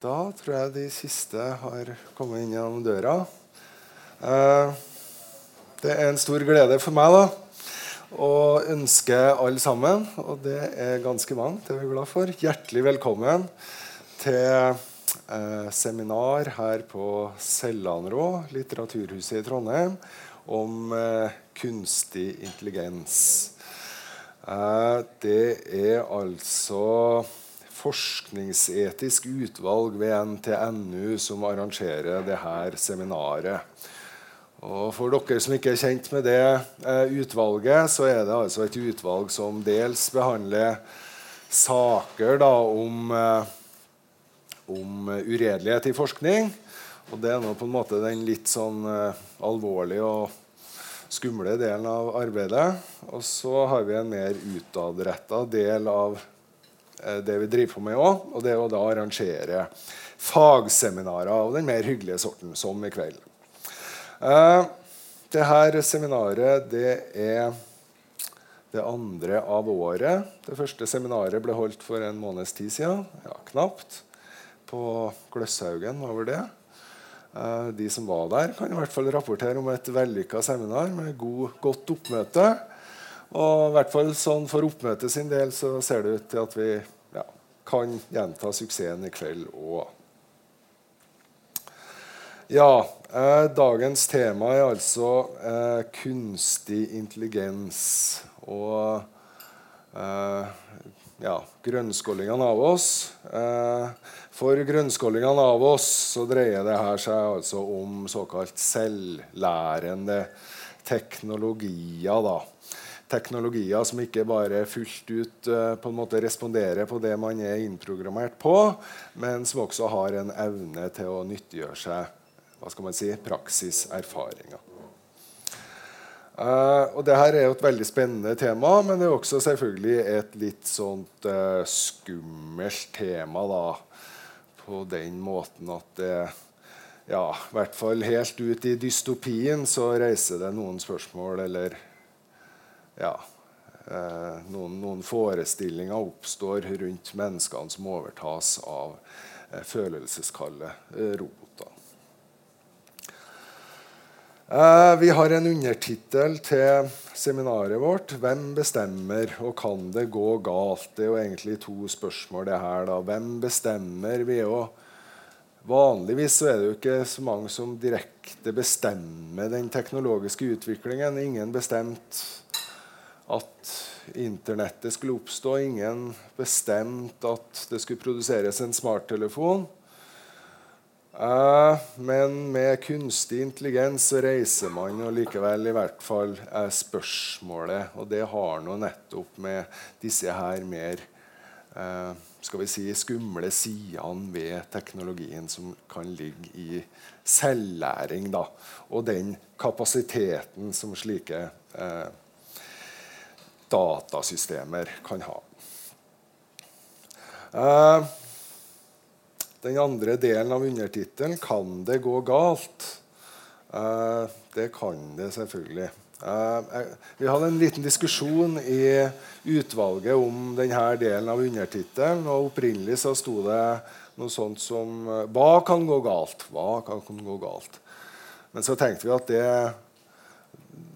Da tror jeg de siste har kommet inn gjennom døra. Eh, det er en stor glede for meg da, å ønske alle sammen, og det er ganske mange, det er vi glad for, hjertelig velkommen til eh, seminar her på Sellanrå, Litteraturhuset i Trondheim, om eh, kunstig intelligens. Det er altså forskningsetisk utvalg ved NTNU som arrangerer dette seminaret. Og For dere som ikke er kjent med det eh, utvalget, så er det altså et utvalg som dels behandler saker da, om, eh, om uredelighet i forskning. Og det er nå på en måte den litt sånn eh, alvorlige og skumle delen av arbeidet. Og så har vi en mer utadretta del av det vi driver på med òg. Og det er å da arrangere fagseminarer av den mer hyggelige sorten, som i kveld. Uh, det her seminaret det er det andre av året. Det første seminaret ble holdt for en måneds tid siden. Ja, knapt. På Gløshaugen var vel det. Uh, de som var der, kan i hvert fall rapportere om et vellykka seminar med god, godt oppmøte. Og i hvert fall sånn For oppmøtet sin del så ser det ut til at vi ja, kan gjenta suksessen i kveld òg. Ja, eh, dagens tema er altså eh, kunstig intelligens. Og eh, ja, grønnskålingene av oss. Eh, for grønnskålingene av oss så dreier det her seg altså om såkalt selvlærende teknologier. da teknologier som ikke bare fullt ut uh, på en måte responderer på det man er innprogrammert på, men som også har en evne til å nyttiggjøre seg hva skal man si, praksiserfaringer. Uh, og det her er jo et veldig spennende tema, men det er også selvfølgelig et litt sånt uh, skummelt tema. da, På den måten at det ja, i hvert fall helt ut i dystopien så reiser det noen spørsmål eller ja, eh, noen, noen, forestillinger oppstår rundt menneskene som overtas av eh, følelseskalde eh, roboter. Vi har en undertittel til seminaret vårt. 'Hvem bestemmer, og kan det gå galt?' Det er jo egentlig to spørsmål. det her da. Hvem bestemmer? Vi er jo Vanligvis er det jo ikke så mange som direkte bestemmer den teknologiske utviklingen. Ingen bestemt at internettet skulle oppstå. Ingen bestemte at det skulle produseres en smarttelefon. Eh, men med kunstig intelligens så reiser man jo likevel i hvert fall eh, spørsmålet. Og det har nå nettopp med disse her mer eh, skal vi si, skumle sidene ved teknologien som kan ligge i selvlæring. Da, og den kapasiteten som slike eh, datasystemer kan ha. Eh, den andre delen av undertittelen 'Kan det gå galt?' Eh, det kan det selvfølgelig. Eh, vi hadde en liten diskusjon i utvalget om denne delen av undertittelen. Opprinnelig så sto det noe sånt som 'Hva kan gå galt?' Hva kan gå galt? Men så tenkte vi at det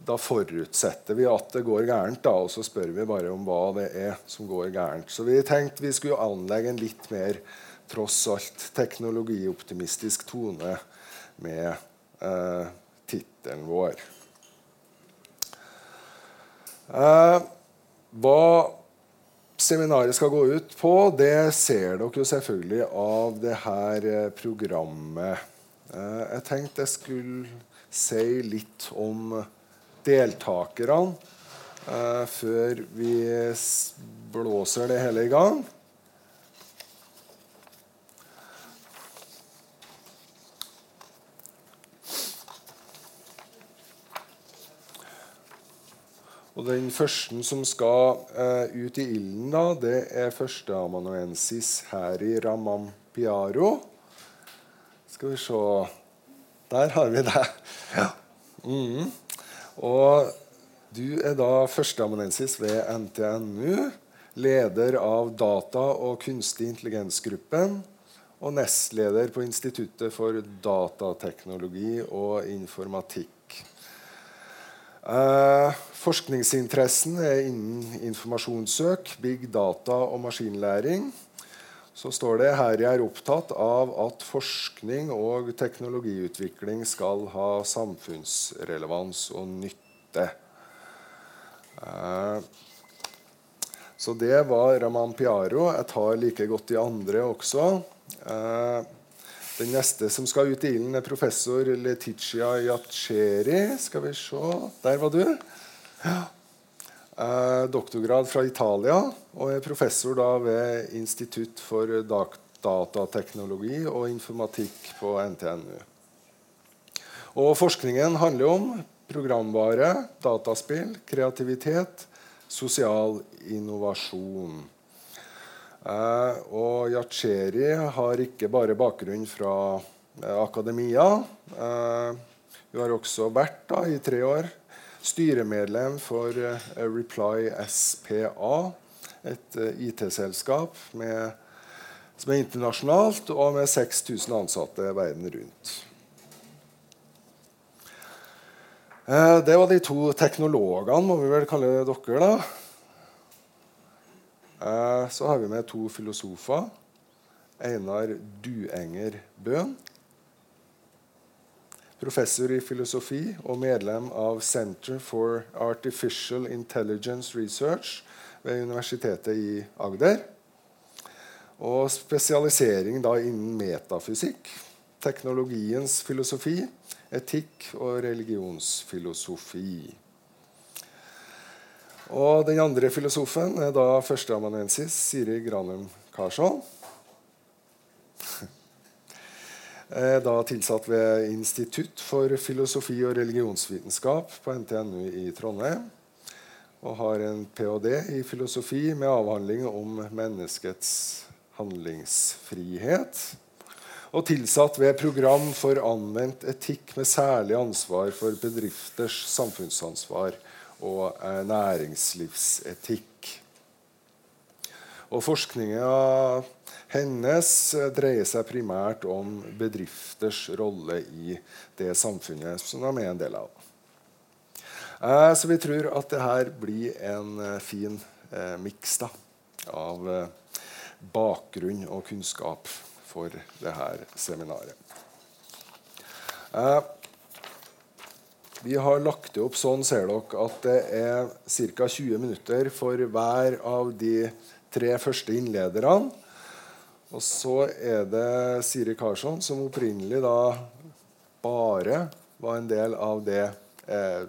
da forutsetter vi at det går gærent, da, og så spør vi bare om hva det er som går gærent. Så vi tenkte vi skulle anlegge en litt mer tross alt teknologioptimistisk tone med eh, tittelen vår. Eh, hva seminaret skal gå ut på, det ser dere jo selvfølgelig av det her eh, programmet. Eh, jeg tenkte jeg skulle si litt om deltakerne eh, før vi blåser det hele i gang. Og Den første som skal eh, ut i ilden, da, det er førsteamanuensis i Ramampiaro. Skal vi se Der har vi det. Ja. Mm. Og du er da førsteamanuensis ved NTNU, leder av data- og kunstig intelligens-gruppen, og nestleder på Instituttet for datateknologi og informatikk. Eh, forskningsinteressen er innen informasjonssøk, big data og maskinlæring. Så står det her jeg er opptatt av at forskning og teknologiutvikling skal ha samfunnsrelevans og nytte. Eh, så det var Raman Piaro. Jeg tar like godt de andre også. Eh, den neste som skal ut i ilden, er professor Leticia Yacheri. Skal vi se Der var du. Ja. Eh, doktorgrad fra Italia og er professor da ved Institutt for datateknologi og informatikk på NTNU. Og forskningen handler om programvare, dataspill, kreativitet, sosial innovasjon. Eh, og Yacheri har ikke bare bakgrunn fra eh, akademia. Eh, hun har også vært da, i tre år styremedlem for eh, Reply SPA, et eh, IT-selskap som er internasjonalt, og med 6000 ansatte verden rundt. Eh, det var de to teknologene, må vi vel kalle dere. da. Så har vi med to filosofer. Einar Duenger Bøhn. Professor i filosofi og medlem av Center for Artificial Intelligence Research ved Universitetet i Agder. Og spesialisering da innen metafysikk, teknologiens filosofi etikk og religionsfilosofi. Og den andre filosofen er da førsteamanuensis Siri Granum Karsson. Er da tilsatt ved Institutt for filosofi og religionsvitenskap på NTNU i Trondheim. Og har en ph.d. i filosofi med avhandling om menneskets handlingsfrihet og tilsatt ved Program for anvendt etikk med særlig ansvar for bedrifters samfunnsansvar og eh, næringslivsetikk. Og Forskninga hennes eh, dreier seg primært om bedrifters rolle i det samfunnet som de er en del av. Eh, så vi tror at det her blir en fin miks av bakgrunn og kunnskap for dette seminaret. Eh, vi har lagt det opp sånn ser dere, at det er ca. 20 minutter for hver av de tre første innlederne. Og så er det Siri Karlsson, som opprinnelig da bare var en del av det eh,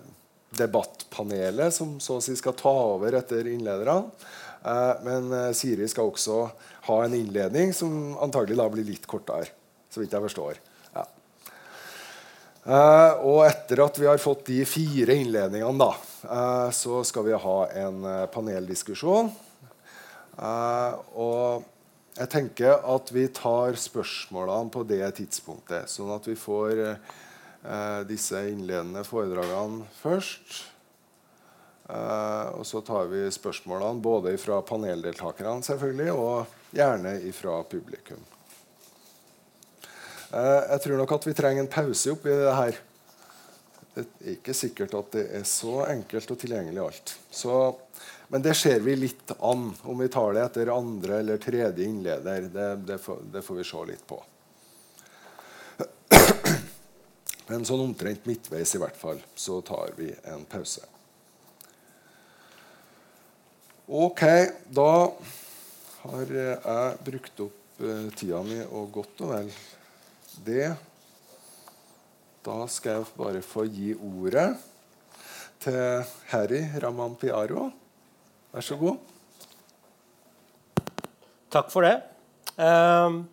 debattpanelet som så å si skal ta over etter innlederne. Eh, men eh, Siri skal også ha en innledning som antagelig da blir litt kortere. så vidt jeg forstår. Ja. Uh, og etter at vi har fått de fire innledningene, da, så skal vi ha en paneldiskusjon. og jeg tenker at vi tar spørsmålene på det tidspunktet, sånn at vi får disse innledende foredragene først. Eh, og så tar vi spørsmålene både fra paneldeltakerne selvfølgelig, og gjerne fra publikum. Eh, jeg tror nok at vi trenger en pause oppi det her. Det er ikke sikkert at det er så enkelt og tilgjengelig alt. Så, men det ser vi litt an, om vi tar det etter andre eller tredje innleder. Det, det, får, det får vi se litt på. Men sånn omtrent midtveis i hvert fall, så tar vi en pause. Ok, da har jeg brukt opp uh, tida mi og godt og vel det. Da skal jeg bare få gi ordet til Harry Raman Piaro. Vær så god. Takk for det. Uh,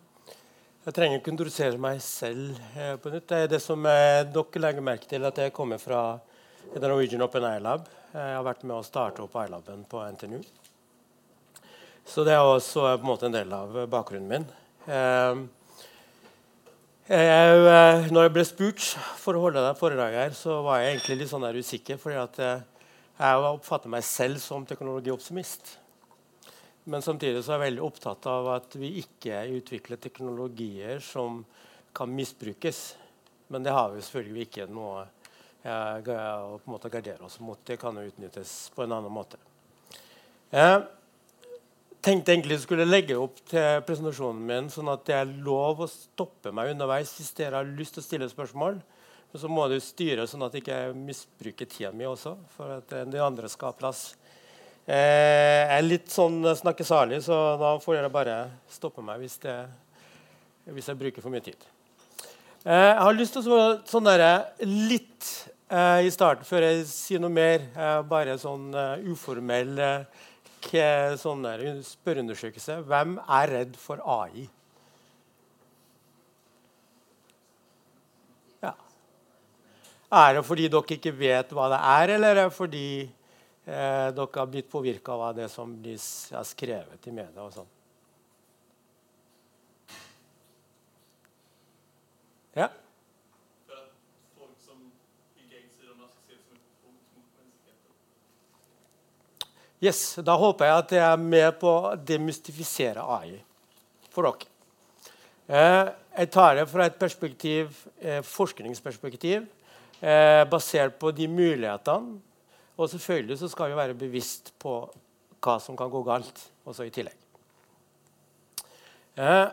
jeg trenger ikke introdusere meg selv uh, på nytt. Det er det som dere legger merke til, at jeg kommer fra Norwegian Open Air Lab. Jeg har vært med å starte opp iLaben på NTNU. Så det er også på en måte en del av bakgrunnen min. Ehm, jeg, eh, når jeg ble spurt for å holde det foredraget, her, så var jeg egentlig litt sånn usikker. fordi at jeg oppfatter meg selv som teknologioptimist. Men samtidig så er jeg veldig opptatt av at vi ikke utvikler teknologier som kan misbrukes. Men det har vi selvfølgelig ikke noe å på en måte gardere oss mot. Det kan jo utnyttes på en annen måte. Jeg tenkte egentlig jeg skulle legge opp til presentasjonen min sånn at det er lov å stoppe meg underveis hvis dere har lyst til å stille spørsmål. Men så må du styre sånn at jeg ikke misbruker tida mi også, for at de andre skal ha plass. Eh, jeg er litt sånn snakkesalig, så da får dere bare stoppe meg hvis, det, hvis jeg bruker for mye tid. Eh, jeg har lyst til å sånn der, litt eh, i starten, før jeg sier noe mer, eh, bare sånn uformell sånn spørreundersøkelse. Hvem er redd for AI? Ja. Er det fordi dere ikke vet hva det er, eller er det fordi eh, dere har blitt påvirka av det som blir skrevet i media. og sånn. Ja? Yes, Da håper jeg at jeg er med på å demystifisere AI for dere. Eh, jeg tar det fra et perspektiv, eh, forskningsperspektiv eh, basert på de mulighetene og selvfølgelig så skal vi være bevisst på hva som kan gå galt, også i tillegg. Eh,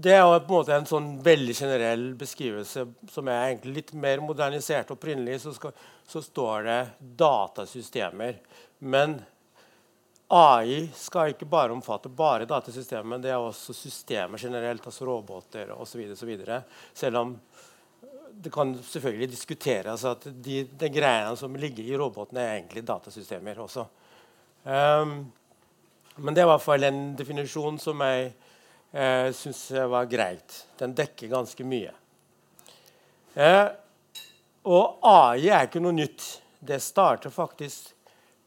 det er jo på en måte en sånn veldig generell beskrivelse som er egentlig litt mer modernisert. Opprinnelig så, skal, så står det datasystemer. Men AI skal ikke bare omfatte bare datasystemer, men det er også systemer generelt, altså roboter osv. Selv om det kan selvfølgelig diskuteres at de, de greiene som ligger i robotene, er egentlig datasystemer også. Um, men det er i hvert fall en definisjon som jeg eh, syns var greit. Den dekker ganske mye. Eh, og AI er ikke noe nytt. Det starter faktisk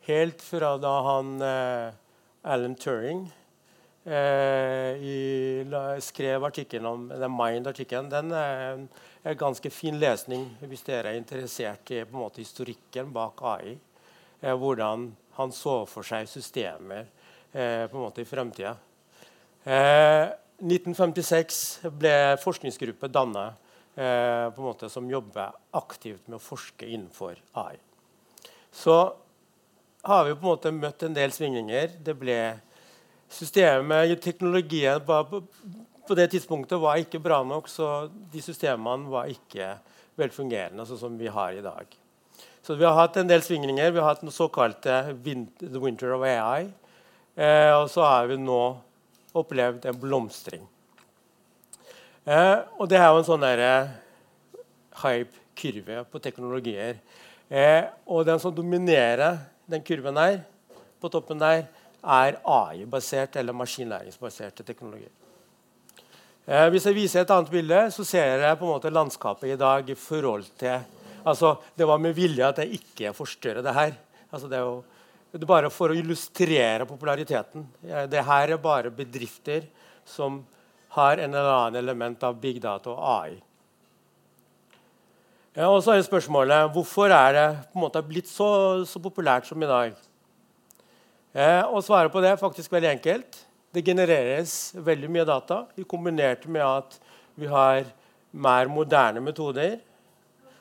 helt fra da han eh, Alan Turing eh, i, skrev artikkelen om den Mind-artikkelen. Den er er ganske fin lesning hvis dere er interessert i måte, historikken bak AI. Eh, hvordan han så for seg systemer eh, på en måte i fremtida. Eh, 1956 ble forskningsgruppe danna eh, som jobber aktivt med å forske innenfor AI. Så har vi på en måte møtt en del svingninger. Det ble Systemet, teknologien på det tidspunktet var ikke bra nok, så de systemene var ikke velfungerende sånn som vi har i dag. Så vi har hatt en del svingninger. Vi har hatt den såkalte The Winter of AI. Eh, og så har vi nå opplevd en blomstring. Eh, og det er jo en sånn eh, hype-kurve på teknologier. Eh, og den som dominerer den kurven der, på toppen der, er AI-basert eller maskinlæringsbaserte teknologier. Eh, hvis jeg viser et annet bilde, så ser jeg på en måte landskapet i dag i forhold til altså, Det var med vilje at jeg ikke forstørrer det her. Altså, det, er jo, det er bare for å illustrere populariteten. Det her er bare bedrifter som har en eller annen element av big data og AI. Ja, og så er spørsmålet hvorfor er det på en måte blitt så, så populært som i dag. Eh, å svare på det er faktisk veldig enkelt. Det genereres veldig mye data kombinert med at vi har mer moderne metoder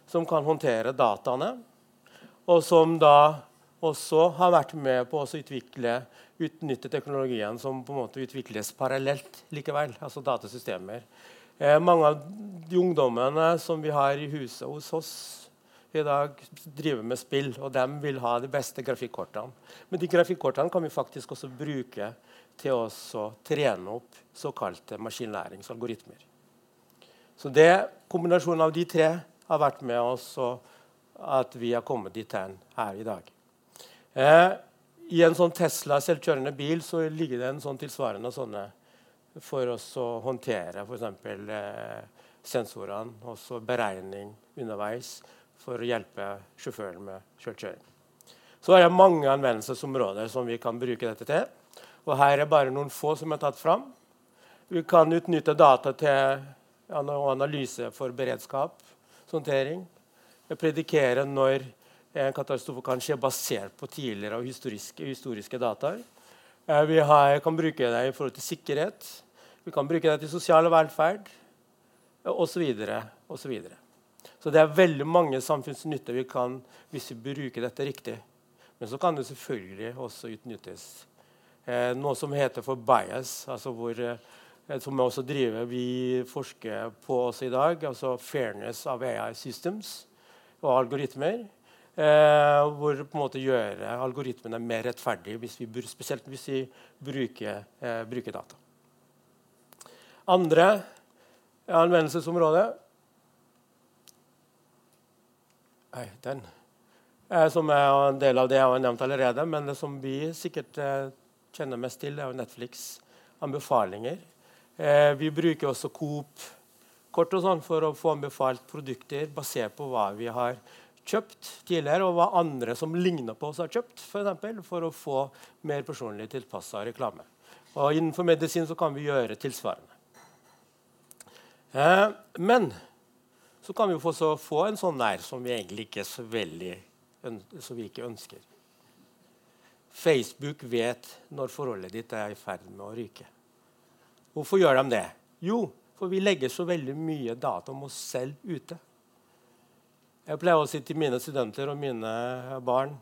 som kan håndtere dataene, og som da også har vært med på å utvikle, utnytte teknologien som på en måte utvikles parallelt likevel, altså datasystemer. Eh, mange av de ungdommene som vi har i huset hos oss i dag, driver med spill, og de vil ha de beste grafikkortene. Men de grafikkortene kan vi faktisk også bruke til å trene opp såkalte maskinlæringsalgoritmer. Så det, Kombinasjonen av de tre har vært med oss og at vi har kommet dit her i dag. Eh, I en sånn Tesla selvkjørende bil så ligger det en sånn tilsvarende sånne for oss å håndtere f.eks. Eh, sensorene, også beregning underveis for å hjelpe sjåføren med selvkjøring. Så er det mange anvendelsesområder som vi kan bruke dette til. Og her er bare noen få som er tatt fram. Vi kan utnytte data til analyse for beredskap, håndtering. Predikere når en katastrofe kan skje basert på tidligere og historiske, historiske data. Eh, vi har, kan bruke det i forhold til sikkerhet. Vi kan bruke det til sosial velferd osv. Så, videre, så det er veldig mange samfunnsnytter vi kan hvis vi bruker dette riktig. Men så kan det selvfølgelig også utnyttes noe som heter for bias, altså hvor, eh, som vi også driver, vi forsker på også i dag, altså fairness of AI systems og algoritmer. Eh, hvor på en måte gjøre algoritmene mer rettferdige, hvis vi, spesielt hvis vi bruker, eh, bruker data. Andre anvendelsesområde Nei, den. Eh, som er en del av det jeg har nevnt allerede. Men det som vi sikkert eh, kjenner mest til, er jo Netflix anbefalinger. Eh, vi bruker også Coop-kort og sånn for å få anbefalt produkter basert på hva vi har kjøpt tidligere, og hva andre som ligner på oss, har kjøpt. For, eksempel, for å få mer personlig tilpassa reklame. Og Innenfor medisin så kan vi gjøre tilsvarende. Eh, men så kan vi få, få, en sånn nær som vi egentlig ikke så veldig som vi ikke ønsker. Facebook vet når forholdet ditt er i ferd med å ryke. Hvorfor gjør de det? Jo, for vi legger så veldig mye data om oss selv ute. Jeg pleier å si til mine studenter og mine barn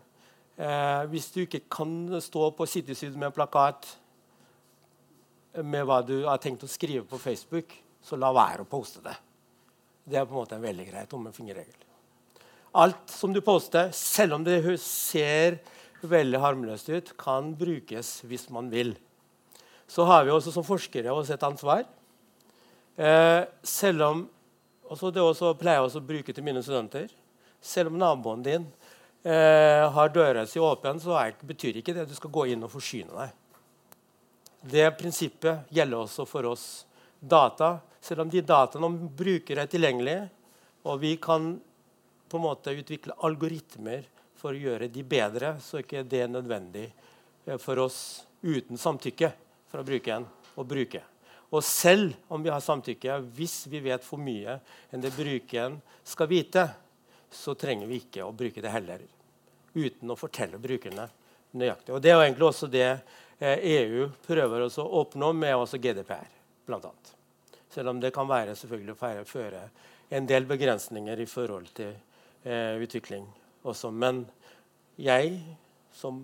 eh, Hvis du ikke kan stå på Citysyd med en plakat med hva du har tenkt å skrive på Facebook, så la være å poste det. Det er på en måte en veldig grei tommelfingerregel. Alt som du poster, selv om det ser veldig harmløst ut, kan brukes hvis man vil. Så har vi også som forskere også et ansvar. Eh, selv om også Det også pleier jeg å bruke til mine studenter. Selv om naboen din eh, har døra si åpen, så er, betyr ikke det at du skal gå inn og forsyne deg. Det prinsippet gjelder også for oss data. Selv om de dataene om brukere er tilgjengelige, og vi kan på en måte utvikle algoritmer for å gjøre de bedre, så er ikke det nødvendig eh, for oss uten samtykke fra brukeren å bruke. Og selv om vi har samtykke, hvis vi vet for mye enn det brukeren skal vite, så trenger vi ikke å bruke det heller. Uten å fortelle brukerne nøyaktig. Og Det er egentlig også det EU eh, e prøver å oppnå med også GDPR, bl.a. Selv om det kan være selvfølgelig å føre en del begrensninger i forhold til eh, utvikling også. Men jeg som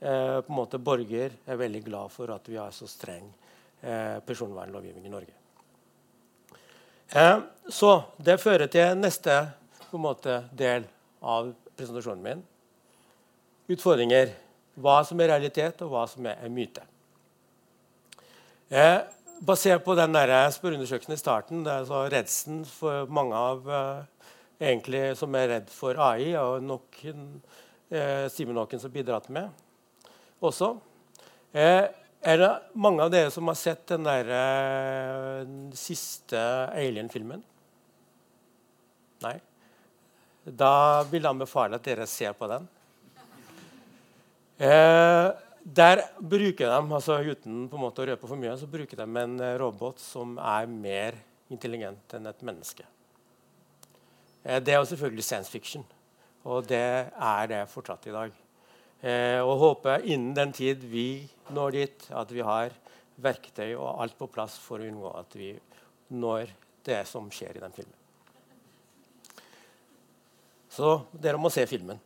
eh, på en måte borger er veldig glad for at vi har så streng eh, personvernlovgivning i Norge. Eh, så det fører til neste måte, del av presentasjonen min. Utfordringer. Hva som er realitet, og hva som er, myte. Eh, basert på den spørreundersøkelsen i starten, det er så redselen for mange av eh, egentlig, som er redd for AI, og nok eh, Simen Håken som bidratt med også. Eh, er det mange av dere som har sett den der, uh, siste Alien-filmen? Nei? Da vil jeg anbefale at dere ser på den. Eh, der bruker de, altså uten på en måte å røpe for mye, så bruker de en eh, robot som er mer intelligent enn et menneske. Uh, det er jo selvfølgelig science fiction, og det er det fortsatt i dag. Eh, og håper innen den tid vi når dit, at vi har verktøy og alt på plass for å unngå at vi når det som skjer i den filmen. Så dere må se filmen.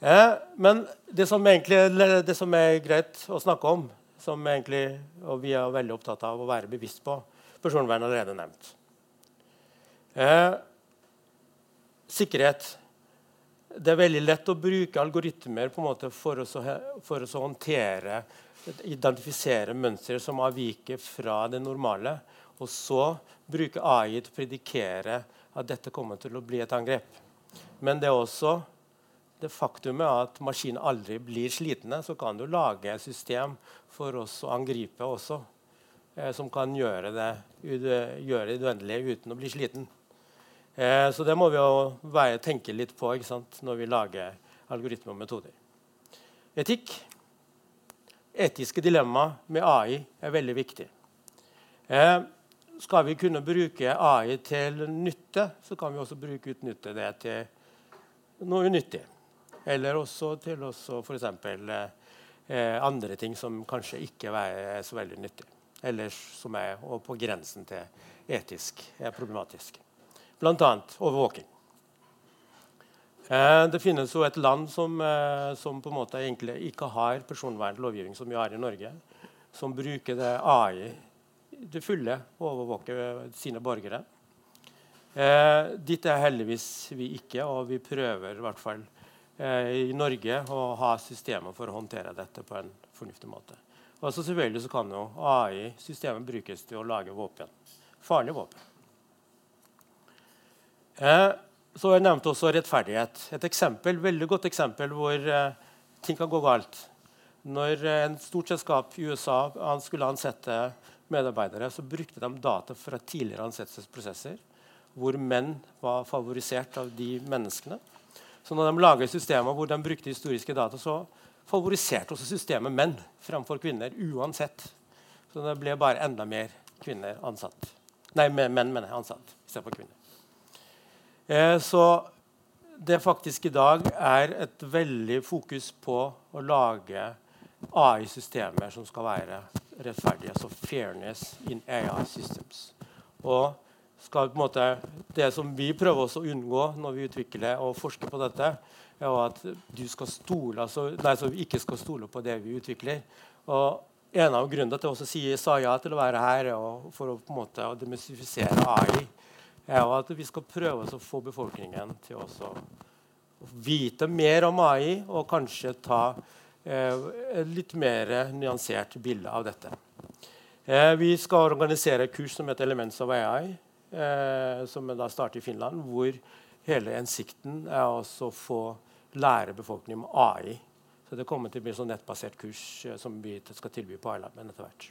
Eh, men det som, egentlig, det som, er greit å snakke om, som egentlig, og vi er veldig opptatt av å være bevisst på Personvern allerede nevnt. Eh, sikkerhet det er veldig lett å bruke algoritmer for, å, for å håndtere Identifisere mønstre som avviker fra det normale. Og så bruke AI til å predikere at dette kommer til å bli et angrep. Men det er også det faktumet at maskinen aldri blir slitne. Så kan du lage et system for oss å angripe også, eh, som kan gjøre det, gjøre det uendelige uten å bli sliten. Eh, så det må vi jo tenke litt på når vi lager algoritmer og metoder. Etikk. Etiske dilemmaer med AI er veldig viktig. Eh, skal vi kunne bruke AI til nytte, så kan vi også bruke utnytte det til noe unyttig. Eller også til f.eks. eh, andre ting som kanskje ikke er så veldig nyttig. Eller som er på grensen til etisk problematisk. Bl.a. overvåking. Eh, det finnes jo et land som, eh, som, på en måte egentlig ikke har personvernlovgivning som vi har i Norge, som bruker det AI til fulle å overvåke sine borgere. Eh, dit er heldigvis vi ikke, og vi prøver i hvert fall eh, i Norge å ha systemer for å håndtere dette på en fornuftig måte. Og så selvfølgelig så kan jo AI-systemet brukes til å lage våpen. Farlige våpen. Eh, så jeg nevnte også rettferdighet. Et eksempel, veldig godt eksempel hvor uh, ting kan gå galt. Når uh, en stort selskap i USA skulle ansette medarbeidere, så brukte de data fra tidligere ansettelsesprosesser, hvor menn var favorisert av de menneskene. Så når de laget systemer hvor de brukte historiske data, så favoriserte også systemet menn fremfor kvinner uansett. Så det ble bare enda mer kvinner ansatt. Nei, menn mener jeg ansatt istedenfor kvinner. Eh, så det faktisk i dag er et veldig fokus på å lage AI-systemer som skal være rettferdige. Altså fairness in AI systems. Og måte, Det som vi prøver å unngå når vi utvikler og forsker på dette, er at du skal stole, altså, nei, ikke skal stole på det vi utvikler. Og En av grunnene til at jeg også sier, sa ja til å være her, er for å på en måte demystifisere AI, er at vi skal prøve å få befolkningen til å vite mer om AI og kanskje ta eh, et litt mer nyansert bilde av dette. Eh, vi skal organisere kurs som heter Elements of AI, eh, som da starter i Finland, hvor hele hensikten er å få lære befolkningen om AI. Så Det kommer til å bli et nettbasert kurs som vi skal tilby på iLab etter hvert.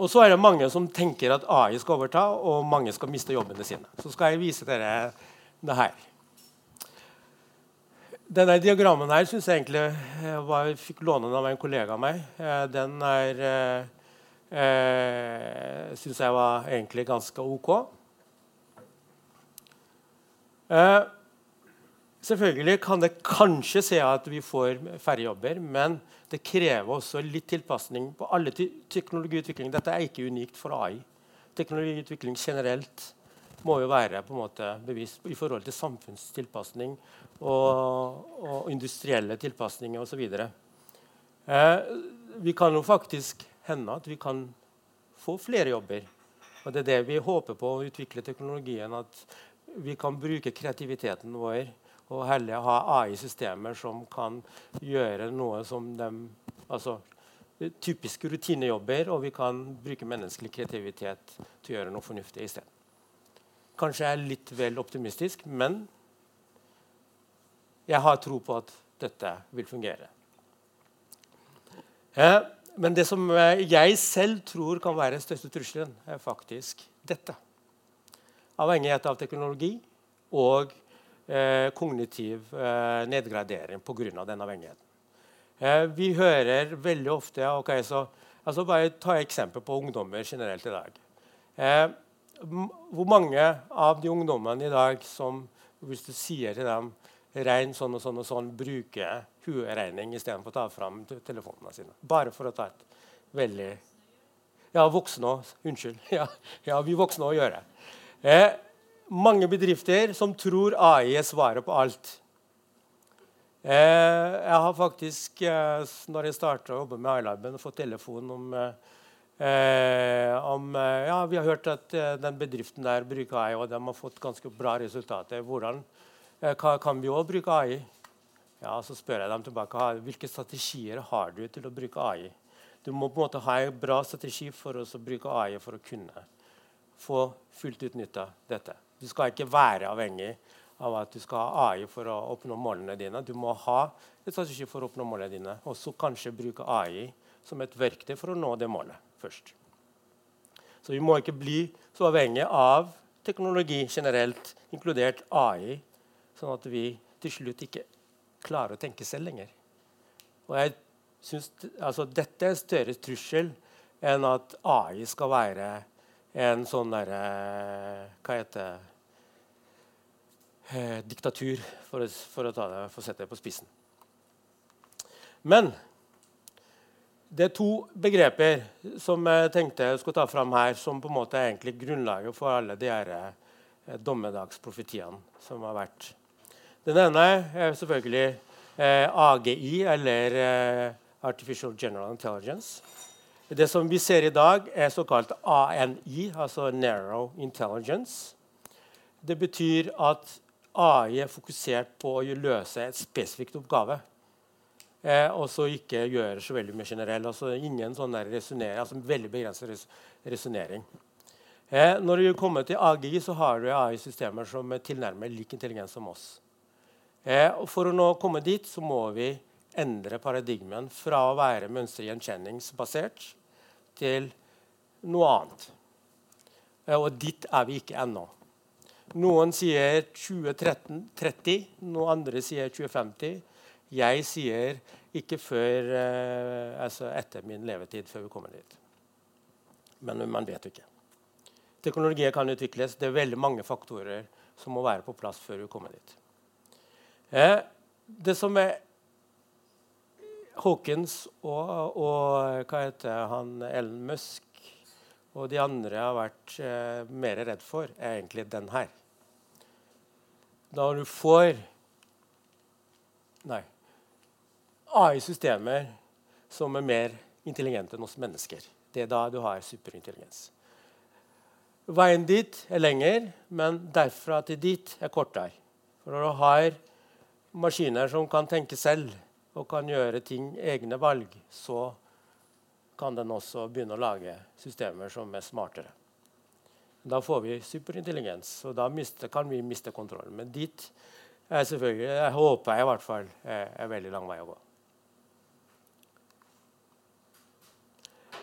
Eh, og så er det mange som tenker at AI skal overta, og mange skal miste jobbene sine. Så skal jeg vise dere det her. Denne diagrammen her syns jeg egentlig eh, var, jeg fikk låne av en kollega av meg. Eh, den er eh, syns jeg var egentlig ganske OK. Eh, selvfølgelig kan det kanskje se at vi får færre jobber, men det krever også litt tilpasning på alle teknologiutvikling. Dette er ikke unikt for AI. Teknologiutvikling generelt må jo være på en måte bevisst i forhold til samfunnstilpasning og, og industrielle tilpasninger osv. Eh, vi kan jo faktisk hende at vi kan få flere jobber. Og det er det vi håper på å utvikle teknologien. At vi kan bruke kreativiteten vår og heller ha AI-systemer som kan gjøre noe som de altså, Typiske rutinejobber, og vi kan bruke menneskelig kreativitet til å gjøre noe fornuftig i stedet. Kanskje jeg er litt vel optimistisk, men jeg har tro på at dette vil fungere. Eh, men det som jeg selv tror kan være den største trusselen, er faktisk dette. Avhengighet av teknologi og eh, kognitiv eh, nedgradering pga. den avhengigheten. Eh, vi hører veldig ofte okay, så, altså Bare ta et eksempel på ungdommer generelt i dag. Eh, hvor mange av de ungdommene i dag som hvis du sier til dem regn sånn og sånn og sånn, bruker hueregning istedenfor å ta fram telefonene sine? Bare for å ta et veldig Ja, voksne òg. Unnskyld. Ja, ja, vi voksne òg gjør det. Eh, mange bedrifter som tror AI er svaret på alt. Eh, jeg har faktisk, eh, når jeg starta å jobbe med iLaben, fått telefon om, eh, om Ja, vi har hørt at den bedriften der bruker AI, og de har fått ganske bra resultater. Hvordan kan vi òg bruke AI? Ja, Så spør jeg dem tilbake hvilke strategier har du til å bruke AI. Du må på en måte ha en bra strategi for å bruke AI for å kunne få fullt utnytta dette. Du skal ikke være avhengig av at du skal ha AI for å oppnå målene dine. Du må ha et strategi for å oppnå målene dine, og så kanskje bruke AI som et verktøy for å nå det målet først. Så vi må ikke bli så avhengig av teknologi generelt, inkludert AI, sånn at vi til slutt ikke klarer å tenke selv lenger. Og jeg synes, altså, Dette er en større trussel enn at AI skal være en sånn derre Hva heter det eh, diktatur, for å, for å det, for sette det på spissen. Men det er to begreper som jeg tenkte jeg skulle ta fram her, som på en måte er egentlig grunnlaget for alle de her, eh, dommedagsprofetiene som har vært. Den ene er selvfølgelig eh, AGI, eller eh, Artificial General Intelligence. Det som vi ser i dag, er såkalt ANI, altså Narrow Intelligence. Det betyr at AI er fokusert på å løse et spesifikt oppgave. Eh, og så ikke gjøre så veldig mye generell. altså Ingen sånn altså veldig begrenset res resonnering. Eh, når du kommer til AGI, så har du AI-systemer som er tilnærmet lik intelligens som oss. Eh, og for å nå komme dit så må vi endre paradigmen fra å være mønstergjenkjenningsbasert til noe annet. Eh, og dit er vi ikke ennå. Noen sier 2030, noen andre sier 2050. Jeg sier ikke før eh, altså etter min levetid, før vi kommer dit. Men man vet ikke. Teknologier kan utvikles. Det er veldig mange faktorer som må være på plass før vi kommer dit. Eh, det som er Hawkins og, og hva heter han, Ellen Musk og de andre har vært eh, mer redd for, er egentlig den her. Da du får Nei. AI-systemer som er mer intelligente enn oss mennesker. Det er da du har superintelligens. Veien dit er lenger, men derfra til dit er kortere. For når du har maskiner som kan tenke selv og kan gjøre ting egne valg, så kan den også begynne å lage systemer som er smartere. Da får vi superintelligens, og da mister, kan vi miste kontrollen. Men dit er selvfølgelig, jeg håper jeg i hvert fall er, veldig lang vei å gå.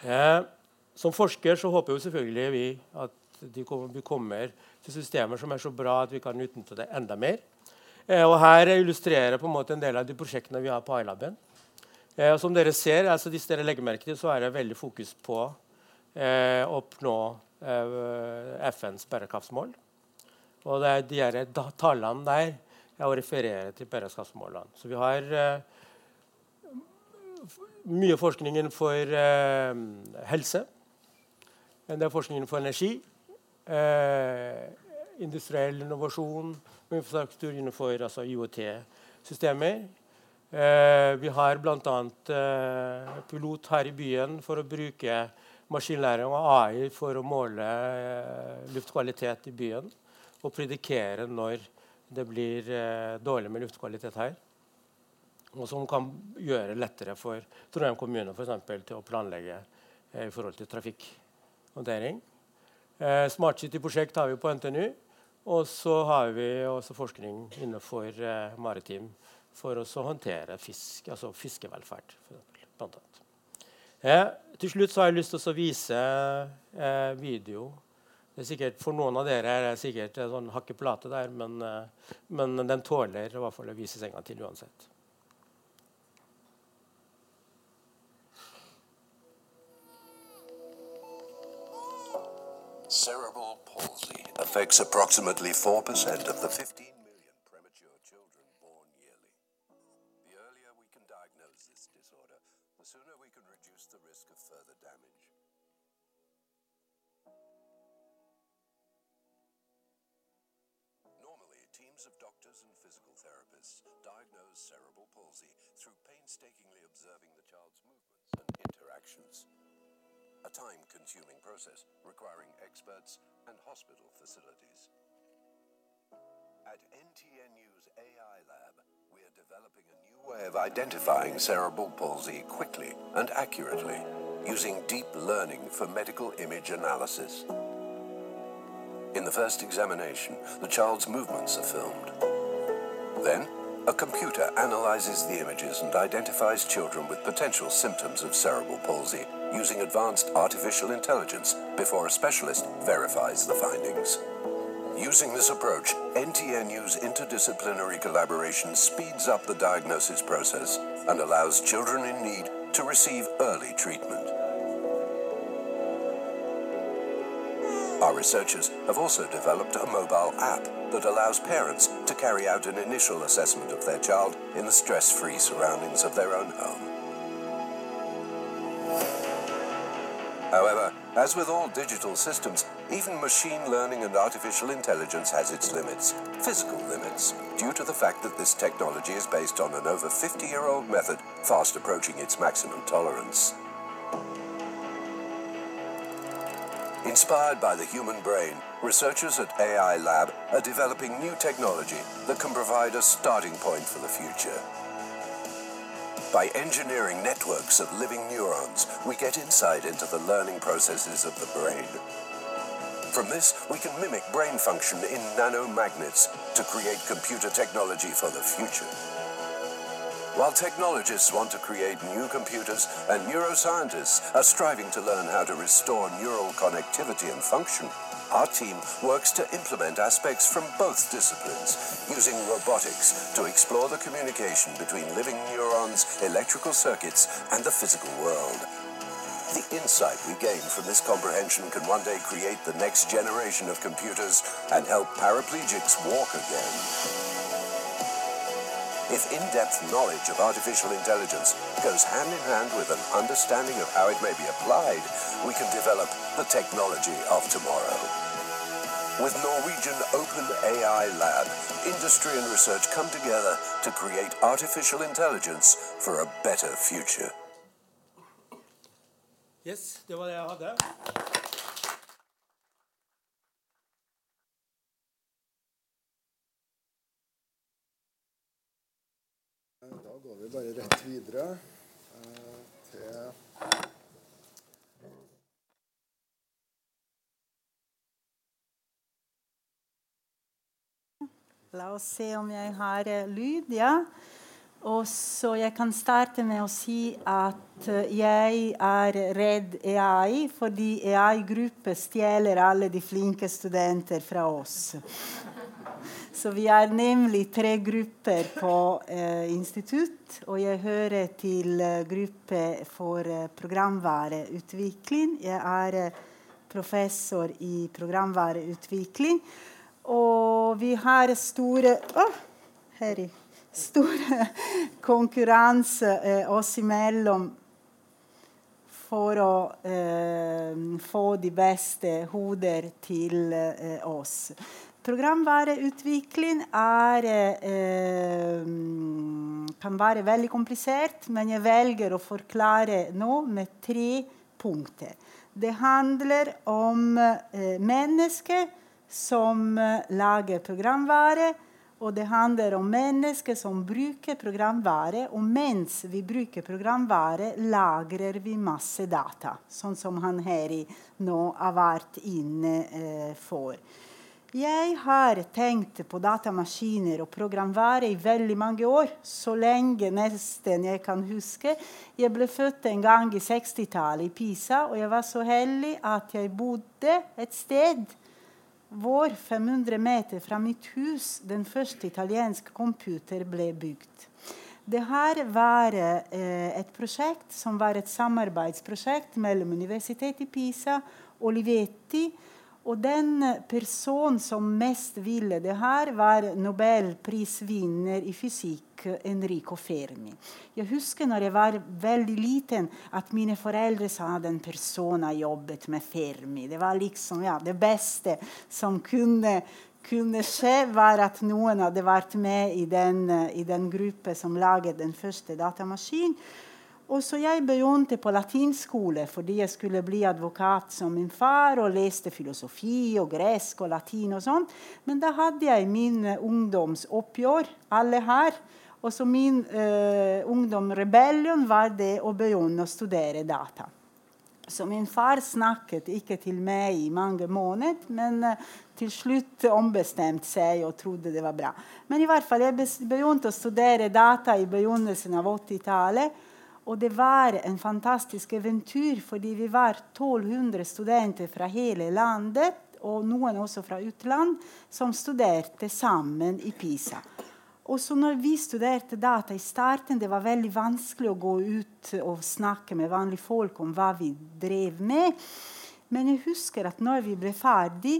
Eh, som forsker så håper jo selvfølgelig vi at vi kommer til systemer som er så bra at vi kan utnytte det enda mer. Eh, og Her illustrerer på en måte en del av de prosjektene vi har på iLaben. Eh, som dere ser, altså Hvis dere legger merke til, så er det veldig fokus på å oppnå eh, FNs bærekraftsmål. Og det er de her tallene der jeg refererer til bærekraftsmålene. Så vi har mye forskning innenfor helse. Det er forskning innenfor energi. Industriell innovasjon, infrastruktur innenfor altså IOT-systemer. Eh, vi har bl.a. Eh, pilot her i byen for å bruke maskinlæring og AI for å måle eh, luftkvalitet i byen og predikere når det blir eh, dårlig med luftkvalitet her og som kan gjøre det lettere for Trondheim kommune for eksempel, til å planlegge eh, i forhold til trafikkhåndtering. Eh, Smart City-prosjekt har vi på NTNU. Og så har vi også forskning innenfor eh, maritim for å håndtere fisk, altså fiskevelferd. For eh, til slutt har jeg lyst til å vise eh, video. Det er sikkert, for noen av dere er det sikkert en sånn hakkeplate der, men, eh, men den tåler i hvert fall å vises en gang til uansett. Cerebral affects approximately 4% of the 15 million premature children born yearly. The earlier we can diagnose this disorder, the sooner we can reduce the risk of further damage. Normally, teams of doctors and physical therapists diagnose cerebral palsy through painstakingly observing the child's movements and interactions a time-consuming process requiring experts and hospital facilities. At NTNU's AI lab, we are developing a new way of identifying cerebral palsy quickly and accurately, using deep learning for medical image analysis. In the first examination, the child's movements are filmed. Then, a computer analyzes the images and identifies children with potential symptoms of cerebral palsy using advanced artificial intelligence before a specialist verifies the findings. Using this approach, NTNU's interdisciplinary collaboration speeds up the diagnosis process and allows children in need to receive early treatment. Our researchers have also developed a mobile app that allows parents to carry out an initial assessment of their child in the stress free surroundings of their own home. However, as with all digital systems, even machine learning and artificial intelligence has its limits, physical limits, due to the fact that this technology is based on an over 50 year old method fast approaching its maximum tolerance. Inspired by the human brain, researchers at AI Lab are developing new technology that can provide a starting point for the future. By engineering networks of living neurons, we get insight into the learning processes of the brain. From this, we can mimic brain function in nanomagnets to create computer technology for the future. While technologists want to create new computers and neuroscientists are striving to learn how to restore neural connectivity and function, our team works to implement aspects from both disciplines, using robotics to explore the communication between living neurons, electrical circuits, and the physical world. The insight we gain from this comprehension can one day create the next generation of computers and help paraplegics walk again. If in depth knowledge of artificial intelligence goes hand in hand with an understanding of how it may be applied, we can develop the technology of tomorrow. With Norwegian Open AI Lab, industry and research come together to create artificial intelligence for a better future. Yes, det var det jeg. Vi bare rett videre eh, til La oss se om jeg har eh, lyd. Ja. Og så Jeg kan starte med å si at eh, jeg er redd AI fordi AI-gruppe stjeler alle de flinke studenter fra oss. Så vi er nemlig tre grupper på eh, institutt, og jeg hører til eh, gruppe for eh, programvareutvikling. Jeg er eh, professor i programvareutvikling. Og vi har store oh, Harry, store konkurranse eh, oss imellom for å eh, få de beste hoder til eh, oss. Programvareutvikling er, eh, kan være veldig komplisert, men jeg velger å forklare nå med tre punkter. Det handler om eh, mennesker som eh, lager programvare. Og det handler om mennesker som bruker programvare. Og mens vi bruker programvare, lagrer vi masse data. Sånn som han her nå har vært inne eh, for. Jeg har tenkt på datamaskiner og programvare i veldig mange år. Så lenge nesten jeg kan huske. Jeg ble født en gang i 60-tallet i Pisa, og jeg var så heldig at jeg bodde et sted hvor 500 meter fra mitt hus den første italienske computer ble bygd. Det her var eh, et prosjekt som var et samarbeidsprosjekt mellom Universitetet i Pisa og Olivetti. Og den personen som mest ville det her, var nobelprisvinner i fysikk Enrico Fermi. Jeg husker når jeg var veldig liten, at mine foreldre sa at den personen jobbet med Fermi. Det var liksom ja, det beste som kunne, kunne skje, var at noen hadde vært med i den, i den gruppen som laget den første datamaskinen. Og så jeg begynte på latinskole fordi jeg skulle bli advokat som min far og leste filosofi og gresk og latin og sånn. Men da hadde jeg min ungdomsoppgjør, alle her. Og så min eh, ungdomsrebellion var det å begynne å studere data. Så min far snakket ikke til meg i mange måneder, men eh, til slutt ombestemte seg og trodde det var bra. Men i hvert fall, jeg begynte å studere data i begynnelsen av 80-tallet. Og det var en fantastisk eventyr, fordi vi var 1200 studenter fra hele landet, og noen også fra utland, som studerte sammen i PISA. Og når vi studerte data i starten, det var veldig vanskelig å gå ut og snakke med vanlige folk om hva vi drev med. Men jeg husker at når vi ble ferdig,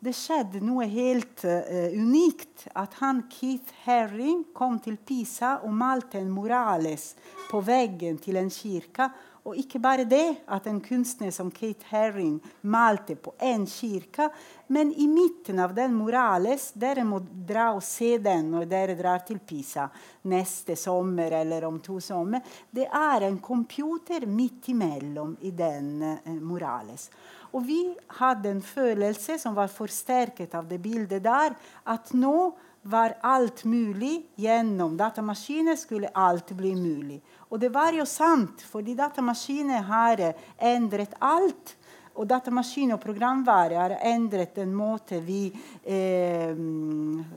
det skjedde noe helt uh, unikt. At han Keith Herring kom til Pisa og malte en Morales på veggen til en kirke. Og ikke bare det, at en kunstner som Kate Herring malte på én kirke, men i midten av den Morales Dere må dra og se den når dere drar til Pisa neste sommer eller om to sommer. Det er en computer midt imellom i den uh, Morales. Og vi hadde en følelse som var forsterket av det bildet der, at nå var alt mulig. Gjennom datamaskiner skulle alt bli mulig. Og det var jo sant, fordi datamaskiner har endret alt. Og datamaskin og programvare har endret den måte vi eh,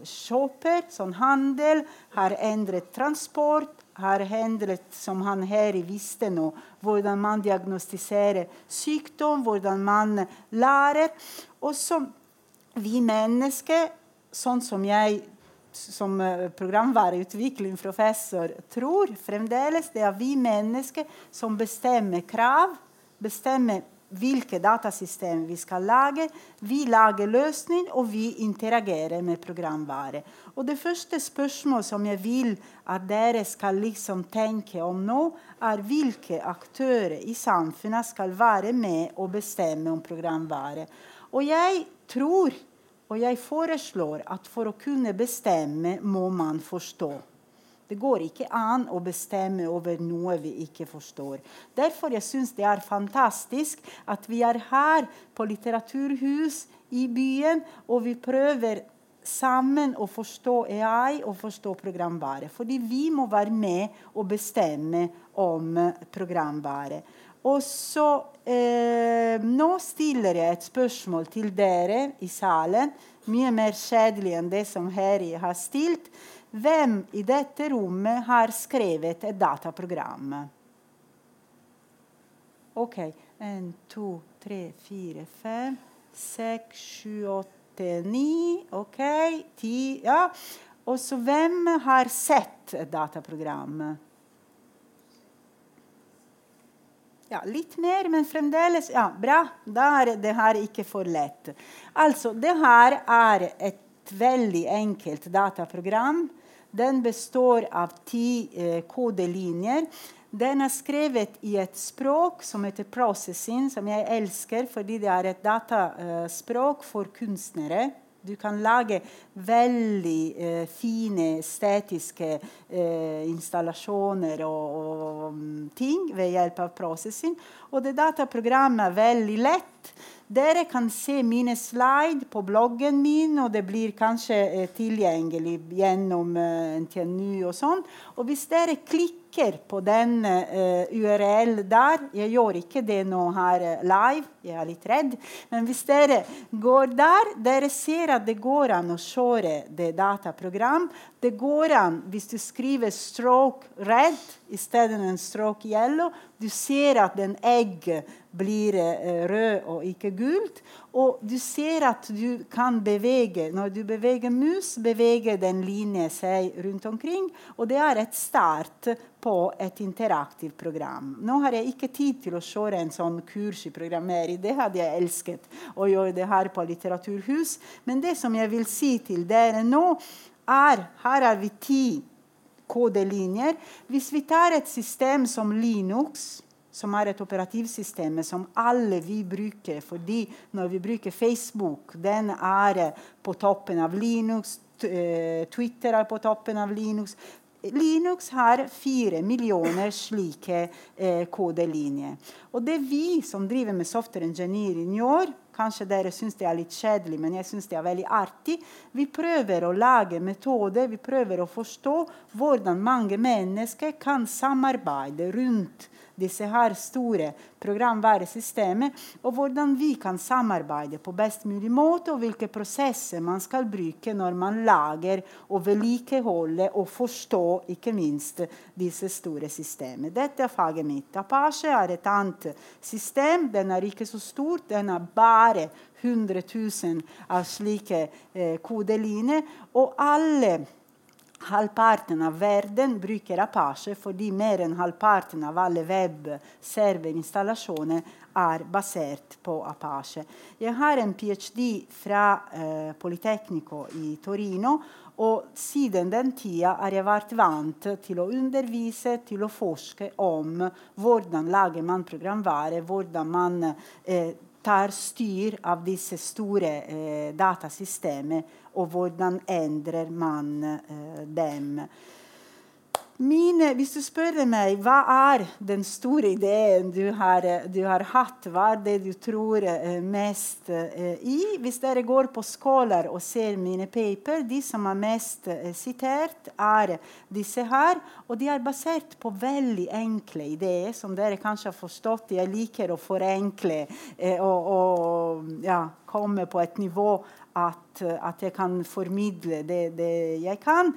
shopper, sånn handel, har endret transport, har endret, som han her visste nå, hvordan man diagnostiserer sykdom, hvordan man lærer. Og så vi mennesker, sånn som jeg som programvareutvikling programvareutviklingsprofessor tror fremdeles, det er vi mennesker som bestemmer krav, bestemmer hvilke datasystem vi skal lage. Vi lager løsning, og vi interagerer med programvare. Og Det første spørsmålet som jeg vil at dere skal liksom tenke om nå, er hvilke aktører i samfunnet skal være med og bestemme om programvare. Og jeg tror, og jeg foreslår, at for å kunne bestemme må man forstå. Det går ikke an å bestemme over noe vi ikke forstår. Derfor jeg syns det er fantastisk at vi er her på Litteraturhus i byen, og vi prøver sammen å forstå AI og forstå programvare. Fordi vi må være med og bestemme om programvare. Og så eh, Nå stiller jeg et spørsmål til dere i salen. Mye mer kjedelig enn det som Harry har stilt. Hvem i dette rommet har skrevet et dataprogram? OK. En, to, tre, fire, fem, seks, sju, åtte, ni. OK. Ti. Ja. Og så hvem har sett et dataprogram? Ja, litt mer, men fremdeles Ja, bra. Da er det her ikke for lett. Altså, det her er et veldig enkelt dataprogram den består av ti eh, kodelinjer. Den er skrevet i et språk som heter 'processing', som jeg elsker fordi det er et dataspråk eh, for kunstnere. Du kan lage veldig eh, fine, estetiske eh, installasjoner og, og, mm, ting ved hjelp av processing. Og det dataprogrammet er veldig lett. Dere kan se mine slide på bloggen min, og det blir kanskje eh, tilgjengelig gjennom eh, NTNU og sånn. Og hvis dere klikker på den uh, URL der Jeg gjør ikke det nå her live, jeg er litt redd. Men hvis dere går der, dere ser at det går an å kjøre det dataprogram. Det går an hvis du skriver 'stroke red' istedenfor 'stroke yellow'. Du ser at den egg blir eh, rød og ikke gult. Og du ser at du kan bevege Når du beveger mus, beveger den linje seg rundt omkring. Og det er et start på et interaktivt program. Nå har jeg ikke tid til å se en sånn kurs i programmering. Det hadde jeg elsket å gjøre det her på Litteraturhus. Men det som jeg vil si til dere nå, er Her har vi ti kodelinjer. Hvis vi tar et system som Linux, som er et operativsystem som alle vi bruker, fordi når vi bruker Facebook, den er på toppen av Linux, eh, Twitter er på toppen av Linux. Linux har fire millioner slike eh, kodelinjer. Og det vi som driver med software engineering gjør, Kanskje dere syns det er litt kjedelig, men jeg syns det er veldig artig. Vi prøver å lage metoder, vi prøver å forstå hvordan mange mennesker kan samarbeide rundt disse her store programværesystemene og hvordan vi kan samarbeide på best mulig måte, og hvilke prosesser man skal bruke når man lager og vedlikeholder og forstår ikke minst disse store systemene. Dette er faget mitt. Apache er et annet system. Den er ikke så stort. Den er bare 100 000 av slike eh, kodelinjer. Og alle Halvparten av verden bruker Apache fordi mer enn halvparten av alle web-serverinstallasjoner er basert på Apache. Jeg har en ph.d. fra eh, Politecnico i Torino. Og siden den tida har jeg vært vant til å undervise, til å forske om hvordan lager man programvare, hvordan man eh, tar styr av disse store eh, datasystemene, og hvordan endrer man eh, dem. Mine, hvis du spør meg hva er den store ideen du har, du har hatt, hva er det du tror uh, mest uh, i Hvis dere går på skåler og ser mine paper, de som er mest uh, sitert, er disse her. Og de er basert på veldig enkle ideer, som dere kanskje har forstått. Jeg liker å forenkle og, og ja, komme på et nivå at, at jeg kan formidle det, det jeg kan.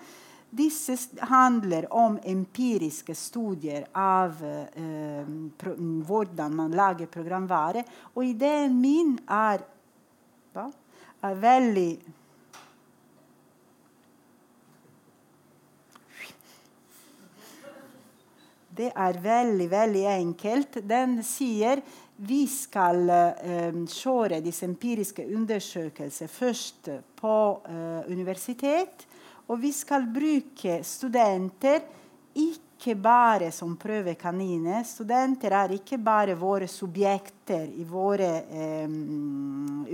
Disse handler om empiriske studier av eh, pro, hvordan man lager programvare. Og ideen min er, hva? er veldig Det er veldig, veldig enkelt. Den sier vi skal eh, kjøre disse empiriske undersøkelser først på eh, universitet og vi skal bruke studenter ikke bare som prøvekaniner. Studenter er ikke bare våre subjekter i våre eh,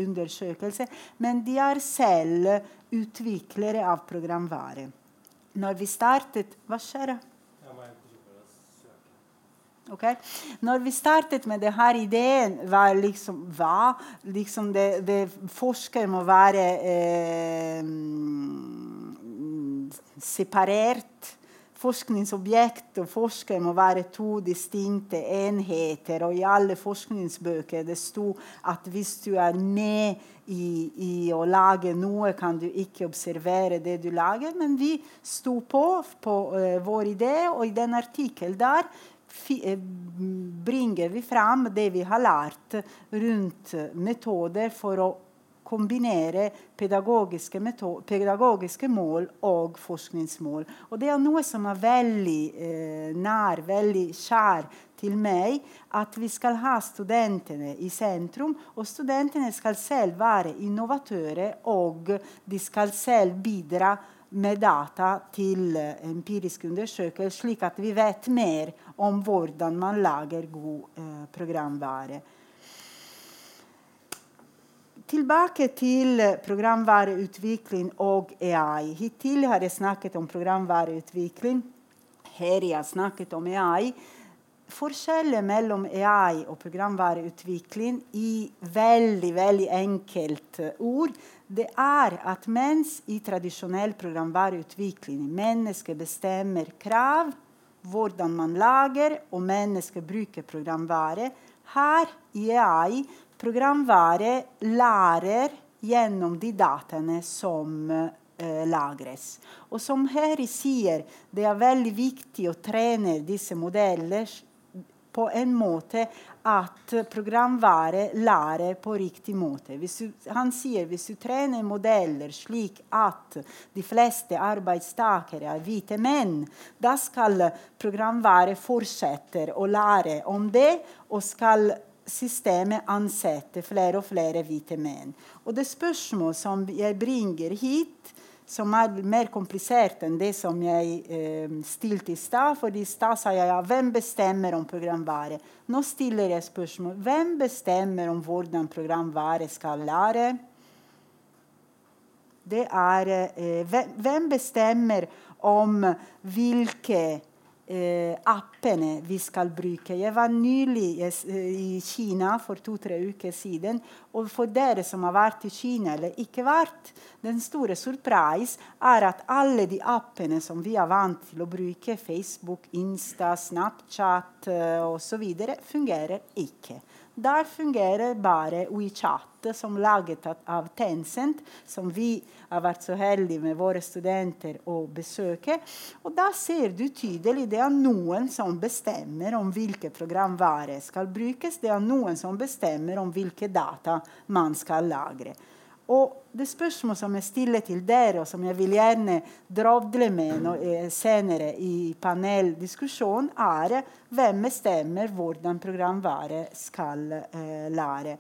undersøkelser, men de er selv utviklere av programvare. Når vi startet Hva skjer? Okay. Når vi startet med denne ideen, var liksom hva? Liksom det, det forsker må være eh, separert. Forskningsobjekt og forsker må være to distinkte enheter. Og i alle forskningsbøker det sto at hvis du er med i, i, å lage noe, kan du ikke observere det du lager. Men vi sto på på uh, vår idé, og i den artikkelen der eh, bringer vi fram det vi har lært rundt metoder for å kombinere pedagogiske, pedagogiske, mål og forskningsmål. Og det er noe som er veldig eh, nær, veldig kjær til meg, at vi skal ha studentene i sentrum. Og studentene skal selv være innovatører, og de skal selv bidra med data til empirisk empiriske undersøkelser, slik at vi vet mer om hvordan man lager god eh, programvare. Tilbake til programvareutvikling og AI. Hittil har jeg snakket om programvareutvikling. Her jeg har snakket om AI. Forskjellen mellom AI og programvareutvikling i veldig veldig enkelt ord det er at mens i tradisjonell programvareutvikling mennesket bestemmer krav, hvordan man lager, og mennesket bruker programvare, her i AI programvare lærer gjennom de dataene som eh, lagres. Og som Harry sier, det er veldig viktig å trene disse modeller på en måte at programvare lærer på riktig måte. Du, han sier hvis du trener modeller slik at de fleste arbeidstakere er hvite menn, da skal programvare fortsette å lære om det og skal systemet ansetter flere og flere hvite menn. Og det spørsmål som jeg bringer hit, som er mer komplisert enn det som jeg eh, stilte i stad. For i stad sa jeg ja, hvem bestemmer om programvare? Nå stiller jeg spørsmål hvem bestemmer om hvordan programvare skal lære? Det er eh, Hvem bestemmer om hvilke eh, appene vi skal bruke. Jeg var nylig i Kina for to-tre uker siden. Og for dere som har vært i Kina eller ikke vært, den store surprise er at alle de appene som vi er vant til å bruke, Facebook, Insta, Snapchat uh, osv., fungerer ikke. Der fungerer bare WeChat, som laget av Tencent, som vi har vært så heldige med våre studenter å besøke. Og da ser du tydelig det er noen som bestemmer om hvilke programvare skal brukes. Det er noen som bestemmer om hvilke data man skal lagre. Og det spørsmålet som jeg stiller til dere, og som jeg vil gjerne drodle med eh, senere i paneldiskusjonen, er hvem bestemmer hvordan programvare skal eh, lære.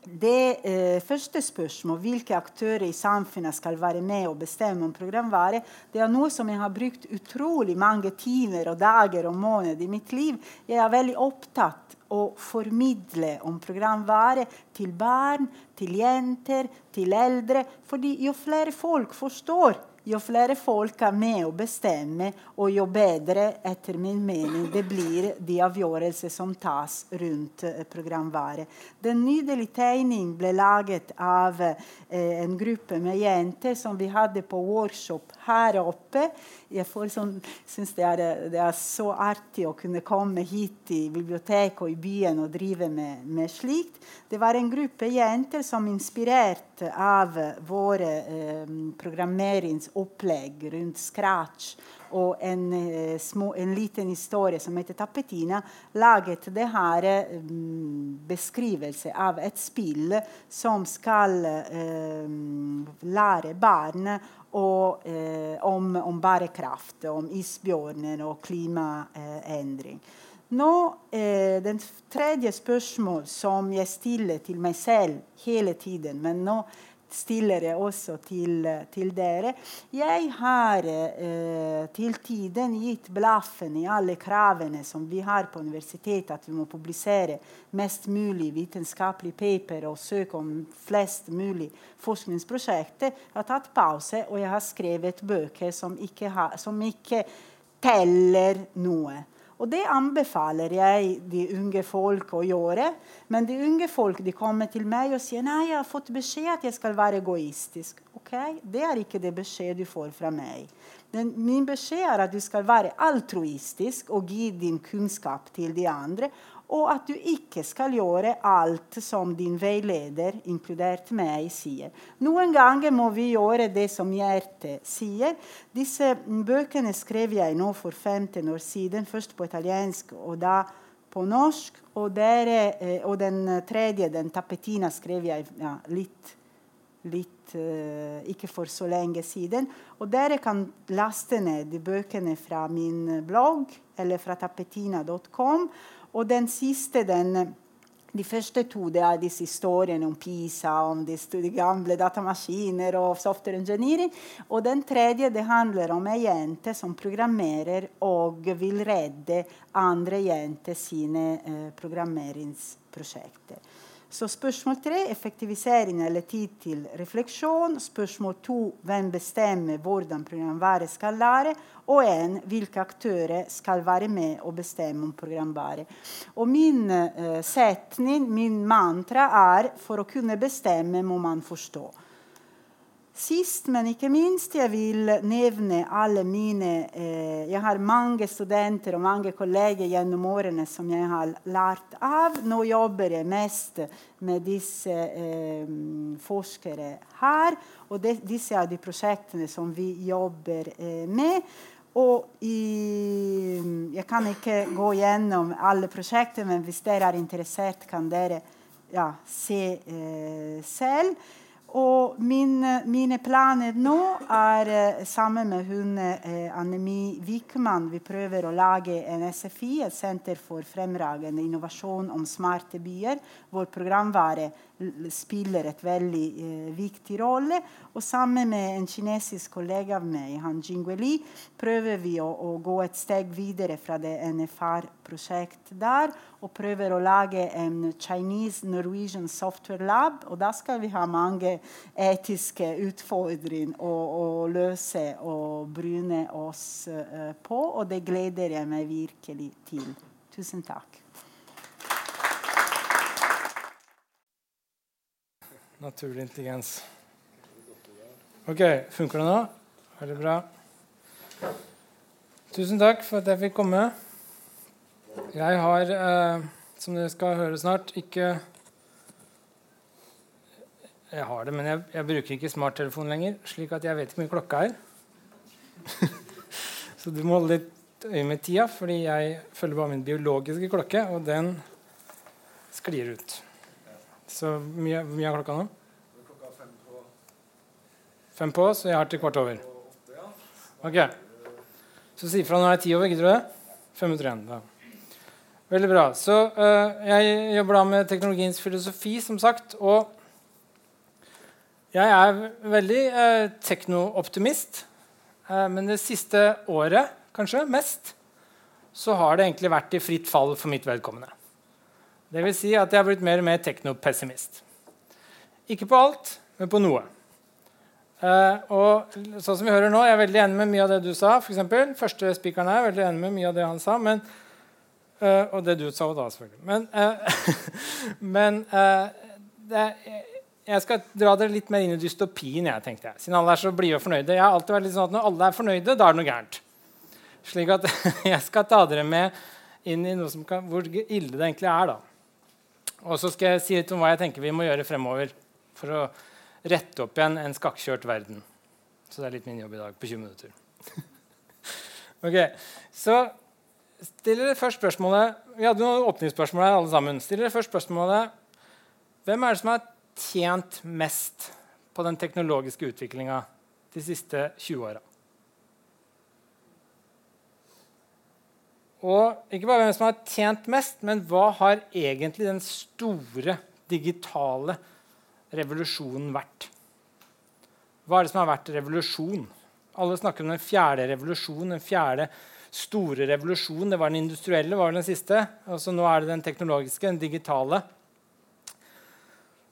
Det eh, første spørsmålet, hvilke aktører i samfunnet skal være med og bestemme om programvare, det er noe som jeg har brukt utrolig mange timer og dager og måneder i mitt liv. Jeg er veldig opptatt å formidle om programvare til barn, til jenter, til eldre. fordi jo flere folk forstår jo flere folk er med å bestemme, og jo bedre, etter min mening, det blir de avgjørelser som tas rundt eh, programvare. Den nydelige tegning ble laget av eh, en gruppe med jenter som vi hadde på workshop her oppe. Jeg sånn, syns det, det, er så artig å kunne komme hit i biblioteket og i byen og drive med, med slikt. Det var en gruppe jenter som av våre eh, programmeringsopplegg rundt scratch og en, eh, små, en, liten historie som heter 'Tappetina', laget det her eh, beskrivelse av et spill som skal eh, lære barn og, eh, om, om, bærekraft, om isbjørner og klimaendring. Nå, eh, Den tredje spørsmål som jeg stiller til meg selv hele tiden, men nå stiller jeg også til, til dere. Jeg har eh, til tiden gitt blaffen i alle kravene som vi har på universitetet, at vi må publisere mest mulig vitenskapelig paper og søke om flest mulig forskningsprosjekter. Jeg har tatt pause, og jeg har skrevet bøker som ikke, har, som ikke teller noe. Og det anbefaler jeg de unge folk å gjøre. Men de unge folk de kommer til meg og sier nei, jeg har fått beskjed at jeg skal være egoistisk. Ok, Det er ikke det beskjed du får fra meg. Den, min beskjed er at du skal være altruistisk og gi din kunnskap til de andre og at du ikke skal gjøre alt som din veileder, inkludert meg, sier. Noen ganger må vi gjøre det som hjertet sier. Disse bøkene skrev jeg nå for 15 år siden, først på italiensk og da på norsk. Og, der, eh, og den tredje, den 'Tapetina', skrev jeg ja, litt, litt uh, ikke for så lenge siden. Og dere kan laste ned de bøkene fra min blogg eller fra tapetina.com. Og den siste, den, de første to det er disse historiene om PISA, om de, gamle datamaskiner og software engineering. Og den tredje det handler om ei jente som programmerer og vil redde andre jenter sine eh, programmeringsprosjekter. Så spørsmål tre effektivisering eller tid til refleksjon. Spørsmål to hvem bestemmer hvordan programværet skal lære. Og en hvilke aktører skal være med og bestemme om programværet? Og min uh, setning, min mantra, er for å kunne bestemme må man forstå. Sist, men ikke minst, jeg vil nevne alle mine eh, Jeg har mange studenter og mange kolleger gjennom årene som jeg har lært av. Nå jobber jeg mest med disse eh, forskere her. Og det, disse er de prosjektene som vi jobber eh, med. Og i, jeg kan ikke gå gjennom alle prosjekter, men hvis dere er interessert, kan dere ja, se eh, selv. Og min, mine planer nå er eh, sammen med hun eh, Annemi Wikman Vi prøver å lage en SFI, et senter for fremragende innovasjon om smarte byer, hvor programvare spiller et veldig eh, viktig rolle. Og sammen med en kinesisk kollega av meg, han Jingweli, prøver vi å, å, gå et steg videre fra det NFR-prosjektet der, og prøver å lage en Chinese Norwegian Software Lab. Og da skal vi ha mange etiske utfordringer å, å løse og bryne oss eh, på, og det gleder jeg meg virkelig til. Tusen takk. Naturlig intelligens. Ok, funker det nå? Veldig bra. Tusen takk for at jeg fikk komme. Jeg har, eh, som dere skal høre snart, ikke Jeg har det, men jeg, jeg bruker ikke smarttelefon lenger, slik at jeg vet ikke hvor klokka er. Så du må holde litt øye med tida, fordi jeg følger bare min biologiske klokke, og den sklir ut. Så mye, mye er klokka nå? Klokka Fem på, Fem på, så jeg har til kvart over. Ok. Så si fra når det er ti over. Gidder du det? Fem minutter igjen. Da. Veldig bra. Så uh, Jeg jobber da med teknologiens filosofi, som sagt. Og jeg er veldig uh, teknooptimist. Uh, men det siste året, kanskje mest, så har det egentlig vært i fritt fall for mitt vedkommende. Vil si at jeg har blitt mer og mer teknopessimist. Ikke på alt, men på noe. Uh, og sånn som vi hører nå, Jeg er veldig enig med mye av det du sa. For eksempel. Første spikeren er veldig enig med mye av det han sa. Men, uh, og det du sa da, selvfølgelig. Men, uh, men det, jeg skal dra dere litt mer inn i dystopien. jeg, tenkte jeg. Siden alle er så blide og fornøyde. Jeg har alltid vært litt sånn at Når alle er fornøyde, da er det noe gærent. Slik at jeg skal ta dere med inn i noe som kan, hvor ille det egentlig er. da. Og så skal jeg si litt om hva jeg tenker vi må gjøre fremover for å rette opp igjen en skakkjørt verden. Så det er litt min jobb i dag på 20 minutter. ok, Så stiller dere først spørsmålet Vi hadde noen åpningsspørsmål her, alle sammen. Stiller dere først spørsmålet Hvem er det som har tjent mest på den teknologiske utviklinga de siste 20 åra? Og ikke bare hvem som har tjent mest, men hva har egentlig den store digitale revolusjonen vært? Hva er det som har vært revolusjon? Alle snakker om den fjerde revolusjonen, den fjerde store revolusjonen. Det var den industrielle, var den siste. Og så nå er det den teknologiske, den digitale.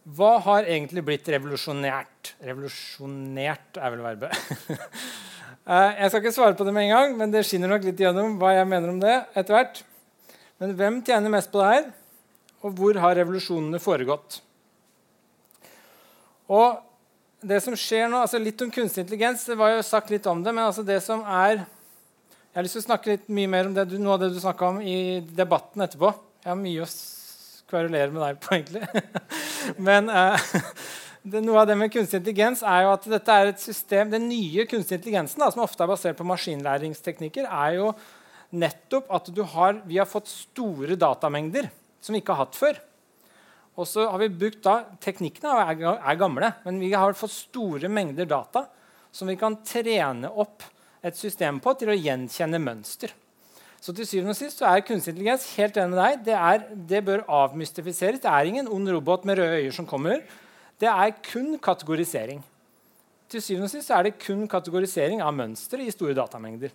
Hva har egentlig blitt revolusjonert? Revolusjonert er vel verbet. Eh, jeg skal ikke svare på det med en gang, men det skinner nok litt gjennom hva jeg mener om det etter hvert. Men hvem tjener mest på det her, og hvor har revolusjonene foregått? Og det som skjer nå, altså Litt om kunstig intelligens. det var jo sagt litt om det, men altså det som er Jeg har lyst til å snakke litt mye mer om det, noe av det du snakka om i debatten etterpå. Jeg har mye å kverulere med deg på, egentlig. men uh, det, noe av det med kunstig intelligens er jo at dette er et system, Den nye kunstig intelligensen, da, som ofte er basert på maskinlæringsteknikker, er jo nettopp at har, vi har fått store datamengder som vi ikke har hatt før. Og så har vi brukt da, Teknikkene er, er gamle, men vi har fått store mengder data som vi kan trene opp et system på til å gjenkjenne mønster. Så til syvende og sist er kunstig intelligens helt enig med deg. Det, er, det, bør avmystifiseres. Det er ingen ond robot med røde øyer som kommer. Det er kun kategorisering. Til syvende og sist er det kun kategorisering av mønstre i store datamengder.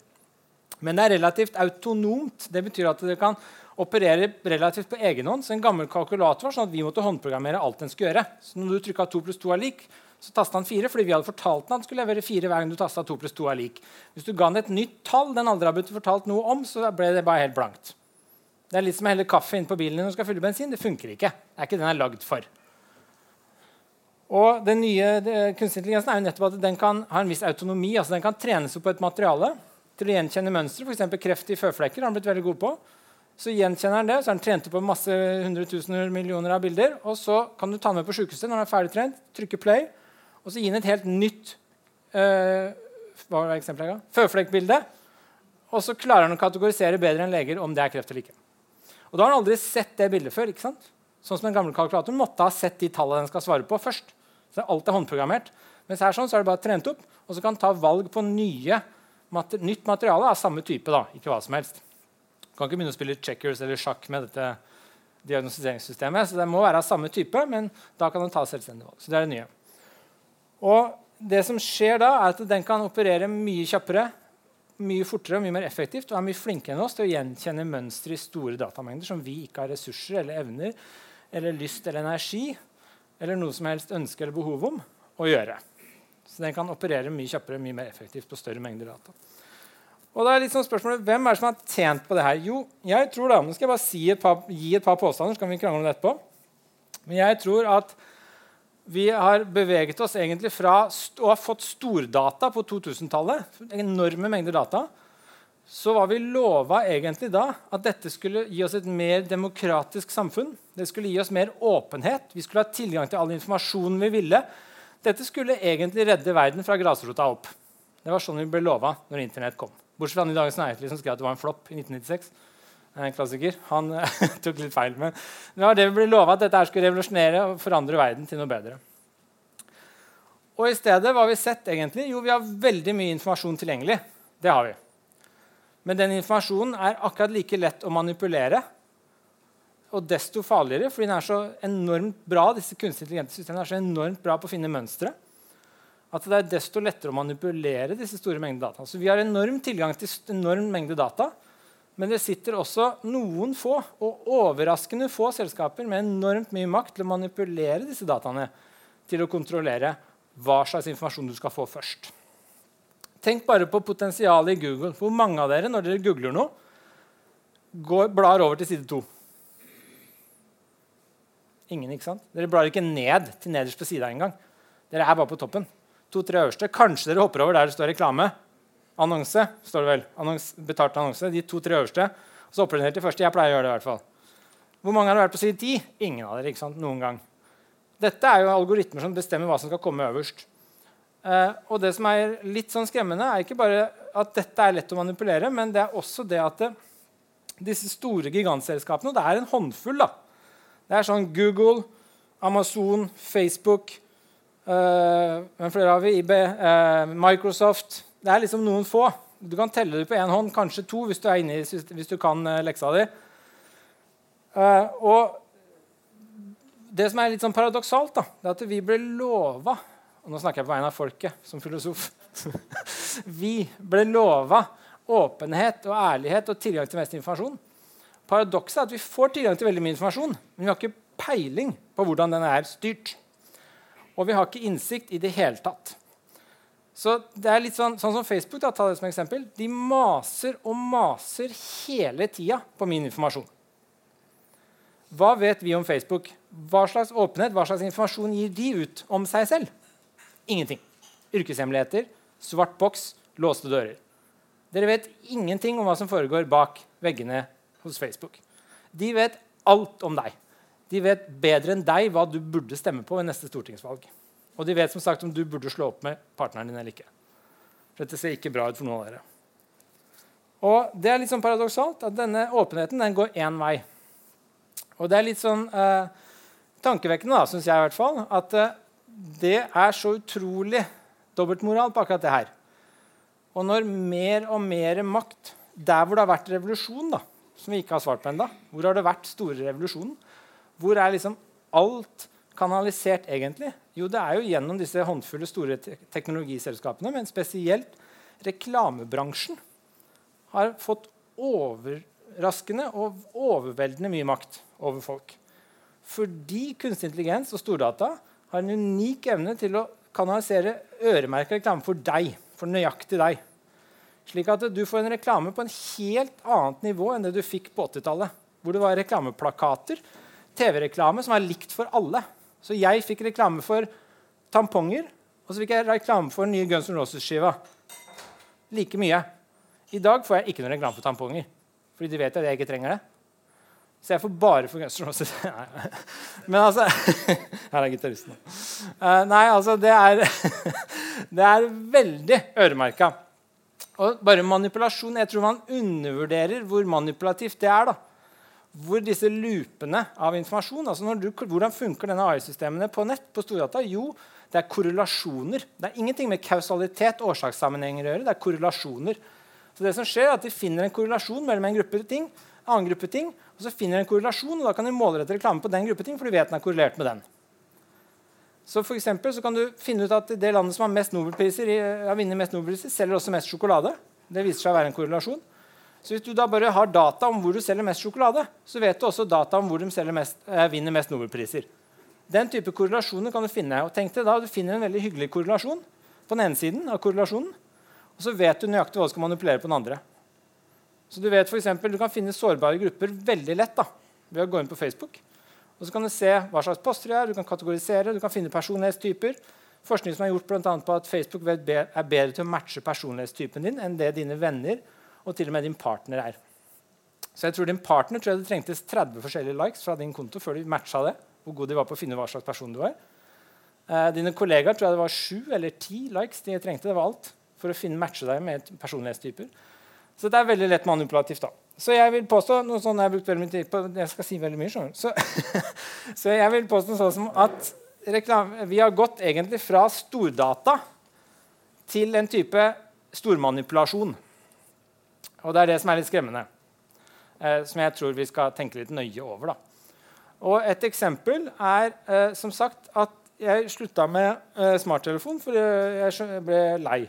Men det er relativt autonomt. Det betyr at det kan operere relativt på egen hånd. Så en gammel kalkulator var sånn at vi måtte håndprogrammere alt den skulle gjøre. Så når du trykka 2 pluss 2 er lik, så tasta han 4 fordi vi hadde fortalt den at den skulle levere 4 hver gang du tasta 2 pluss 2 er lik. Hvis du ga den et nytt tall den aldri har blitt fortalt noe om, så ble det bare helt blankt. Det er litt som å helle kaffe inn på bilen når du skal fylle bensin. Det funker ikke. Det er ikke den er lagd for. Og den nye kunstig intelligensen er jo nettopp at den kan ha en viss autonomi. altså Den kan trenes opp på et materiale til å gjenkjenne mønstre. F.eks. kreft i føflekker har den blitt veldig god på. Så gjenkjenner den det, så er den trent opp på masse hundretusener millioner av bilder. Og så kan du ta den med på sykehuset når den er ferdig trent, trykke play, og så gi den et helt nytt øh, hva var eksempelet føflekkbilde. Og så klarer den å kategorisere bedre enn leger om det er kreft eller ikke. Og da har den aldri sett det bildet før. ikke sant? Sånn som Den gamle kalkulatoren måtte ha sett de tallene den skal svare på, først. Så alt er håndprogrammert. Mens her sånn, så er det bare trent opp, og så kan man ta valg på nye, nytt materiale av samme type. da, ikke hva som helst. Du kan ikke begynne å spille checkers eller sjakk med dette diagnostiseringssystemet. Så det må være av samme type, men da kan den ta selvstendig valg. Så det er det nye. Og det som skjer da, er at den kan operere mye kjappere, mye fortere og mye mer effektivt og er mye flinkere enn oss til å gjenkjenne mønstre i store datamengder som vi ikke har ressurser eller evner eller lyst eller energi eller noe som helst ønske eller behov om å gjøre. Så den kan operere mye kjappere mye mer effektivt på større mengder data. Og da er litt sånn spørsmålet, Hvem er det som har tjent på det her? Jo, jeg tror da, Nå skal jeg bare si et par, gi et par påstander, så kan vi krangle om det etterpå. Men jeg tror at vi har beveget oss egentlig fra å ha fått stordata på 2000-tallet, enorme mengder data, så var vi lova egentlig da at dette skulle gi oss et mer demokratisk samfunn. Det skulle gi oss mer åpenhet. Vi skulle ha tilgang til all informasjonen vi ville. Dette skulle egentlig redde verden fra grasrota opp. Det var sånn vi ble lova når Internett kom. Bortsett fra han i Dagens Næringsliv som skrev at det var en flopp i 1996. En klassiker. Han tok litt feil. Men det var det vi ble lova, at dette skulle revolusjonere og forandre verden til noe bedre. Og i stedet, hva har vi sett egentlig? Jo, vi har veldig mye informasjon tilgjengelig. Det har vi. Men den informasjonen er akkurat like lett å manipulere. Og desto farligere, fordi den er så enormt bra, disse kunstig intelligente systemene er så enormt bra på å finne mønstre at det er desto lettere å manipulere disse store mengdene data. Så vi har enorm tilgang til enorm mengde data. Men det sitter også noen få og overraskende få selskaper med enormt mye makt til å manipulere disse dataene til å kontrollere hva slags informasjon du skal få først. Tenk bare på potensialet i Google. Hvor mange av dere når dere googler noe, går, blar over til side 2? Ingen, ikke sant? Dere blar ikke ned til nederst på sida engang. Dere er bare på toppen. To-tre øverste. Kanskje dere hopper over der det står reklame. Annonse. står det vel. Annons, betalt annonse. De to-tre øverste. Så hopper dere ned til første. Jeg pleier å gjøre det i hvert fall. Hvor mange har vært på side 10? Ingen av dere. ikke sant? Noen gang. Dette er jo algoritmer som bestemmer hva som skal komme øverst. Uh, og det som er litt sånn skremmende, er ikke bare at dette er lett å manipulere, men det er også det at det, disse store gigantselskapene Og det er en håndfull. da. Det er sånn Google, Amazon, Facebook uh, Hvem flere har vi? IB, uh, Microsoft Det er liksom noen få. Du kan telle det på én hånd, kanskje to, hvis du, er inne i, hvis du kan leksa di. og det som er litt sånn paradoksalt, da, det er at vi ble lova og Nå snakker jeg på vegne av folket som filosof. vi ble lova åpenhet og ærlighet og tilgang til mest informasjon. Paradokset er at vi får tilgang til veldig mye informasjon, men vi har ikke peiling på hvordan den er styrt. Og vi har ikke innsikt i det hele tatt. Så det er litt sånn, sånn som Facebook. Da, ta det som eksempel. De maser og maser hele tida på min informasjon. Hva vet vi om Facebook? Hva slags åpenhet, hva slags informasjon gir de ut om seg selv? Ingenting. Yrkeshemmeligheter, svart boks, låste dører. Dere vet ingenting om hva som foregår bak veggene hos Facebook. De vet alt om deg. De vet bedre enn deg hva du burde stemme på ved neste stortingsvalg. Og de vet som sagt om du burde slå opp med partneren din eller ikke. For dette ser ikke bra ut for noen av dere. Og det er litt sånn paradoksalt at denne åpenheten den går én vei. Og det er litt sånn eh, tankevekkende, da, syns jeg i hvert fall, at eh, det er så utrolig dobbeltmoral på akkurat det her. Og når mer og mer makt Der hvor det har vært revolusjon, da, som vi ikke har svart på ennå, hvor har det vært store revolusjonen? Hvor er liksom alt kanalisert egentlig? Jo, det er jo gjennom disse håndfulle store te teknologiselskapene, men spesielt reklamebransjen har fått overraskende og overveldende mye makt over folk. Fordi kunstig intelligens og stordata har en unik evne til å kanalisere øremerka reklame for deg. For nøyaktig deg. Slik at du får en reklame på en helt annet nivå enn det du fikk på 80-tallet. Hvor det var reklameplakater, TV-reklame som var likt for alle. Så jeg fikk reklame for tamponger, og så fikk jeg reklame for den nye Guns N' Roses-skiva. Like mye. I dag får jeg ikke noe reklame for tamponger. Fordi de vet at jeg ikke trenger det. Så jeg får bare for Guns N' Roses. Men altså Her er gitaristen. Uh, nei, altså Det er, det er veldig øremerka. Og bare manipulasjon Jeg tror man undervurderer hvor manipulativt det er. da. Hvor disse loopene av informasjon altså du, Hvordan funker denne AI-systemene på nett? på Stordata? Jo, det er korrelasjoner. Det er ingenting med kausalitet årsakssammenhenger å gjøre. det er korrelasjoner. Så det som skjer er at De finner en korrelasjon mellom en gruppe ting, annen gruppe ting, og så finner du en korrelasjon, og da kan du målrette reklame på den gruppe ting, for du vet den er korrelert med den. Så for så kan du finne ut at Det landet som har mest Nobelpriser, har vunnet mest Nobelpriser, selger også mest sjokolade. Det viser seg å være en korrelasjon. Så Hvis du da bare har data om hvor du selger mest sjokolade, så vet du også data om hvor de mest, eh, vinner mest Nobelpriser. Den type korrelasjoner kan du finne. og tenk deg da, Du finner en veldig hyggelig korrelasjon på den ene siden av korrelasjonen, og så vet du nøyaktig hva du skal manipulere på den andre. Så Du vet for eksempel, du kan finne sårbare grupper veldig lett da, ved å gå inn på Facebook. Og så kan Du se hva slags poster de er, du kan kategorisere, du kan finne personlighetstyper. Forskning som er gjort blant annet på at Facebook er bedre til å matche personlighetstypen din enn det dine venner og til og med din partner er. Så jeg tror din partner tror jeg det trengtes 30 forskjellige likes fra din konto før de matcha det. hvor god de var på å finne hva slags person du var. Eh, dine kollegaer tror jeg det var sju eller ti likes de trengte. det var alt for å finne matche deg med personlighetstyper. Så det er veldig lett manipulativt. da. Så jeg vil påstå noe sånn jeg har brukt veldig mye tid på, jeg skal si veldig mye, så, så jeg vil påstå sånn som at reklam- vi har gått egentlig fra stordata til en type stormanipulasjon. Og det er det som er litt skremmende. Eh, som jeg tror vi skal tenke litt nøye over. Da. Og et eksempel er eh, som sagt at jeg slutta med eh, smarttelefon fordi jeg ble lei.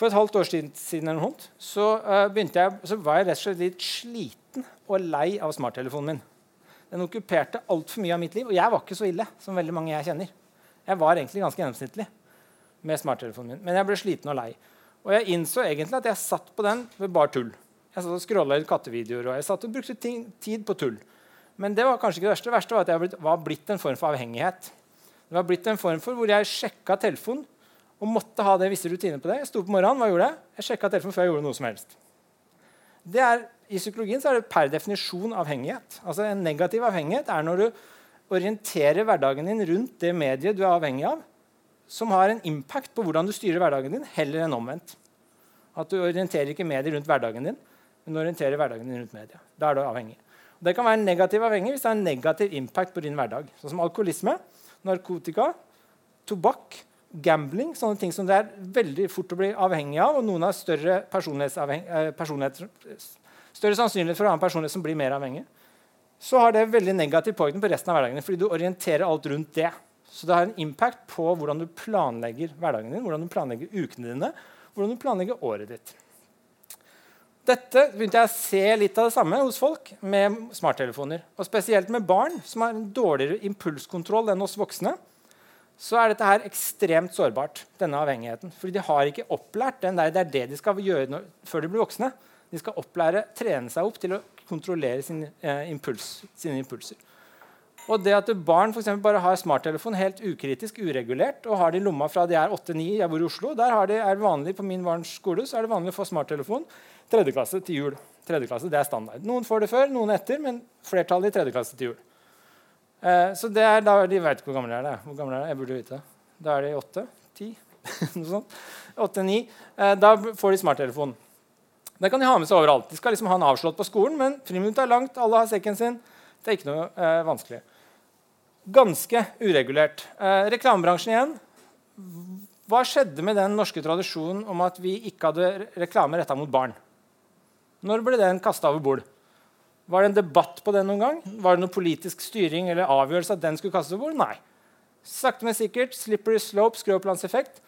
For et halvt år siden, eller noe, så, eh, begynte jeg, så var jeg rett og slett litt sliten og lei av smarttelefonen min. Den okkuperte altfor mye av mitt liv, og jeg var ikke så ille som veldig mange jeg kjenner. Jeg var egentlig ganske gjennomsnittlig med smarttelefonen min, men jeg ble sliten og lei. Og jeg innså egentlig at jeg satt på den ved bare tull. Jeg satt og scrolla i kattevideoer og jeg satt og brukte ting, tid på tull. Men det var kanskje ikke det verste. Det verste var at jeg var blitt en form for avhengighet. Det var blitt en form for hvor jeg sjekka telefonen og måtte ha det visse rutiner på det. Jeg sto på morgenen, hva gjorde jeg? Jeg sjekka telefonen før jeg gjorde noe som helst. Det er, I psykologien så er det per definisjon avhengighet. Altså En negativ avhengighet er når du orienterer hverdagen din rundt det mediet du er avhengig av, som har en impact på hvordan du styrer hverdagen din, heller enn omvendt. At du orienterer ikke mediet rundt hverdagen din, men orienterer hverdagen din rundt mediet. Da er du avhengig. Og det kan være en negativ avhengig hvis det har en negativ impact på din hverdag. Sånn som alkoholisme, narkotika, tobakk, gambling. Sånne ting som det er veldig fort å bli avhengig av, og noen har større, personlighetsavheng- eh, personlighet, større sannsynlighet for å ha en personlighet som blir mer avhengig. Så har det veldig negativ påvirkning på resten av hverdagen fordi du orienterer alt rundt det. Så det har en impact på hvordan du planlegger hverdagen din, hvordan du planlegger ukene dine, hvordan du planlegger året ditt. Dette begynte jeg å se litt av det samme hos folk med smarttelefoner. Og spesielt med barn som har en dårligere impulskontroll enn oss voksne. Så er dette her ekstremt sårbart, denne avhengigheten. Fordi de har ikke opplært den der, Det er det de skal gjøre når, før de blir voksne. De skal opplære, trene seg opp til å kontrollere sin, eh, impuls, sine impulser. Og det at barn for bare har smarttelefon helt ukritisk, uregulert, og har det i lomma fra de er 8-9 Jeg bor i Oslo. Der har de, er vanlig På min barns skole så er det vanlig å få smarttelefon tredje klasse til jul. Tredje klasse, det er standard. Noen får det før, noen etter, men flertallet i tredje klasse til jul. Eh, så det er da, De vet ikke hvor gamle det er. Hvor gamle er det? Jeg burde vite. Da er de åtte? Ti? Noe sånt. Åtte-ni. Eh, da får de smarttelefon. Det kan de ha med seg overalt. De skal liksom ha den avslått på skolen, men friminuttet er langt, alle har sekken sin. Det er ikke noe eh, vanskelig. Ganske uregulert. Eh, reklamebransjen igjen. Hva skjedde med den norske tradisjonen om at vi ikke hadde re- reklame retta mot barn? Når ble den kasta over bord? Var det en debatt på den noen gang? Var det noe politisk styring eller avgjørelse at den skulle kastes over? Nei. Sakte, men sikkert. Slippery slope, skråplanseffekt.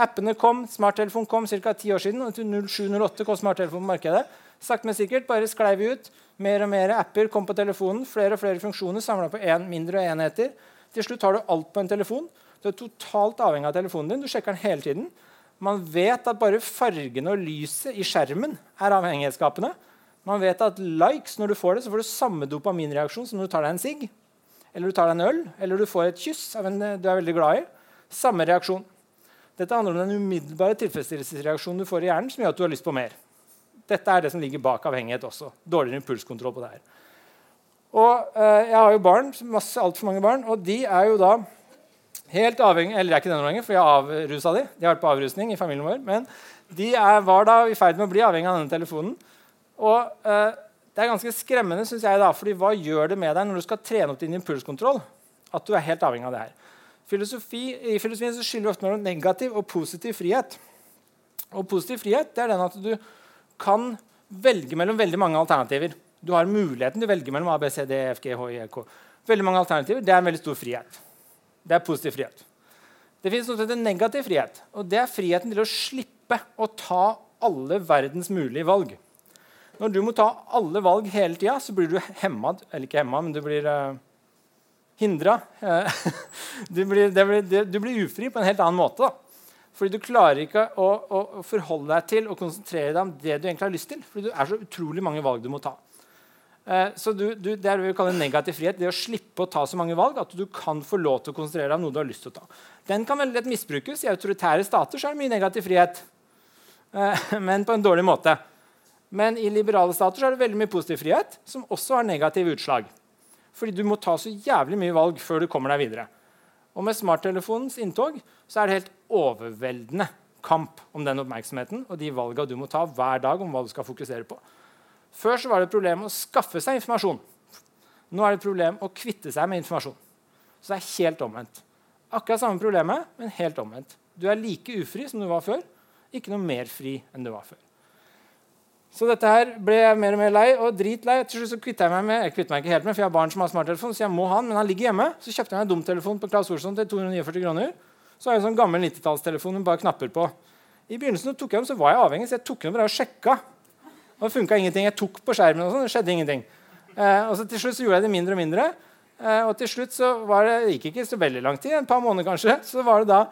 Appene kom, smarttelefon kom ca. ti år siden. og Til 0708 kom smarttelefon på markedet. Sakte, men sikkert bare sklei vi ut. Mer og mer apper kom på telefonen. Flere og flere funksjoner samla på én mindre enheter. Til slutt har du alt på en telefon. Du er totalt avhengig av telefonen din. Du sjekker den hele tiden. Man vet at bare fargene og lyset i skjermen er avhengighetsskapende. Man vet at likes, når du får det, så får du samme dopaminreaksjon som når du tar deg en sigg, eller du tar deg en øl, eller du får et kyss av en du er veldig glad i. Samme reaksjon. Dette handler om den umiddelbare tilfredsstillelsesreaksjonen du får i hjernen, som gjør at du har lyst på mer. Dette er det som ligger bak avhengighet også. Dårligere impulskontroll på det her. Og eh, Jeg har jo barn, masse, altfor mange barn, og de er jo da helt avhengig Eller det er ikke det nå lenger, for jeg har avrusa de. De har vært på avrusning i familien vår. Men de er, var da i ferd med å bli avhengig av denne telefonen. Og eh, det er ganske skremmende, synes jeg, da, fordi hva gjør det med deg når du skal trene opp din impulskontroll? At du er helt avhengig av det her. Filosofi, I filosofien så skiller vi ofte mellom negativ og positiv frihet. Og positiv frihet det er den at du kan velge mellom veldig mange alternativer. Du har muligheten til å velge mellom A, B, C, D, E, F, G, H, I, E, K. Veldig mange alternativer. Det er en veldig stor frihet. Det er positiv frihet. Det finnes noe som heter negativ frihet. og Det er friheten til å slippe å ta alle verdens mulige valg. Når du må ta alle valg hele tida, så blir du hemma. Eller ikke hemma, men du blir uh, hindra. du, blir, blir, du blir ufri på en helt annen måte. Da. Fordi du klarer ikke å, å, forholde deg til og konsentrere deg om det du egentlig har lyst til. Fordi det er så utrolig mange valg du må ta. Eh, så du, du, Det er det vi kaller negativ frihet. Det å slippe å ta så mange valg at du kan få lov til å konsentrere deg om noe du har lyst til å ta. Den kan veldig lett misbrukes. I autoritære stater så er det mye negativ frihet, eh, men på en dårlig måte. Men i liberale stater er det veldig mye positiv frihet, som også har negative utslag. Fordi du må ta så jævlig mye valg før du kommer deg videre. Og med smarttelefonens inntog så er det helt overveldende kamp om den oppmerksomheten og de valgene du må ta hver dag om hva du skal fokusere på. Før så var det et problem å skaffe seg informasjon. Nå er det et problem å kvitte seg med informasjon. Så det er helt omvendt. Akkurat samme problemet, men helt omvendt. Du er like ufri som du var før. Ikke noe mer fri enn du var før. Så dette her ble jeg mer og mer lei og dritlei. Til slutt så kvittet jeg meg med jeg kvittet meg ikke helt med, for jeg har barn som har smarttelefon, så jeg må ha den, men han ligger hjemme. Så kjøpte jeg meg en dumtelefon på Claes Olsson til 249 kroner. Så har jeg en sånn gammel 90-tallstelefon med bare knapper på. I begynnelsen tok jeg dem, så var jeg avhengig, så jeg tok dem bare og sjekka. Og det funka ingenting. Jeg tok på skjermen, og sånn, det skjedde ingenting. Eh, og så Til slutt så gjorde jeg det mindre og mindre. Eh, og til slutt så var det, det gikk ikke så veldig lang tid, en par måneder kanskje, så var det da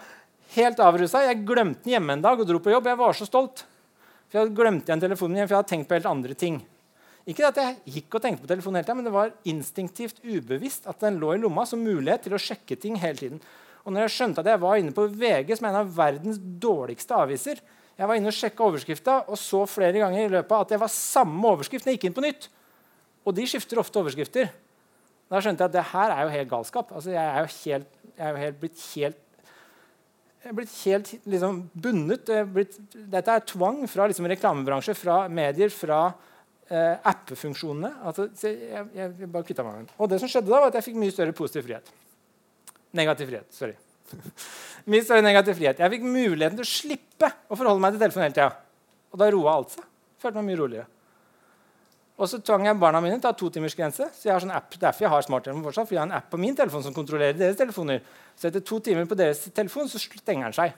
helt avrusa. Jeg glemte den hjemme en dag og dro på jobb. Jeg var så stolt. For jeg hadde glemt igjen telefonen min, for jeg hadde tenkt på helt andre ting. Ikke at jeg gikk og tenkte på telefonen hele tiden, men det var instinktivt ubevisst at den lå i lomma som mulighet til å sjekke ting hele tiden. Og når jeg skjønte at jeg var inne på VG, som er en av verdens dårligste aviser Jeg var inne og sjekka overskrifta og så flere ganger i løpet at det var samme overskrift jeg gikk inn på nytt. Og de skifter ofte overskrifter. Da skjønte jeg at det her er jo helt galskap. Altså, jeg er jo helt, jeg er jo helt blitt helt jeg er blitt helt liksom, bundet. Dette er tvang fra liksom, reklamebransje, fra medier, fra eh, appefunksjonene. Altså, jeg, jeg, bare kvitta meg med den. Og det som skjedde da, var at jeg fikk mye større positiv frihet. Negativ frihet. Sorry. mye større negativ frihet. Jeg fikk muligheten til å slippe å forholde meg til telefonen hele tida. Og da roa alt seg. Følte meg mye roligere. Og så tvang jeg barna mine til å ha totimersgrense. Så jeg har sånn app, derfor jeg har smarttelefon fortsatt, for jeg har en app på min telefon som kontrollerer deres telefoner. Så etter to timer på deres telefon så stenger den seg.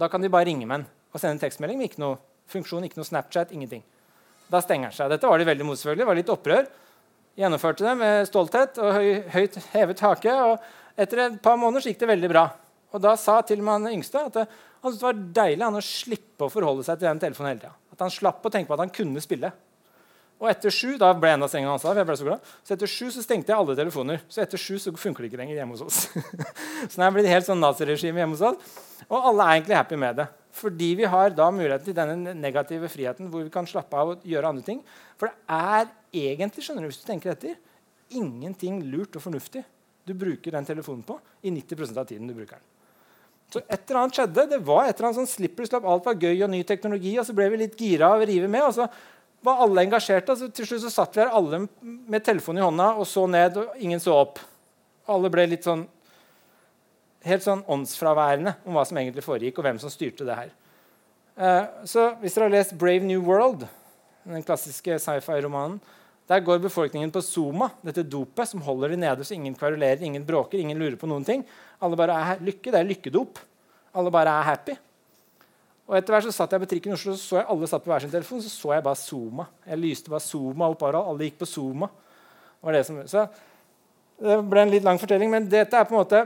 Da kan de bare ringe med den og sende en tekstmelding med ikke noe funksjon, ikke noe Snapchat, ingenting. Da stenger den seg. Dette var de veldig mot, selvfølgelig. Det var litt opprør. Gjennomførte det med stolthet og høy, høyt hevet hake. Og etter et par måneder så gikk det veldig bra. Og da sa til og med han yngste at det, han syntes det var deilig han å slippe å forholde seg til den telefonen hele tida. At han slapp å tenke på at han kunne spille. Og etter sju da ble enda sengen hans av. jeg ble Så glad. Så etter sju så stengte jeg alle telefoner. Så etter sju så funker det ikke lenger hjemme hos oss. så nå er det blitt helt sånn naziregime hjemme hos oss. Og alle er egentlig happy med det. Fordi vi har da muligheten til denne negative friheten hvor vi kan slappe av og gjøre andre ting. For det er egentlig, skjønner du, hvis du tenker etter, ingenting lurt og fornuftig du bruker den telefonen på i 90% av tiden du bruker den. Så et eller annet skjedde. Det var et eller annet sånn slipper slapp, Alt var gøy og ny teknologi, og så ble vi litt gira og rive med. og så var alle engasjerte. Altså, til slutt så satt vi her alle med telefonen i hånda og så ned, og ingen så opp. Alle ble litt sånn helt sånn åndsfraværende om hva som egentlig foregikk, og hvem som styrte det her. Uh, så hvis dere har lest 'Brave New World', den klassiske sci-fi-romanen, der går befolkningen på Zuma, dette dopet som holder de nede så ingen kverulerer, ingen bråker, ingen lurer på noen ting. Alle bare er lykke, Det er lykkedop. Alle bare er happy. Og etter hvert så satt jeg på trikken i Oslo så så jeg alle satt på hver sin telefon. Så så jeg bare Zooma. Jeg lyste bare Zooma opp overalt. Alle gikk på Zooma. Det det som, det ble en litt lang fortelling, men dette er på en måte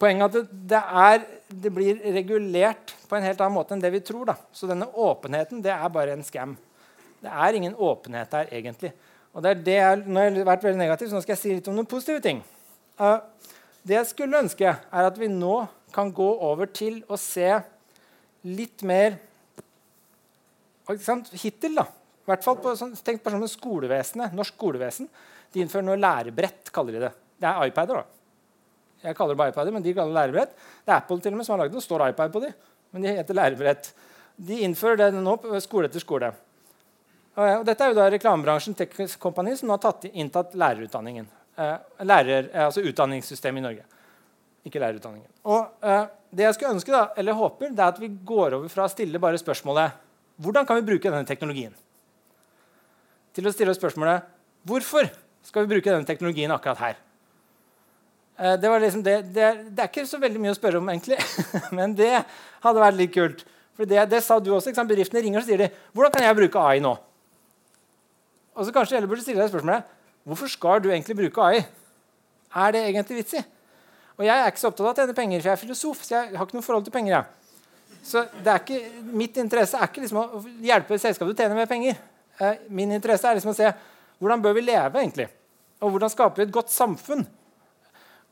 poenget at det, er, det blir regulert på en helt annen måte enn det vi tror. Da. Så denne åpenheten det er bare en scam. Det er ingen åpenhet her egentlig. Og det er det jeg, nå har jeg vært veldig negativ, så nå skal jeg si litt om noen positive ting. Uh, det jeg skulle ønske, er at vi nå kan gå over til å se litt mer Hittil, da. I hvert fall på, sånn, tenk på sånn skolevesenet, Norsk skolevesen. De innfører noe lærebrett, kaller de det. Det er iPader. da. Jeg kaller det bare iPader, men de kaller det lærebrett. Det er Apple til og med som har lagd det. Det står iPad på dem, men de heter lærebrett. De innfører det nå på skole etter skole. Og dette er jo da reklamebransjen Teknisk Kompani som nå har tatt, inntatt lærerutdanningen. Eh, lærer, eh, altså utdanningssystemet i Norge. Ikke lærerutdanningen. Og eh, det jeg skulle ønske, da, eller håper, det er at vi går over fra å stille bare spørsmålet hvordan kan vi bruke denne teknologien, til å stille oss spørsmålet hvorfor skal vi bruke denne teknologien akkurat her. Eh, det, liksom det, det, det, er ikke så veldig mye å spørre om, egentlig, men det hadde vært litt kult. For det, sa du også. Bedriftene ringer og sier de, 'Hvordan kan jeg bruke AI nå?' Og så kanskje heller burde stille deg spørsmålet hvorfor skal du egentlig bruke AI. Er det egentlig vits i? Og jeg er ikke så opptatt av å tjene penger, for jeg er filosof. så jeg har ikke noe forhold til penger. Jeg. Så ikke, Mitt interesse er ikke liksom å hjelpe selskapet til å tjene mer penger. Eh, min interesse er liksom å se hvordan bør vi leve egentlig? Og hvordan skaper vi et godt samfunn?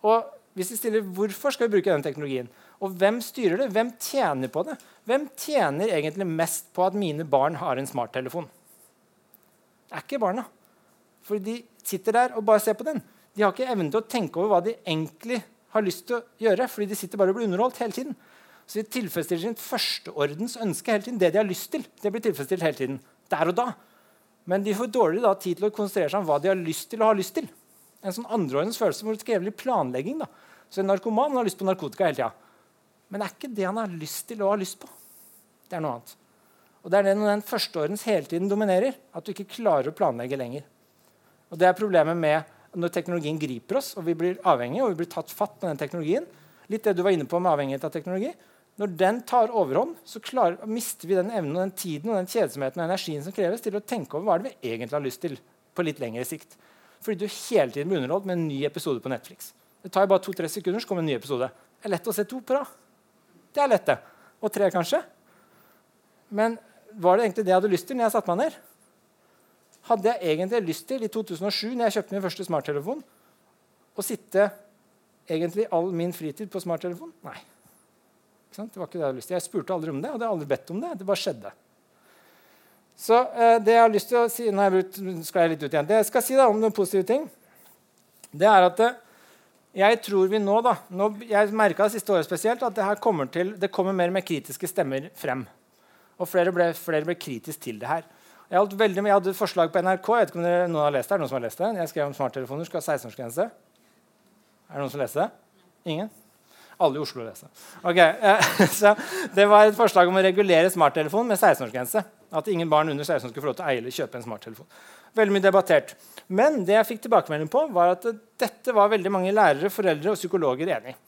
Og hvis vi stiller hvorfor skal vi bruke den teknologien, og hvem styrer det, hvem tjener på det? Hvem tjener egentlig mest på at mine barn har en smarttelefon? Det er ikke barna. For de sitter der og bare ser på den. De har ikke evnen til å tenke over hva de egentlig har lyst til å gjøre, fordi de sitter bare og blir underholdt hele tiden. Så de tilfredsstiller sin førsteordens ønske hele tiden. Det de har lyst til, det blir tilfredsstilt hele tiden. Der og da. Men de får dårligere da, tid til å konsentrere seg om hva de har lyst til å ha lyst til. En sånn andreordens følelse det krever planlegging. da. Så en narkoman har lyst på narkotika hele tida. Men det er ikke det han har lyst til å ha lyst på. Det er noe annet. Og det er det når den førsteordens hele tiden dominerer, at du ikke klarer å planlegge lenger. Og det er problemet med når teknologien griper oss, og vi blir avhengige, og vi blir tatt fatt med den teknologien. Litt det du var inne på med avhengighet av teknologi. Når den tar overhånd, så klarer, mister vi den evnen og den tiden og den kjedsomheten og energien som kreves til å tenke over hva det vi egentlig har lyst til på litt lengre sikt. Fordi du hele tiden blir underholdt med en ny episode på Netflix. Det tar bare to-tre sekunder, så kommer en ny episode. Det er lett å se to på rad. Det er lett, det. Og tre, kanskje. Men var det egentlig det jeg hadde lyst til når jeg satte meg ned? Hadde jeg egentlig lyst til i 2007, når jeg kjøpte min første smarttelefon, å sitte egentlig all min fritid på smarttelefon? Nei. Det var ikke det Jeg hadde lyst til. Jeg spurte aldri om det, og jeg hadde aldri bedt om det. Det bare skjedde. Så eh, det jeg har lyst til å si Nå skal jeg litt ut igjen. Det jeg skal si da, om noen positive ting, det er at eh, jeg tror vi nå, da, nå Jeg merka det siste året spesielt at det her kommer til, det kommer mer med kritiske stemmer frem. Og flere ble, flere ble kritisk til det her. Jeg, holdt veldig, jeg hadde et forslag på NRK. jeg vet ikke om dere, noen har lest det. Er det noen som har lest det? Jeg skrev om smarttelefoner skal ha 16-årsgrense. Er det noen som leste det? Ingen? Alle i Oslo leser. okay, eh, så Det var et forslag om å regulere smarttelefon med 16-årsgrense. At ingen barn under 16 skulle få lov til å eie eller kjøpe en smarttelefon. Veldig mye debattert. Men det jeg fikk tilbakemelding på, var at dette var veldig mange lærere, foreldre og psykologer enig i.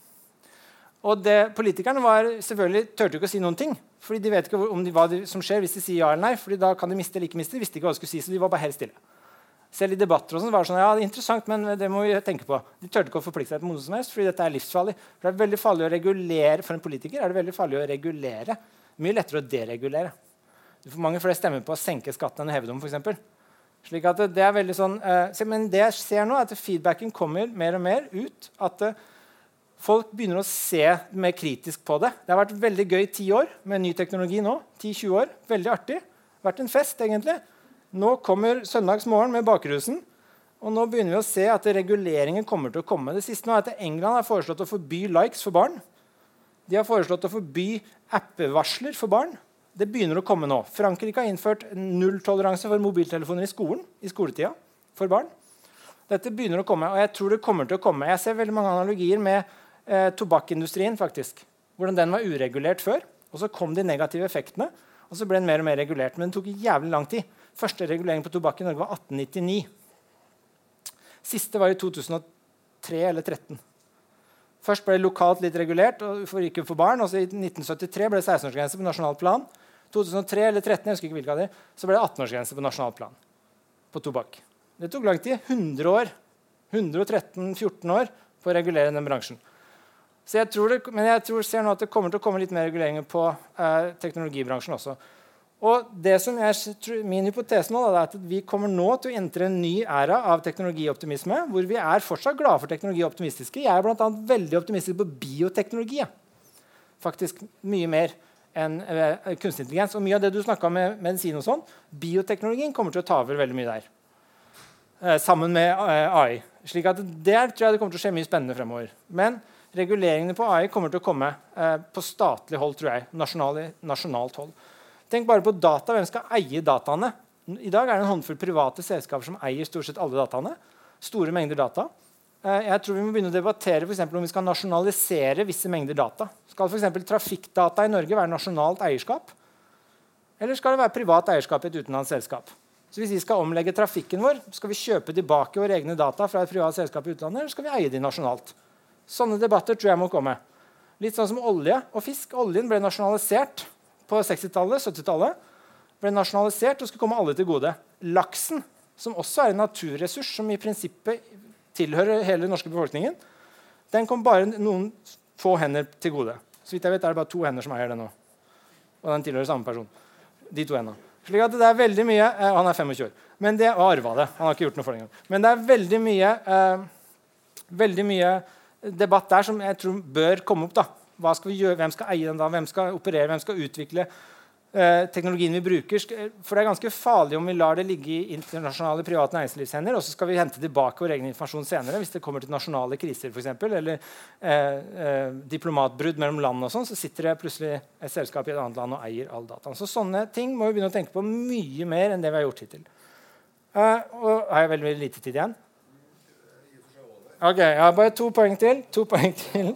Og det, Politikerne var selvfølgelig tørte ikke å si noen ting. fordi de vet ikke de, hva de, som skjer hvis de sier ja eller nei. fordi da kan de miste eller ikke miste. De visste ikke hva de skulle si, så de var bare helt stille. Selv i debatter og sånt, var det sånn, ja, det er interessant, men det må vi tenke på. De tørte ikke å forplikte seg til noe som helst, fordi dette er livsfarlig. For det er veldig farlig å regulere, For en politiker er det veldig farlig å regulere. Mye lettere å deregulere. Du får mange flere stemmer på å senke skatten enn å heve dem. For eksempel. Slik at det er veldig sånn, uh, men det jeg ser nå, er at feedbacken kommer mer og mer ut. At eh, folk begynner å se mer kritisk på det. Det har vært veldig gøy i ti år med ny teknologi nå. 10-20 år. Veldig artig. Vært en fest, egentlig. Nå kommer søndagsmorgen med bakrusen. Og nå begynner vi å se at reguleringen kommer til å komme. Det siste nå er at England har foreslått å forby likes for barn. De har foreslått å forby appevarsler for barn. Det begynner å komme nå. Frankrike har innført nulltoleranse for mobiltelefoner i skolen i skoletida for barn. Dette begynner å komme, og jeg tror det kommer til å komme. Jeg ser veldig mange analogier med eh, tobakkindustrien, faktisk. Hvordan den var uregulert før. Og så kom de negative effektene. Og så ble den mer og mer regulert. Men det tok jævlig lang tid. Første regulering på tobakk i Norge var 1899. Siste var i 2003 eller 2013. Først ble det lokalt litt regulert og for ikke for barn. og så I 1973 ble det 16-årsgrense på nasjonalt plan. 2003 eller 2013, jeg husker ikke hvilke av de, så ble det 18-årsgrense på nasjonalt plan på tobakk. Det tok lang tid. 100 år. 113-14 år på å regulere den bransjen. Jeg det, men jeg tror, ser nå at det kommer til å komme litt mer reguleringer på eh, teknologibransjen også. Og det som er Min hypotese nå er at vi kommer nå til å entre en ny æra av teknologioptimisme, hvor vi er fortsatt glade for teknologi og optimistiske. Jeg er bl.a. veldig optimistisk på bioteknologi. Faktisk mye mer enn uh, kunstig intelligens. Og mye av det du snakka om med medisin og sånn, bioteknologien kommer til å ta over veldig mye der. Eh, sammen med uh, AI. Slik at Der tror jeg det kommer til å skje mye spennende fremover. Men reguleringene på AI kommer til å komme på statlig hold, tror jeg. Nasjonal, nasjonalt hold. Tenk bare på data. Hvem skal eie dataene? I dag er det en håndfull private selskaper som eier stort sett alle dataene. Store mengder data. Eh, jeg tror Vi må begynne å debattere for om vi skal nasjonalisere visse mengder data. Skal f.eks. trafikkdata i Norge være nasjonalt eierskap? Eller skal det være privat eierskap i et utenlandsk selskap? Så Hvis vi skal omlegge trafikken vår, skal vi kjøpe tilbake våre egne data fra et privat selskap i utlandet, eller skal vi eie de nasjonalt? Sånne debatter tror jeg må komme. Litt sånn som olje og fisk. Oljen ble nasjonalisert på 60-tallet, 70-tallet ble nasjonalisert og skulle komme alle til gode. Laksen, som også er en naturressurs som i prinsippet tilhører hele den norske befolkningen, den kom bare noen få hender til gode. Så vidt jeg vet er det bare to hender som eier den nå. Og den tilhører samme person. De to hendene. Slik at det er veldig mye, eh, Han er 25 år. Men det, og arva det. Han har ikke gjort noe for det engang. Men det er veldig mye, eh, veldig mye debatt der som jeg tror bør komme opp. da. Hva skal vi gjøre? Hvem skal eie den da? Hvem skal operere? Hvem skal utvikle eh, teknologien vi bruker? For det er ganske farlig om vi lar det ligge i internasjonale private næringslivshender, og så skal vi hente tilbake vår egen informasjon senere hvis det kommer til nasjonale kriser for eksempel, eller eh, eh, diplomatbrudd mellom land. og sånn, Så sitter det plutselig et selskap i et annet land og eier all dataen. Så sånne ting må vi begynne å tenke på mye mer enn det vi har gjort hittil. Uh, og har jeg veldig, veldig lite tid igjen? Ok, Jeg har bare to poeng til. To poeng til.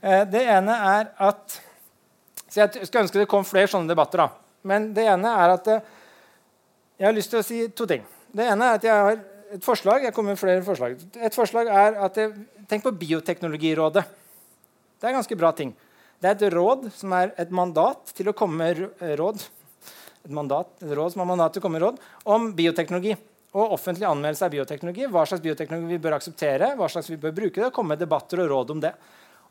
Eh, det ene er at så Jeg skulle ønske det kom flere sånne debatter. da. Men det ene er at eh, jeg har lyst til å si to ting. Det ene er at jeg har et forslag. Jeg kommer med flere forslag. Et forslag er at jeg, Tenk på Bioteknologirådet. Det er ganske bra ting. Det er et råd som er et mandat til å komme med råd et, mandat, et råd som har mandat til å komme med råd om bioteknologi. Og offentlig anmeldelse av bioteknologi. Hva slags bioteknologi vi bør akseptere, hva slags vi bør bruke det, og komme med debatter og råd om det.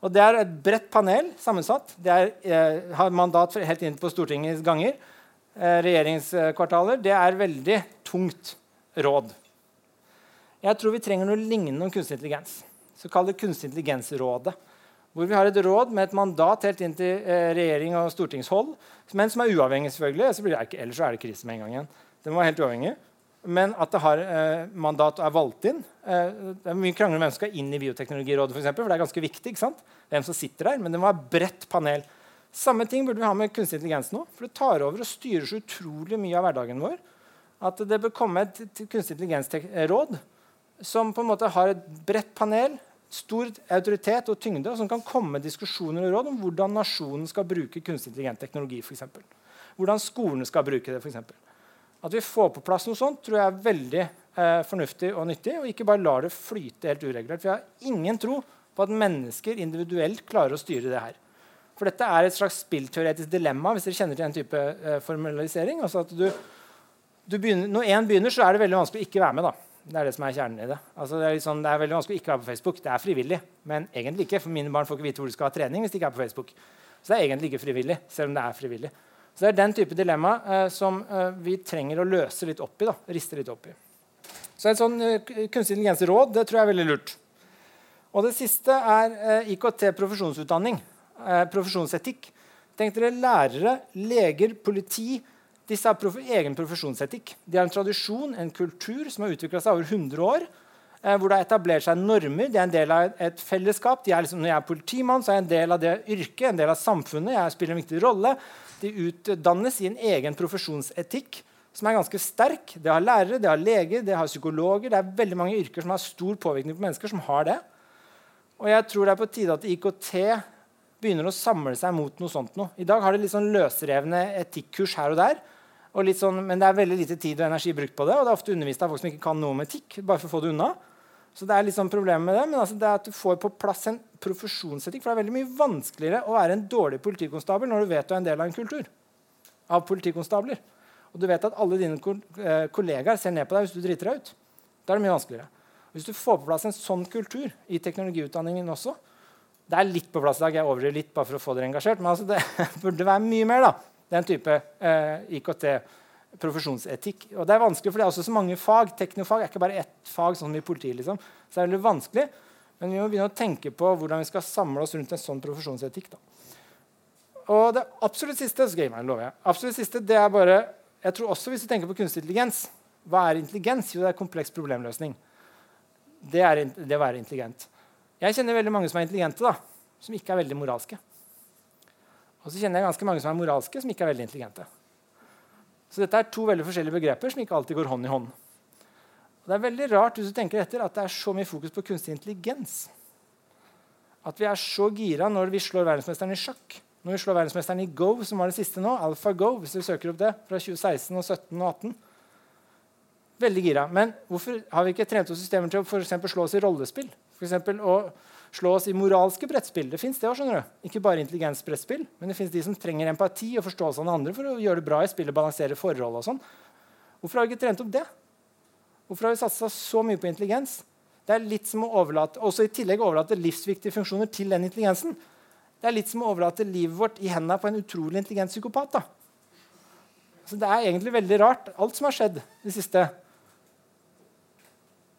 Og Det er et bredt panel sammensatt. Det er, eh, har mandat helt inn på Stortingets ganger. Eh, regjeringskvartaler. Det er veldig tungt råd. Jeg tror vi trenger noe lignende om kunstig intelligens. Så kall det Kunstig intelligensrådet. Hvor vi har et råd med et mandat helt inn til eh, regjering og stortingshold, men som er uavhengig. selvfølgelig. Så det, ellers er det krise med en gang igjen. Det må være helt uavhengig. Men at det har eh, mandat og er valgt inn. Eh, det er mye krangler om hvem som skal inn i Bioteknologirådet, for, eksempel, for det er ganske viktig. ikke sant? Hvem som sitter der, Men det må være bredt panel. Samme ting burde vi ha med kunstig intelligens nå. For det tar over og styrer så utrolig mye av hverdagen vår at det bør komme et kunstig intelligens-råd som på en måte har et bredt panel, stor autoritet og tyngde, og som kan komme med diskusjoner og råd om hvordan nasjonen skal bruke kunstig intelligent teknologi. For eksempel. hvordan skolene skal bruke det. For eksempel. At vi får på plass noe sånt, tror jeg er veldig eh, fornuftig og nyttig. Og ikke bare lar det flyte helt uregulert. For jeg har ingen tro på at mennesker individuelt klarer å styre det her. For dette er et slags spillteoretisk dilemma hvis dere kjenner til en type eh, formalisering. Altså at du, du begynner, når én begynner, så er det veldig vanskelig å ikke være med. da. Det er det som er kjernen i det. Altså, det, er liksom, det, er veldig vanskelig å ikke være på Facebook. Det er frivillig, men egentlig ikke. For mine barn får ikke vite hvor de skal ha trening hvis de ikke er på Facebook. Så det er egentlig ikke frivillig, selv om det er frivillig. Så Det er den type dilemma eh, som eh, vi trenger å løse litt opp i. Da, riste litt opp i. Så et sånn eh, kunstig intelligens-råd det tror jeg er veldig lurt. Og det siste er eh, IKT profesjonsutdanning. Eh, profesjonsetikk. Tenk dere lærere, leger, politi. Disse har prof egen profesjonsetikk. De har en tradisjon, en kultur, som har utvikla seg over 100 år. Eh, hvor det har etablert seg normer. De er en del av et fellesskap. Liksom, når jeg er politimann, så er jeg en del av det yrket, en del av samfunnet. Jeg spiller en viktig rolle. De utdannes i en egen profesjonsetikk som er ganske sterk. Det har lærere, det har leger, det har psykologer. Det er veldig mange yrker som har stor påvirkning på mennesker, som har det. Og jeg tror det er på tide at IKT begynner å samle seg mot noe sånt. Noe. I dag har det litt sånn løsrevne etikkurs her og der. Og sånn, men det er veldig lite tid og energi brukt på det. Og det er ofte undervist av folk som ikke kan noe om etikk. bare for å få det unna. Så det er litt sånn problemet med det, men altså det er at du får på plass en profesjonsetikk. For det er veldig mye vanskeligere å være en dårlig politikonstabel når du vet du er en del av en kultur av politikonstabler. Og du vet at alle dine eh, kollegaer ser ned på deg hvis du driter deg ut. Da er det mye vanskeligere. Hvis du får på plass en sånn kultur i teknologiutdanningen også Det er litt på plass i dag, jeg overdriver litt bare for å få dere engasjert, men altså det burde være mye mer da, den type eh, IKT profesjonsetikk. Og det er vanskelig, for det er også så mange fag. Teknofag er ikke bare ett fag sånn i politiet. Liksom. Så det er veldig vanskelig. Men vi må begynne å tenke på hvordan vi skal samle oss rundt en sånn profesjonsetikk. Da. Og det absolutt siste så gamer, lover jeg. Absolutt siste, det er bare, jeg tror også Hvis du tenker på kunstig intelligens Hva er intelligens? Jo, det er kompleks problemløsning. Det er det å være intelligent. Jeg kjenner veldig mange som er intelligente, da, som ikke er veldig moralske. Og så kjenner jeg ganske mange som er moralske, som ikke er veldig intelligente. Så dette er to veldig forskjellige begreper som ikke alltid går hånd i hånd. Og det er veldig rart hvis du tenker etter, at det er så mye fokus på kunstig intelligens. At vi er så gira når vi slår verdensmesteren i sjakk. Når vi slår verdensmesteren i Go, som var det siste nå, AlphaGo, hvis du søker opp det, fra 2016 og 17 og 18. Veldig gira. Men hvorfor har vi ikke trent oss systemer til å for slå oss i rollespill? For eksempel, å slå oss i moralske brettspill. Det fins det òg. Ikke bare intelligensbrettspill, men det fins de som trenger empati og forståelse av den andre for å gjøre det bra i spillet, balansere forhold og sånn. Hvorfor har vi ikke trent opp det? Hvorfor har vi satsa så mye på intelligens? Det er litt som å overlate, også i tillegg overlate livsviktige funksjoner til den intelligensen. Det er litt som å overlate livet vårt i hendene på en utrolig intelligent psykopat. da. Så Det er egentlig veldig rart, alt som har skjedd de siste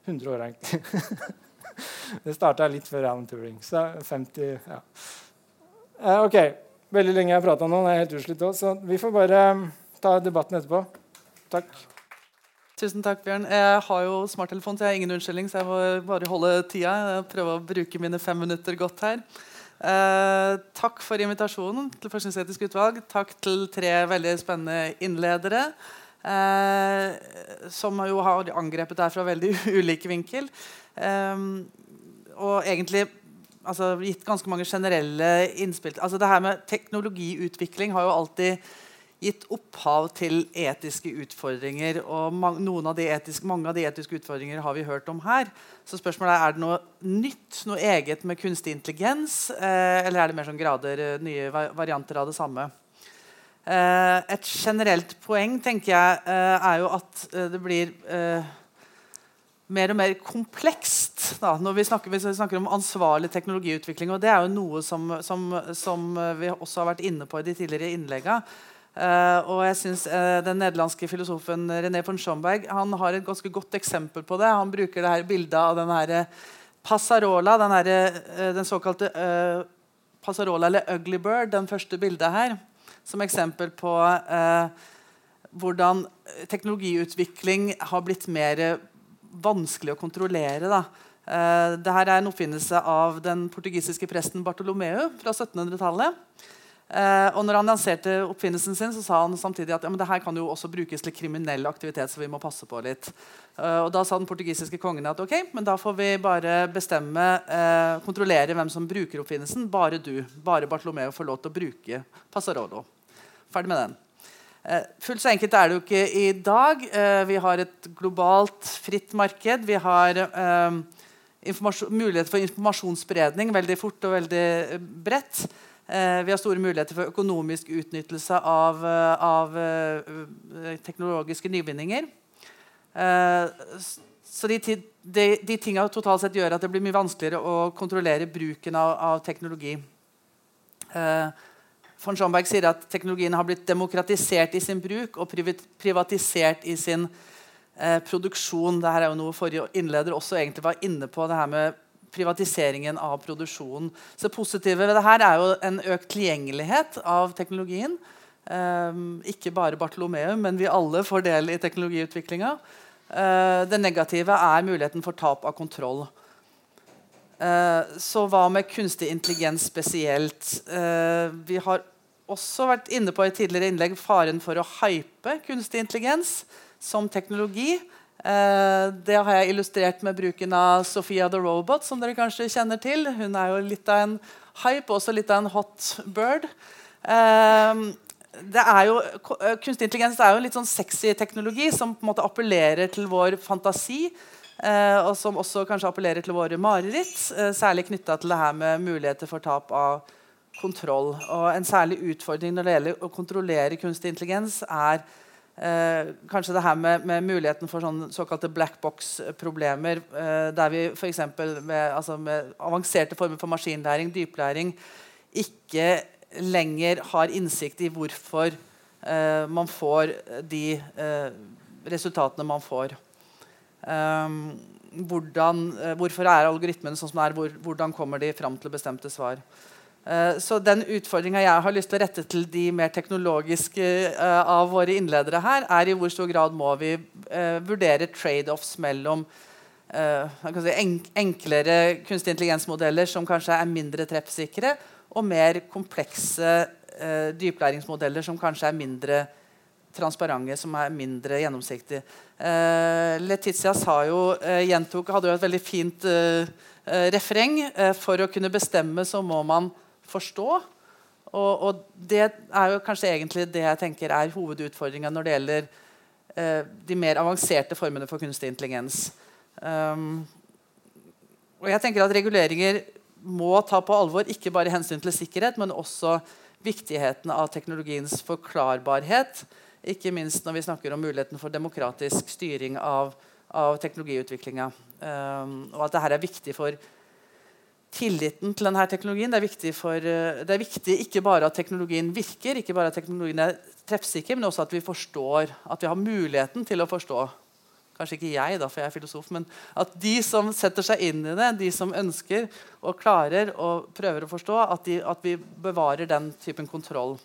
100 åra. Det starta litt før Alan Turing. Så 50 ja. Eh, ok. Veldig lenge jeg har prata nå. Jeg er helt utslitt òg, så vi får bare um, ta debatten etterpå. Takk. Tusen takk, Bjørn. Jeg har jo smarttelefon, så jeg har ingen unnskyldning. Så jeg må bare holde tida. Prøve å bruke mine fem minutter godt her. Eh, takk for invitasjonen til Forskningsetisk utvalg. Takk til tre veldig spennende innledere. Eh, som jo har angrepet her fra veldig ulike vinkel. Um, og egentlig altså, gitt ganske mange generelle innspill. Altså, det her med Teknologiutvikling har jo alltid gitt opphav til etiske utfordringer. og noen av etiske, Mange av de etiske utfordringer har vi hørt om her. Så spørsmålet er er det noe nytt, noe eget med kunstig intelligens, eh, eller er det mer sånn grader, eh, nye varianter av det samme? Eh, et generelt poeng tenker jeg eh, er jo at eh, det blir eh, mer og mer komplekst da, når vi snakker, vi snakker, om ansvarlig teknologiutvikling. og Det er jo noe som, som, som vi også har vært inne på i de tidligere innleggene. Uh, og jeg synes uh, Den nederlandske filosofen René von Schomberg han har et ganske godt eksempel på det. Han bruker det her bildet av den her passarola, den, her, uh, den såkalte passarola eller ugly bird, den første bildet her, som eksempel på hvordan teknologiutvikling har blitt mer vanskelig å kontrollere. Da. Uh, Dette er en oppfinnelse av den portugisiske presten Bartolomeu fra 1700-tallet. Uh, og når han lanserte oppfinnelsen sin, så sa han samtidig at ja, men det her kan jo også brukes til kriminell aktivitet. så vi må passe på litt. Uh, og Da sa den portugisiske kongen at ok, men da får vi bare bestemme, uh, kontrollere hvem som bruker oppfinnelsen. Bare du. Bare Bartolomeo får lov til å bruke Passarolo. Ferdig med den. Eh, fullt så enkelt er det jo ikke i dag. Eh, vi har et globalt, fritt marked. Vi har muligheter mulighet for informasjonsspredning veldig fort og veldig bredt. vi har store muligheter for økonomisk utnyttelse av, av teknologiske nyvinninger. så de, de, de tingene totalt sett gjør at det blir mye vanskeligere å kontrollere bruken av, av teknologi. Von Schomberg sier at teknologien har blitt demokratisert i sin bruk og privatisert i sin eh, produksjon. Dette er jo noe forrige innleder også egentlig var inne på. det her med privatiseringen av produksjonen. Så positive ved det her er jo en økt tilgjengelighet av teknologien. Um, ikke bare Bartolomeum, men vi alle får del i teknologiutviklinga. Uh, det negative er muligheten for tap av kontroll. Uh, så hva med kunstig intelligens spesielt? Uh, vi har også vært inne på i tidligere innlegg faren for å hype kunstig intelligens som teknologi. Eh, det har jeg illustrert med bruken av Sofia the Robot, som dere kanskje kjenner til. Hun er jo litt av en hype, også litt av en hot bird. Eh, jo, eh, kunstig intelligens er jo en litt sånn sexy teknologi som på en måte appellerer til vår fantasi. Eh, og som også kanskje appellerer til våre mareritt, eh, særlig knytta til det her med muligheter for tap av kontroll. Og en særlig utfordring når det gjelder å kontrollere kunstig intelligens, er eh, kanskje det her med, med muligheten for såkalte black box-problemer. Eh, der vi f.eks. Med, altså med avanserte former for maskinlæring, dyplæring, ikke lenger har innsikt i hvorfor eh, man får de eh, resultatene man får. Um, hvordan, eh, hvorfor er algoritmene sånn som det er? Hvor, hvordan kommer de fram til bestemte svar? Eh, så den utfordringa jeg har lyst til å rette til de mer teknologiske uh, av våre innledere her, er i hvor stor grad må vi vurdere trade-offs mellom enklere kunstig intelligens-modeller som kanskje er mindre treffsikre, og mer komplekse dyplæringsmodeller som kanskje er mindre transparente, som er mindre gjennomsiktige. Letizia sa jo, gjentok, hadde jo et veldig fint refreng. for å kunne bestemme så må man forstå. Og, og, det er jo kanskje egentlig det jeg tenker er hovedutfordringa når det gjelder eh, de mer avanserte formene for kunstig intelligens. Um, og jeg tenker at Reguleringer må ta på alvor ikke bare hensyn til sikkerhet, men også viktigheten av teknologiens forklarbarhet. Ikke minst når vi snakker om muligheten for demokratisk styring av, av teknologiutviklinga. Um, og at dette er viktig for tilliten til denne teknologien. Det er, viktig for, eh, det er viktig ikke bare at teknologien virker, ikke bare at teknologien er treffsikker, men også at vi forstår, at vi har muligheten til å forstå. Kanskje ikke jeg, da, for jeg er filosof, men at de som setter seg inn i det, de som ønsker og klarer og prøver å forstå, at, de, at vi bevarer den typen kontroll.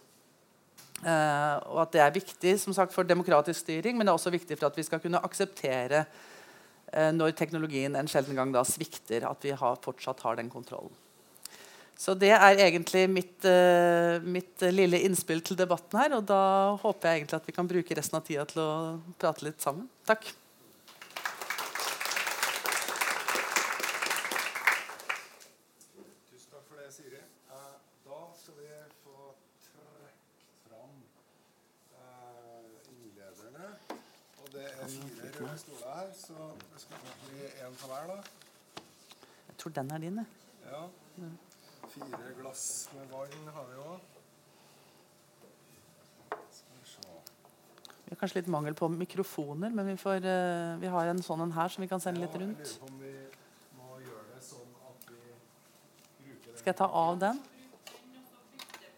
Uh, og at det er viktig som sagt, for demokratisk styring, men det er også viktig for at vi skal kunne akseptere uh, når teknologien en sjelden gang da svikter, at vi har, fortsatt har den kontrollen. Så det er egentlig mitt, uh, mitt, lille innspill til debatten her. Og da håper jeg egentlig at vi kan bruke resten av tida til å prate litt sammen. Takk. Siri. Eh, da skal vi få trukket fram eh, innlederne. Og det er fire røde stoler her, så det skal bli én av hver, da. Jeg tror den er din. jeg. Ja. Fire glass med vann har vi òg. Vi har kanskje litt mangel på mikrofoner, men vi, får, eh, vi har en sånn en her som vi kan sende litt Ja, rundt. sånn. Skal jeg ta av den?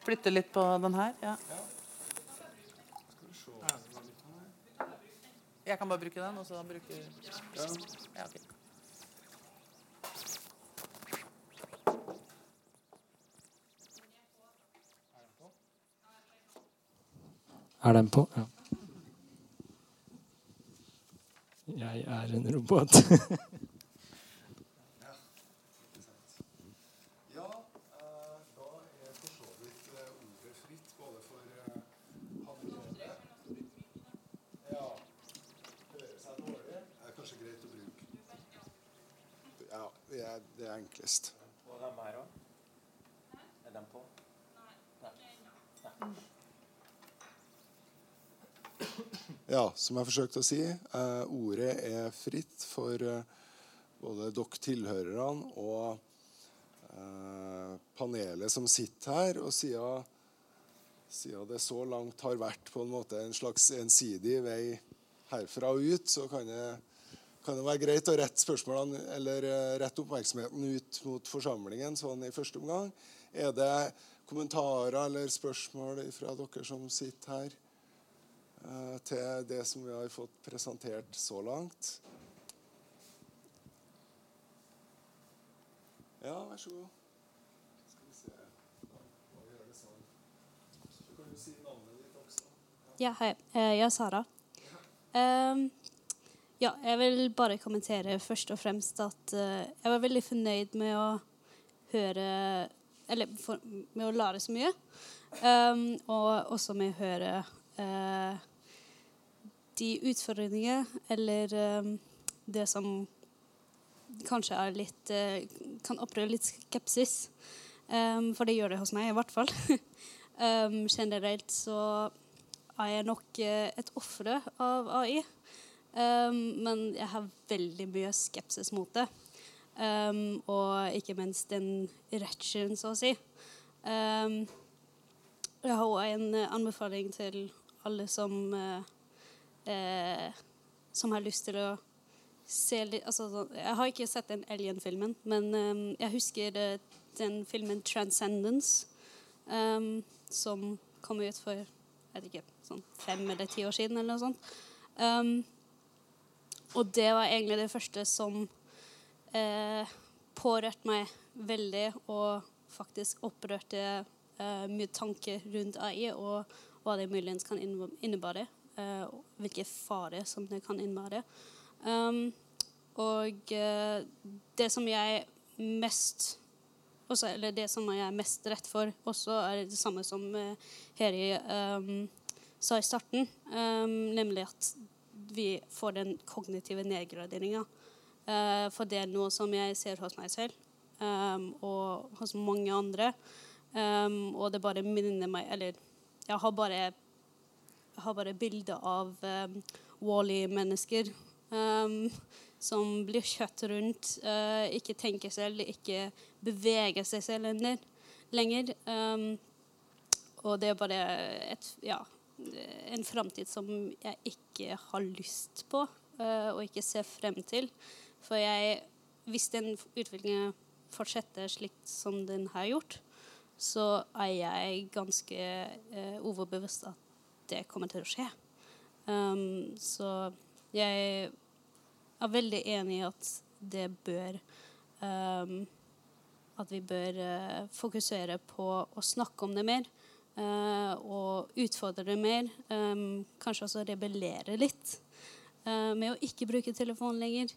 Flytte litt på den her? Ja vi se. Jeg kan bare bruke den, og så da bruker ja, ok. Er den på? Ja. Jeg er en robot. Ja, eh, da er for så vidt eh, ordet fritt både for eh, panelet Ja. Hører seg dårlig. Det er kanskje greit å bruke. Ja, det er, det er enklest. Og den her òg? Er den på? Ja, som jeg forsøkte å si, eh, ordet er fritt for eh, både dere tilhørerne og eh, panelet som sitter her. Og siden, siden det så langt har vært på en måte en slags ensidig vei herfra og ut, så kan det, kan det være greit å rette spørsmålene eller eh, rette oppmerksomheten ut mot forsamlingen sånn i første omgang. Er det kommentarer eller spørsmål fra dere som sitter her? eh, til det som vi har fått presentert så langt. Ja, vær så god. Skal vi se. Da må det sånn. Så kan du si navnet ditt også. Ja, hei. Eh, Jeg er Sara. Ehm, ja, jeg vil bare kommentere først og fremst at uh, jeg var veldig fornøyd med å høre Eller for, med å lære så mye. Um, og også med å høre uh, de utfordringene eller um, det som kanskje er litt uh, kan opprøre litt skepsis. Um, for det gjør det hos meg, i hvert fall. Generelt så er jeg nok et offer av AI. Ehm, men jeg har veldig mye skepsis mot det. Um, og ikke minst den redselen, så å si. Um, jeg har også en eh, anbefaling til alle som uh, uh, som har lyst til å se litt altså, Jeg har ikke sett den Alien-filmen, men jeg husker eh, den filmen 'Transcendence', som kom ut for jeg vet ikke, sånn fem eller ti år siden. eller noe sånt. Um, og det var egentlig det første som eh, pårørte meg veldig, og faktisk opprørte eh, mye tanker rundt AI, og hva det muligens kan innebære. eh, hvilke farer som det kan innebære. Um, og eh, det som jeg mest også, eller det som jeg er mest rett for, også er det samme som uh, Heri um, sa i starten, um, nemlig at vi får den kognitive nedgraderinga. Uh, for det er noe som jeg ser hos meg selv um, og hos mange andre. Um, og det bare minner meg Eller jeg har bare jeg har bare bilder av um, Wally-mennesker um, som blir kjøtt rundt, uh, ikke tenker selv, ikke beveger seg selv lenger. og det er bare et, ja, en framtid som jeg ikke har lyst på, uh, og ikke ser frem til. For jeg, hvis den utviklingen fortsetter slik som den har gjort, så er jeg ganske uh, overbevist at det kommer til å skje. Um, så jeg er veldig enig i at det bør um, At vi bør uh, fokusere på å snakke om det mer. Uh, og utfordre det mer. Um, kanskje også rebellere litt uh, med å ikke bruke telefon lenger.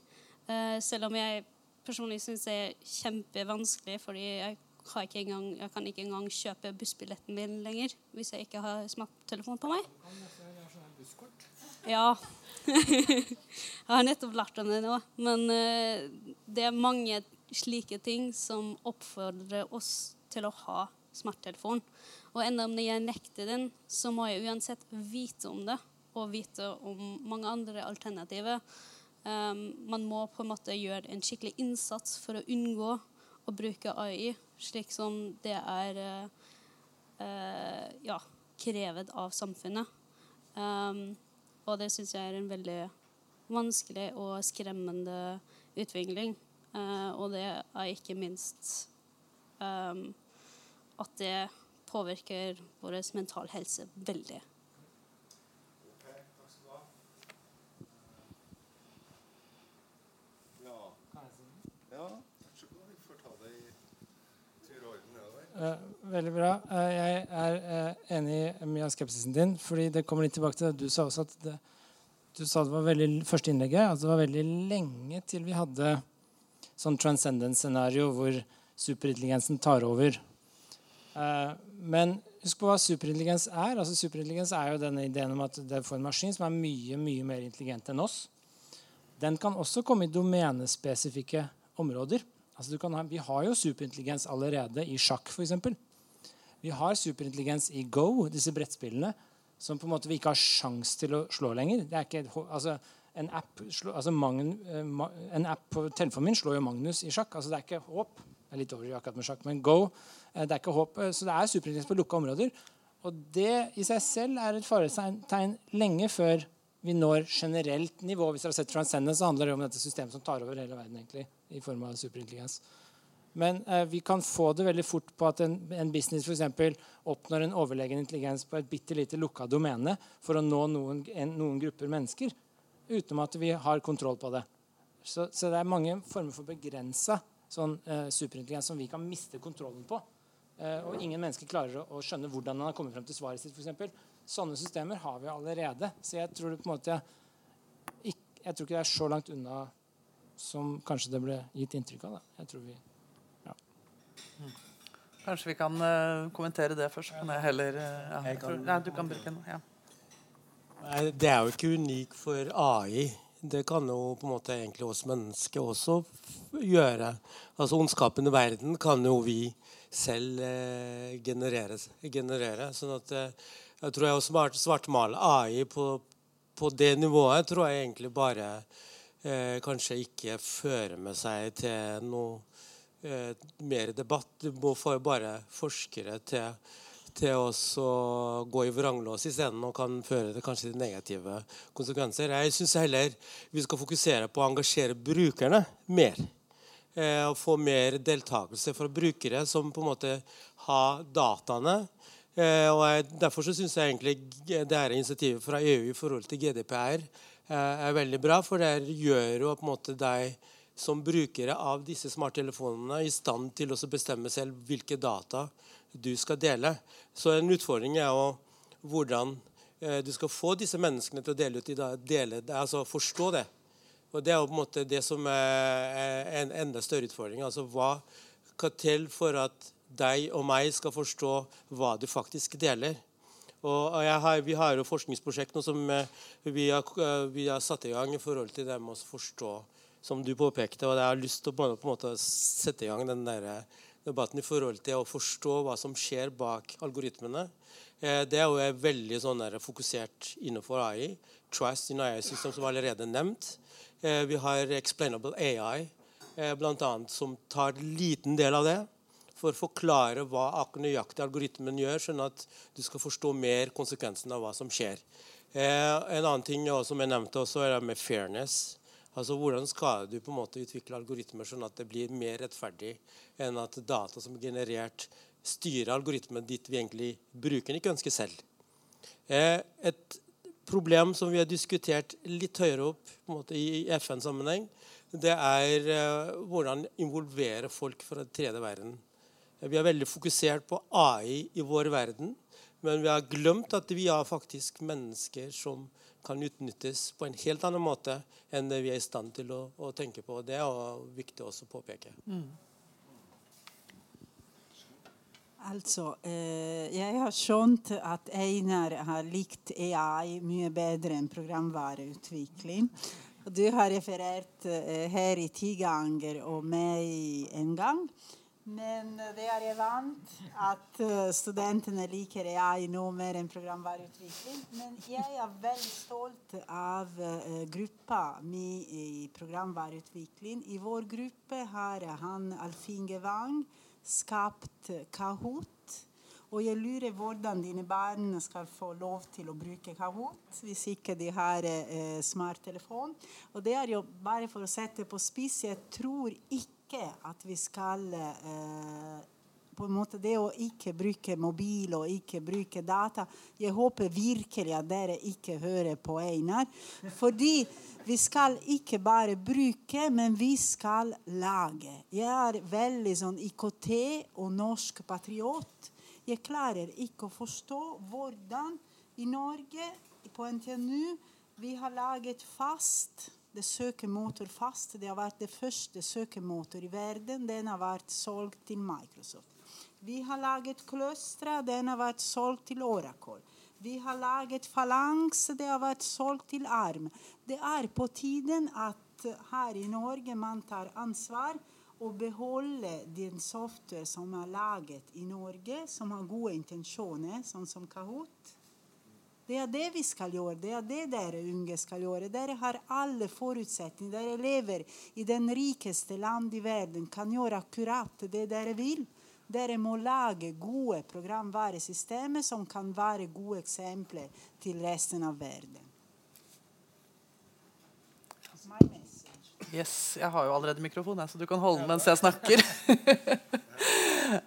Selv om jeg personlig syns det er kjempevanskelig, fordi jeg, har ikke engang, jeg kan ikke engang kjøpe bussbilletten min lenger hvis jeg ikke har smarttelefon på meg. Ja. jeg har nettopp lært om det nå. Men eh, det er mange slike ting som oppfordrer oss til å ha smarttelefon. Og enda om jeg nekter den, så må jeg uansett vite om det, og vite om mange andre alternativer. Um, man må på en måte gjøre en skikkelig innsats for å unngå å bruke AI, slik som det er uh, uh, ja, krevet av samfunnet. Um, og det syns jeg er en veldig vanskelig og skremmende utvikling. Uh, og det er ikke minst um, at det påvirker vår mental helse veldig. Uh, veldig bra. Uh, jeg er uh, enig i mye av skepsisen din. fordi det kommer litt tilbake til det du sa også. at det, Du sa det var veldig første innlegget, at det var veldig lenge til vi hadde sånn transcendent-scenario hvor superintelligensen tar over. Men husk på hva superintelligens er. altså Superintelligens er jo denne ideen om at det får en maskin som er mye mye mer intelligent enn oss. Den kan også komme i domenespesifikke områder. Altså ha, vi har jo superintelligens allerede i sjakk, f.eks. Vi har superintelligens i Go, disse brettspillene, som på en måte vi ikke har sjans til å slå lenger. Er ikke, altså, en, app, altså Magn, eh, en app på telefonen min slår jo Magnus i sjakk. altså Det er ikke håp. Det er litt over akkurat med sjakk, men Go eh, det er ikke håp. Eh, så det er superintelligens på lukka områder. Og det i seg selv er et faretegn lenge før vi når generelt nivå. Hvis dere har sett Transcendence, så handler det om dette systemet som tar over hele verden. egentlig, i form av superintelligens. Men eh, vi kan få det veldig fort på at en, en business for eksempel, oppnår en overlegen intelligens på et bitte lite lukka domene for å nå noen, en, noen grupper mennesker, utenom at vi har kontroll på det. Så, så det er mange former for begrensa sånn, eh, superintelligens som vi kan miste kontrollen på. Eh, og ingen mennesker klarer å, skjønne hvordan han har kommet frem til svaret sitt. For eksempel. Sånne systemer har vi allerede. Så jeg tror, det på en måte, jeg, jeg tror ikke det er så langt unna som kanskje det ble gitt inntrykk av. Da. Jeg tror vi, ja. Kanskje vi kan uh, kommentere det først. Men jeg heller uh, ja, jeg tror, nei, Du kan bruke den. Ja. Det er jo ikke unikt for AI. Det kan jo på en måte egentlig oss mennesker også gjøre. Altså Ondskapen i verden kan jo vi selv eh, generere, generere. Sånn at eh, jeg tror jeg å svartmale AI på, på, det nivået tror jeg egentlig bare eh, kanskje ikke fører med seg til noe eh, mer debatt. Du må få bare forskere til, til å gå i vranglås isteden og kan føre til kanskje til negative konsekvenser. Jeg syns heller vi skal fokusere på å engasjere brukerne mer. Eh, og få mer deltakelse fra brukere som på en måte har dataene Eh, og jeg, Derfor så syns jeg egentlig det her initiativet fra EU i forhold til GDPR eh, er veldig bra. For det gjør jo på en måte deg som brukere av disse smarttelefonene i stand til å bestemme selv hvilke data du skal dele. Så en utfordring er jo hvordan eh, du skal få disse menneskene til å dele ut, dele, altså forstå det. Og Det er jo på en måte det som er en enda større utfordring. Altså Hva skal til for at deg og meg skal forstå hva du faktisk deler. Og har, Vi har jo forskningsprosjekt som eh, vi har, eh, vi har, satt i gang i forhold til det med å forstå, som du påpekte. og Jeg har lyst til å på en måte sette i gang den der eh, debatten i forhold til å forstå hva som skjer bak algoritmene. Det er jo veldig sånn der, fokusert innenfor AI. Trust in AI-system, som allerede nevnt. Vi har Explainable AI, blant annet, som tar en liten del av det for å forklare hva nøyaktig algoritmen gjør, sånn at du skal forstå mer konsekvensen av hva som skjer. Eh, en annen ting som jeg nevnte også, er med fairness. Altså Hvordan skal du på en måte utvikle algoritmer sånn at det blir mer rettferdig enn at data som er generert, styrer algoritmen dit vi egentlig bruker den ikke ønsker selv. Eh, et problem som vi har diskutert litt høyere opp måte, i FN-sammenheng, det er uh, hvordan involvere folk fra den tredje verden. Vi er veldig fokusert på AI i vår verden. Men vi har glemt at vi har faktisk mennesker som kan utnyttes på en helt annen måte enn det vi er i stand til å, å tenke på. Det er viktig også å påpeke. Mm. Altså, eh, jeg har skjønt at Einar har likt AI mye bedre enn programvareutvikling. Du har referert eh, her i ti ganger og meg en gang. Men det er jeg vant at eh, studentene liker AI nå mer enn programvareutvikling. Men jeg er veldig stolt av gruppa mi i programvareutvikling. I vår gruppe har han Alfinge Wang skapt Kahoot. Og jeg lurer hvordan dine barn skal få lov til å bruke Kahoot hvis ikke de har eh, smarttelefon. Og det er jo bare for å sette på spiss. Jeg tror ikke at vi skal eh, på en måte Det å ikke bruke mobil og ikke bruke data Jeg håper virkelig at dere ikke hører på Einar. Fordi vi skal ikke bare bruke, men vi skal lage. Jeg er veldig sånn IKT og norsk patriot. Jeg klarer ikke å forstå hvordan i Norge, på NTNU, vi har laget FAST. Det søkemotor FAST det har vært det første søkemotor i verden. Den har vært solgt til Microsoft. Vi har laget Clustra. Den har vært solgt til Oracle. Vi har laget falangs. Det har vært solgt til ARM. Det er på tiden at her i Norge man tar ansvar og beholder den software som er laget i Norge, som har gode intensjoner, sånn som Kahoot. Det er det vi skal gjøre. Det er det dere unge skal gjøre. Dere har alle forutsetninger. Dere lever i den rikeste land i verden, kan gjøre akkurat det dere vil. Dere må lage gode programvaresystemer som kan være gode eksempler til resten av verden. Yes, jeg har jo allerede mikrofon, så du kan holde den mens jeg snakker.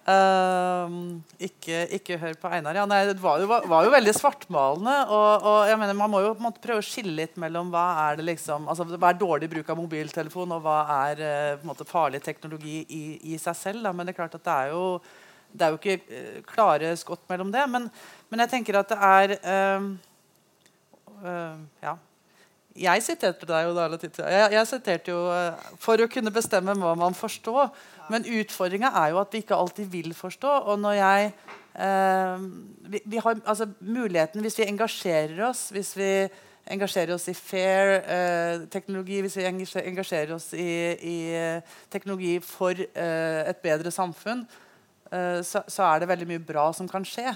Um, ikke, ikke hør på Einar. Ja, nei, det var jo, var jo veldig svartmalende. Og, og, jeg mener, Man må jo måte, prøve å skille litt mellom hva er det liksom, altså, hva er dårlig bruk av mobiltelefon, og hva er uh, måte, farlig teknologi i, i seg selv. Da. Men det er klart at det er jo, det er jo ikke uh, klare skott mellom det. Men, men, jeg tenker at det er uh, Ja. Jeg siterte deg jo da. Jeg, jeg siterte jo for å kunne bestemme hva man forstår. Men utfordringa er jo at vi ikke alltid vil forstå. Og når jeg eh, vi, vi, har altså, muligheten Hvis vi engasjerer oss, hvis vi engasjerer oss i fair eh, teknologi, hvis vi engasjerer oss i, i teknologi for eh, et bedre samfunn, eh, så, så, er det veldig mye bra som kan skje.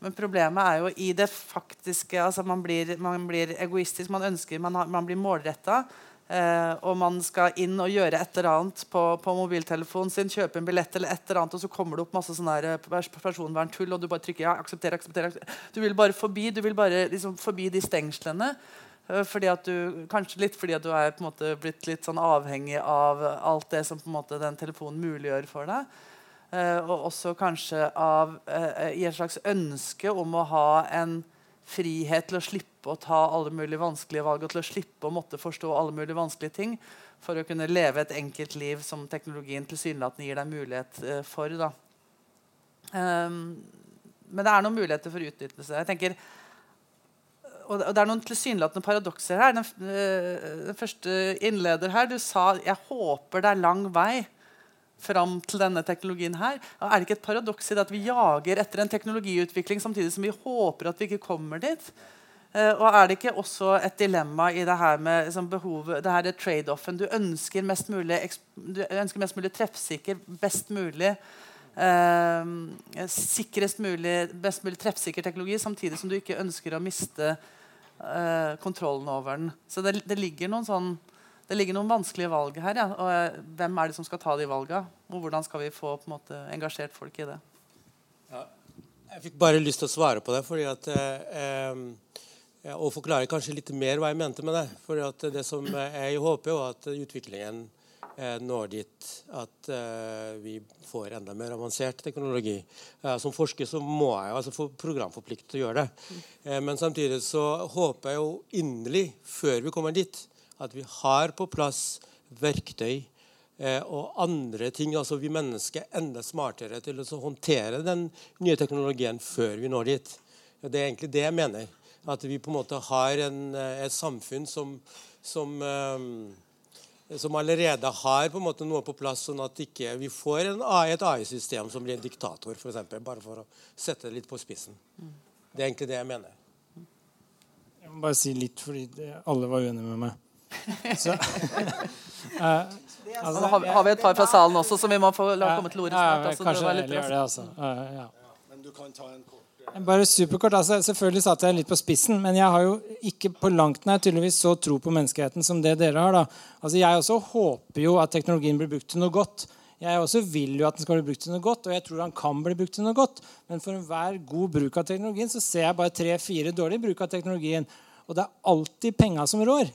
Men problemet er jo i det faktiske altså Man blir, man blir egoistisk, man ønsker, man, har, man blir målretta. Eh, og man skal inn og gjøre et eller annet på, på, mobiltelefonen sin, kjøpe en billett, eller et eller annet, og så kommer det opp masse sånne eh, personverntull, og du bare trykker ja, aksepter, aksepter, aksepter. Du vil bare forbi, du vil bare liksom forbi de stengslene. Eh, fordi at du, kanskje litt fordi at du er på en måte blitt litt sånn avhengig av alt det som på en måte den telefonen muliggjør for deg. Eh, og også kanskje av, eh, i et slags ønske om å ha en frihet til å slippe å ta alle mulige vanskelige valg og til å slippe å måtte forstå alle mulige vanskelige ting for å kunne leve et enkelt liv som teknologien tilsynelatende gir deg mulighet for. Da. men det er noen muligheter for utnyttelse. Jeg tenker, og det er noen tilsynelatende paradokser her. Den, den, første innleder her, du sa 'jeg håper det er lang vei' fram til denne teknologien her. Er det ikke et paradoks i det at vi jager etter en teknologiutvikling samtidig som vi håper at vi ikke kommer dit? Uh, og er det ikke også et dilemma i det her med liksom, behovet, det her trade-offen? Du ønsker mest mulig, du ønsker mest mulig treffsikker, best mulig uh, sikrest mulig, best mulig treffsikker teknologi, samtidig som du ikke ønsker å miste uh, kontrollen over den. Så det, det ligger noen sånn det ligger noen vanskelige valg her. Ja. Og, eh, hvem er det som skal ta de valgene? Og hvordan skal vi få måte, engasjert folk i det? Ja. Jeg fikk bare lyst til å svare på det. fordi at, eh, eh, og forklare kanskje litt mer hva jeg mente med det. Fordi at det som Jeg håper jo at utviklingen eh, når dit at eh, vi får enda mer avansert teknologi. Eh, som forsker så må jeg altså få programforpliktet til å gjøre det. Mm. men samtidig så håper jeg jo inderlig, før vi kommer dit, at vi har på plass verktøy eh, og andre ting. altså Vi mennesker er enda smartere til å håndtere den nye teknologien før vi når dit. Det er egentlig det jeg mener. At vi på en måte har en, eh, et samfunn som, som, eh, som allerede har på en måte noe på plass, sånn at ikke vi får en, et AI-system som blir en diktator, eksempel, bare for å sette det litt på spissen. Det er egentlig det jeg mener. Jeg må bare si litt, fordi alle var uenige med meg. Så, uh, Altså, har, har vi et par fra salen også, som vi må få la komme til orde ja, snart. Altså, kanskje det litt gjør det, altså. Uh, ja. Men du kan ta en kort Bare superkort, altså, Selvfølgelig satte jeg litt på spissen, men jeg har jo ikke på langt nær tydeligvis så tro på menneskeheten som det dere har. da. Altså, Jeg også håper jo at teknologien blir brukt til noe godt. Jeg også vil jo at den skal bli brukt til noe godt, og jeg tror han kan bli brukt til noe godt. Men for enhver god bruk av teknologien så ser jeg bare tre-fire dårlige bruk av teknologien. Og det er alltid penga som rår.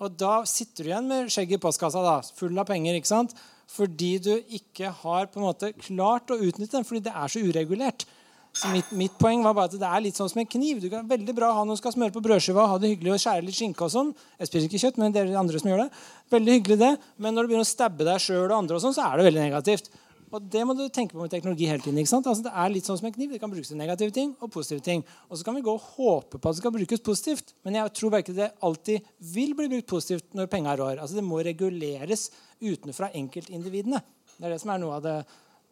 Og da sitter du igjen med skjegget i postkassa, da, full av penger. ikke sant? Fordi du ikke har på en måte klart å utnytte den, fordi det er så uregulert. Så mitt, mitt poeng var bare at det er litt sånn som en kniv. Du kan veldig bra ha noen som skal smøre på brødskiva ha det hyggelig og skjære litt skinke og sånn. Jeg spiser ikke kjøtt, men det er de andre som gjør det. Veldig hyggelig det. Men når du begynner å stabbe deg sjøl og andre, og sånn, så er det veldig negativt. Og det må du tenke på med teknologi hele tiden. ikke sant? Altså, det er litt sånn som en kniv. Det kan brukes til negative ting og positive ting. Og så kan vi gå og håpe på at det skal brukes positivt. Men jeg tror bare ikke det alltid vil bli brukt positivt når penga rår. Altså, det må reguleres utenfra enkeltindividene. Det er det som er noe av det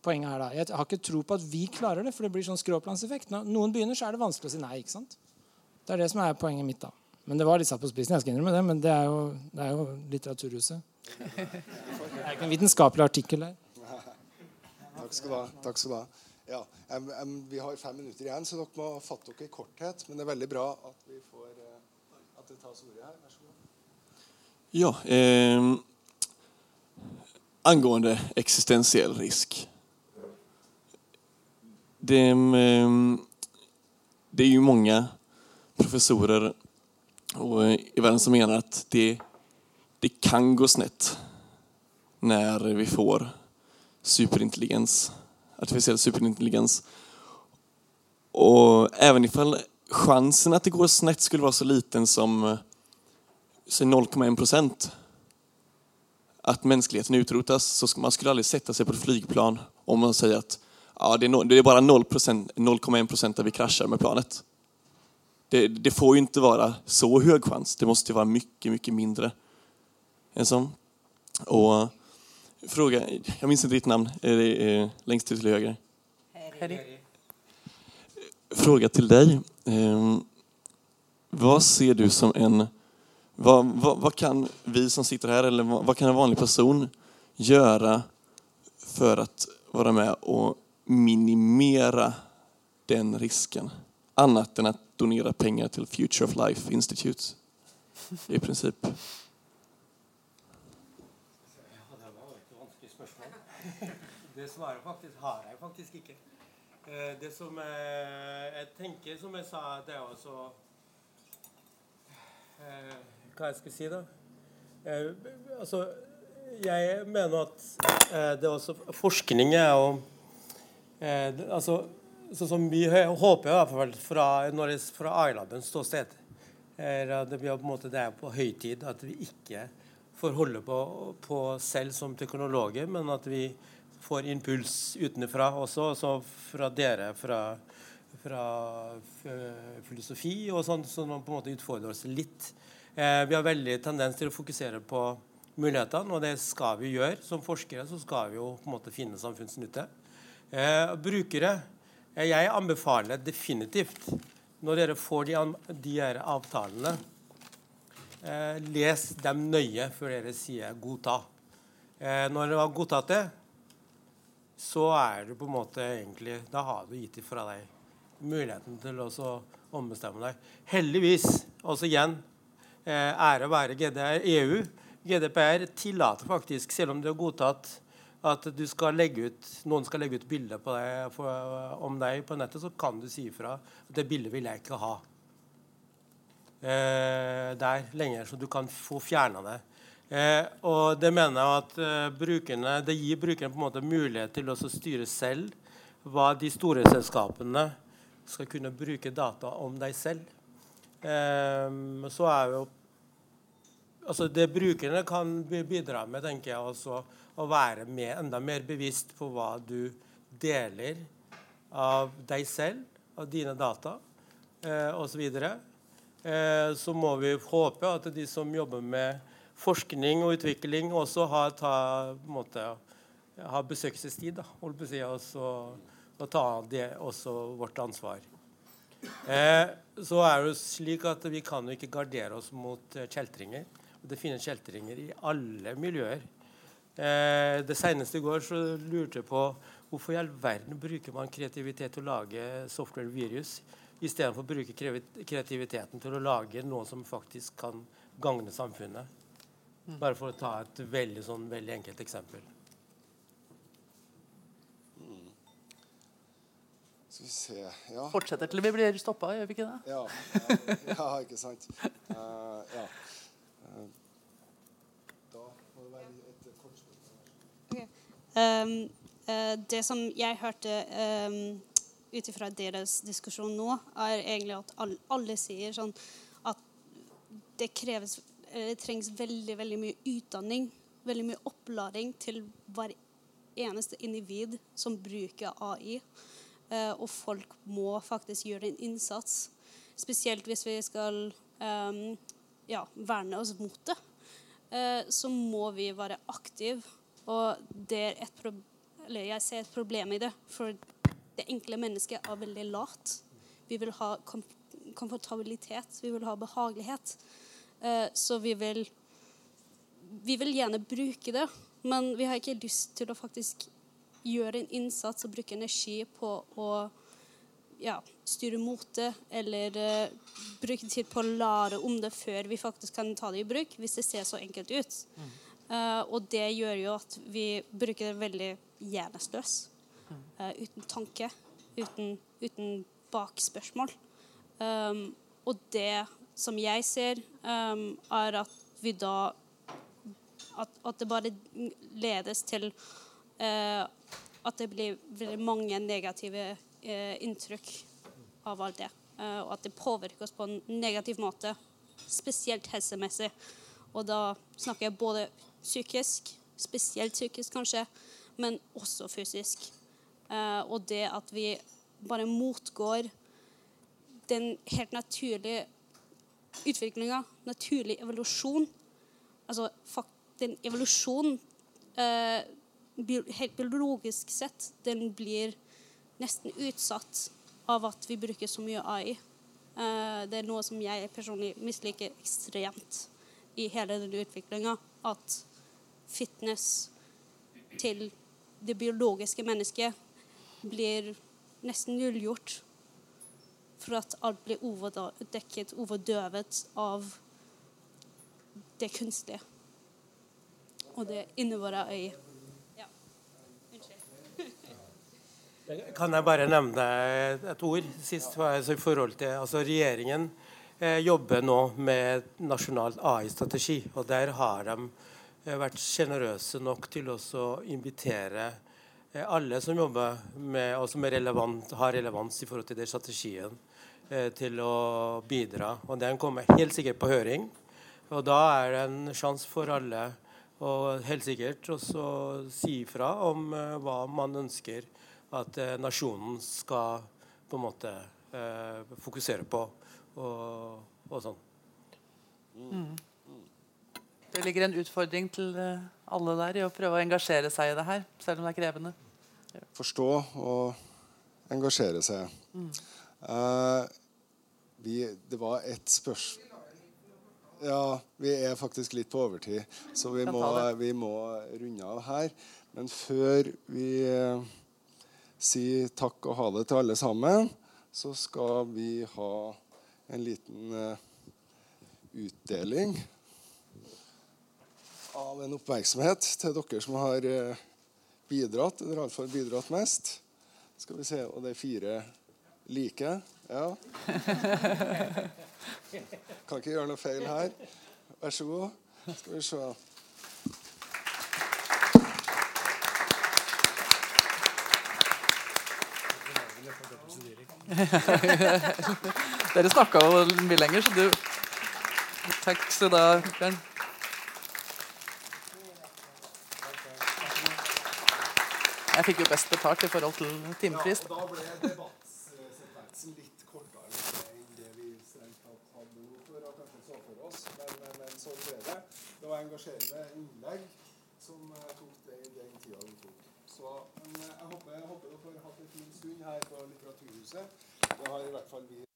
poenget her. da. Jeg har ikke tro på at vi klarer det, for det blir sånn skråplanseffekt. Når noen begynner, så er det vanskelig å si nei. ikke sant? Det er det som er poenget mitt. da. Men det var litt satt på spissen, jeg skal innrømme det, men det er jo, det er jo Litteraturhuset. Det er ikke en vitenskapelig artikkel her. Takk skal du ha. Takk skal du ha. Ja, em, em, vi har fem minutter igjen, så dere må fatte dere i korthet. Men det er veldig bra at vi får eh, at det tas ordet her. Vær så god. Ja, eh, angående eksistensiell risk. Det, det er jo mange professorer och, eh, i verden som mener at det, det kan gå snett når vi får superintelligens, artificiell superintelligens. Och även ifall chansen att det går snett skulle vara så liten som eh, 0,1 procent att mänskligheten utrotas så man skulle aldrig sätta sig på ett flygplan om man säger att ja, det, är no, det är bara 0,1 procent där vi kraschar med planet. Det, det får ju inte vara så hög chans. Det måste vara mycket, mycket mindre en sånn, Och fråga, jag minns inte ditt namn, är det eh, längst till höger? Fråga till dig. Eh, vad ser du som en vad, vad, vad kan vi som sitter här, eller vad, vad kan en vanlig person göra för att vara med och minimera den risken? Annat än att donera pengar till Future of Life Institute, i princip. Det svaret faktisk har jeg faktisk ikke. Eh, Det som eh, jeg tenker, som jeg sa, det er også eh, Hva jeg skal si, da? Altså, jeg mener at det er også forskning er jo Altså, sånn som vi håper i hvert fall fra, når det, fra Ailabens ståsted, at det, blir på en måte, det er på høy tid at vi ikke får holde på, på selv som teknologer, men at vi får impuls utenfra også, også fra dere, fra, fra filosofi og sånn, som på en måte utfordrer oss litt. Eh, vi har veldig tendens til å fokusere på mulighetene, og det skal vi gjøre. Som forskere så skal vi jo på en måte finne samfunnsnytte. Eh, brukere eh, Jeg anbefaler definitivt, når dere får de, de her avtalene, eh, les dem nøye før dere sier 'godta'. Eh, når dere har godtatt det, så er du på en måte egentlig Da har du gitt fra deg muligheten til å ombestemme deg. Heldigvis, også igjen, eh, ære være GDR, EU. GDPR tillater faktisk, selv om det har godtatt at du skal legge ut, noen skal legge ut bilder om deg på nettet, så kan du si ifra at det bildet vil jeg ikke ha eh, der lenger, så du kan få fjerna det. Eh, og det mener jeg at eh, brukerne, det gir brukerne på en måte mulighet til å styre selv hva de store selskapene skal kunne bruke data om deg selv. Eh, så er jo altså Det brukerne kan bidra med, tenker jeg, også å være med, enda mer bevisst på hva du deler av deg selv, av dine data eh, osv. Eh, så må vi håpe at de som jobber med forskning og utvikling, også har, ta, måte, har besøkelsestid. Da, holdt på å si, og, så, og ta det også vårt ansvar. Eh, så er det slik at Vi kan jo ikke gardere oss mot eh, kjeltringer. Det finnes kjeltringer i alle miljøer. Eh, det seneste i går så lurte jeg på hvorfor i all verden bruker man kreativitet til å lage software-virus istedenfor å bruke kreativiteten til å lage noe som faktisk kan gagne samfunnet. Bare for å ta et veldig, sånn, veldig enkelt eksempel. Skal vi se Ja. Fortsetter til vi blir stoppa, gjør vi ikke det? Ja, ja, ja ikke sant. Uh, ja. Eh, da må det være et kort spørsmål. Um, uh, det som jeg hørte um, ut ifra deres diskusjon nå, er egentlig at alle, alle sier sånn at det kreves det trengs veldig, veldig mye utdanning, veldig mye opplæring til hver eneste individ som bruker AI. Eh, og folk må faktisk gjøre en innsats. Spesielt hvis vi skal um, ja, verne oss mot det. Eh, så må vi være aktive. Og det er et pro eller jeg ser et problem i det. For det enkle mennesket er veldig lat. Vi vil ha kom komfortabilitet. Vi vil ha behagelighet. Eh, så vi vil Vi vil gjerne bruke det, men vi har ikke lyst til å faktisk gjøre en innsats og bruke energi på å ja, styre mot det, eller uh, bruke tid på å lære om det før vi faktisk kan ta det i bruk, hvis det ser så enkelt ut. Uh, og det gjør jo at vi bruker det veldig hjernesløst. Uh, uten tanke, uten, uten bakspørsmål. Um, og det som jeg ser, um, er at vi da at, at det bare ledes til uh, at det blir veldig mange negative uh, inntrykk av alt det. Uh, og at det påvirker oss på en negativ måte, spesielt helsemessig. Og da snakker jeg både psykisk, spesielt psykisk kanskje, men også fysisk. Og det at vi bare motgår den helt naturlige utviklinga, naturlig evolusjon. Altså den evolusjonen eh, helt biologisk sett, den blir nesten utsatt av at vi bruker så mye AI. Eh, det er noe som jeg personlig misliker ekstremt i hele den utviklinga. At fitness til det biologiske mennesket blir nesten nullgjort. For at alt blir overdekket, overdøvet av det kunstige. Og det innebærer øye. Ja. Unnskyld. Kan jeg bare nevne et ord sist? Altså i forhold til, altså Regjeringen eh, jobber nå med nasjonal AI-strategi. og Der har de eh, vært sjenerøse nok til å invitere eh, alle som jobber med, og som relevant, har relevans i forhold til den strategien, til å bidra. Og Den kommer helt sikkert på høring. Og Da er det en sjanse for alle å helt sikkert også si ifra om eh, hva man ønsker at eh, nasjonen skal på en måte eh, fokusere på og, og sånn. Det ligger en utfordring til eh, alle der i å prøve å engasjere seg i det her, selv om det er krevende. Forstå og engasjere seg. Eh, vi, det var et spørsmål Ja, vi er faktisk litt på overtid, så vi må, vi må runde av her. Men før vi eh, sier takk og ha det til alle sammen, så skal vi ha en liten eh, utdeling av en oppmerksomhet til dere som har eh, bidratt, eller iallfall bidratt mest. Skal vi se Og det er fire like. Ja. Kan ikke gjøre noe feil her. Vær så god. Skal vi se. Dere snakka jo mye lenger, så du Takk skal du ha, Bjørn. Jeg fikk jo best betalt i forhold til timepris. da ble debattsekvensen litt kortere enn det vi strengt tatt hadde behov for og kanskje så for oss. Men, men, men sånn ble det. Det var engasjerende innlegg som tok det i den tida vi tok. Så men, eh, jeg håper, jeg håper dere har hatt en fin stund her på Litteraturhuset. Det har i hvert fall vi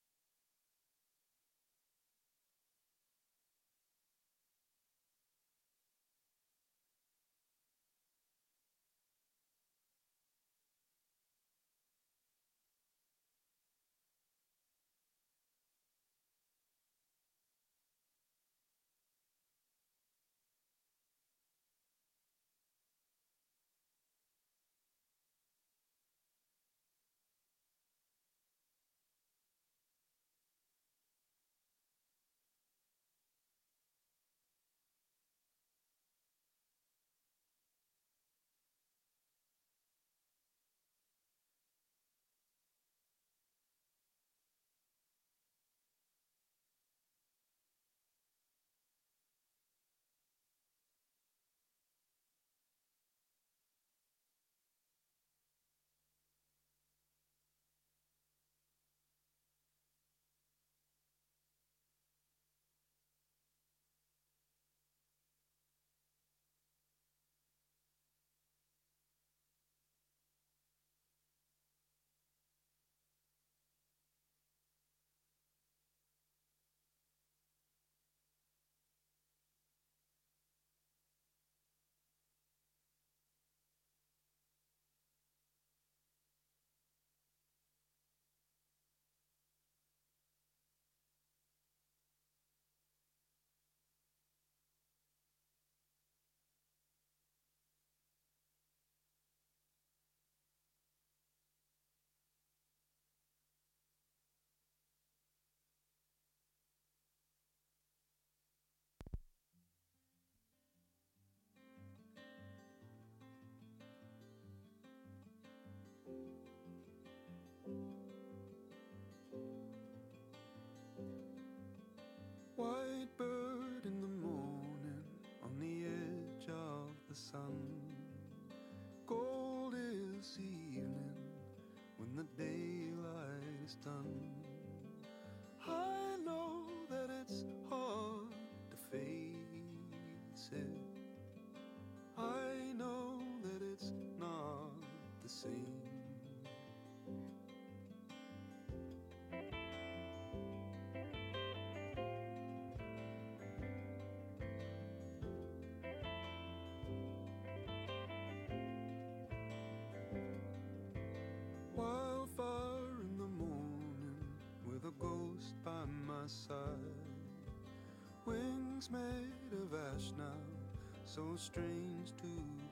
made of ash now, so strange to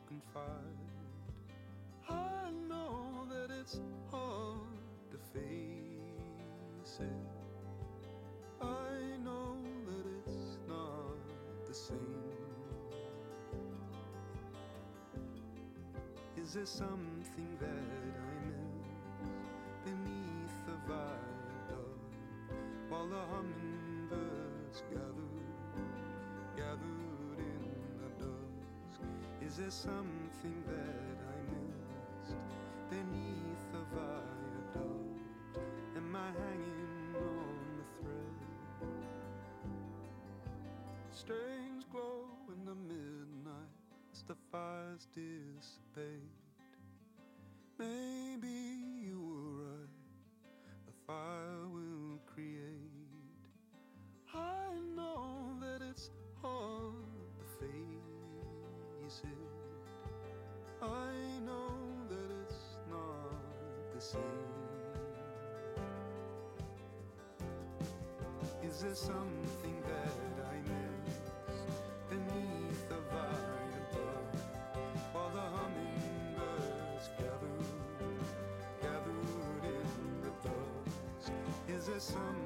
confide. I know that it's hard to face it. I know that it's not the same. Is there something Is there something that I missed beneath the viaduct? Am I hanging on the thread? Strange glow in the midnight as the fires dissipate. Is there something that I miss beneath the viaduct while the hummingbirds gather, gathered in the dusk? Is there that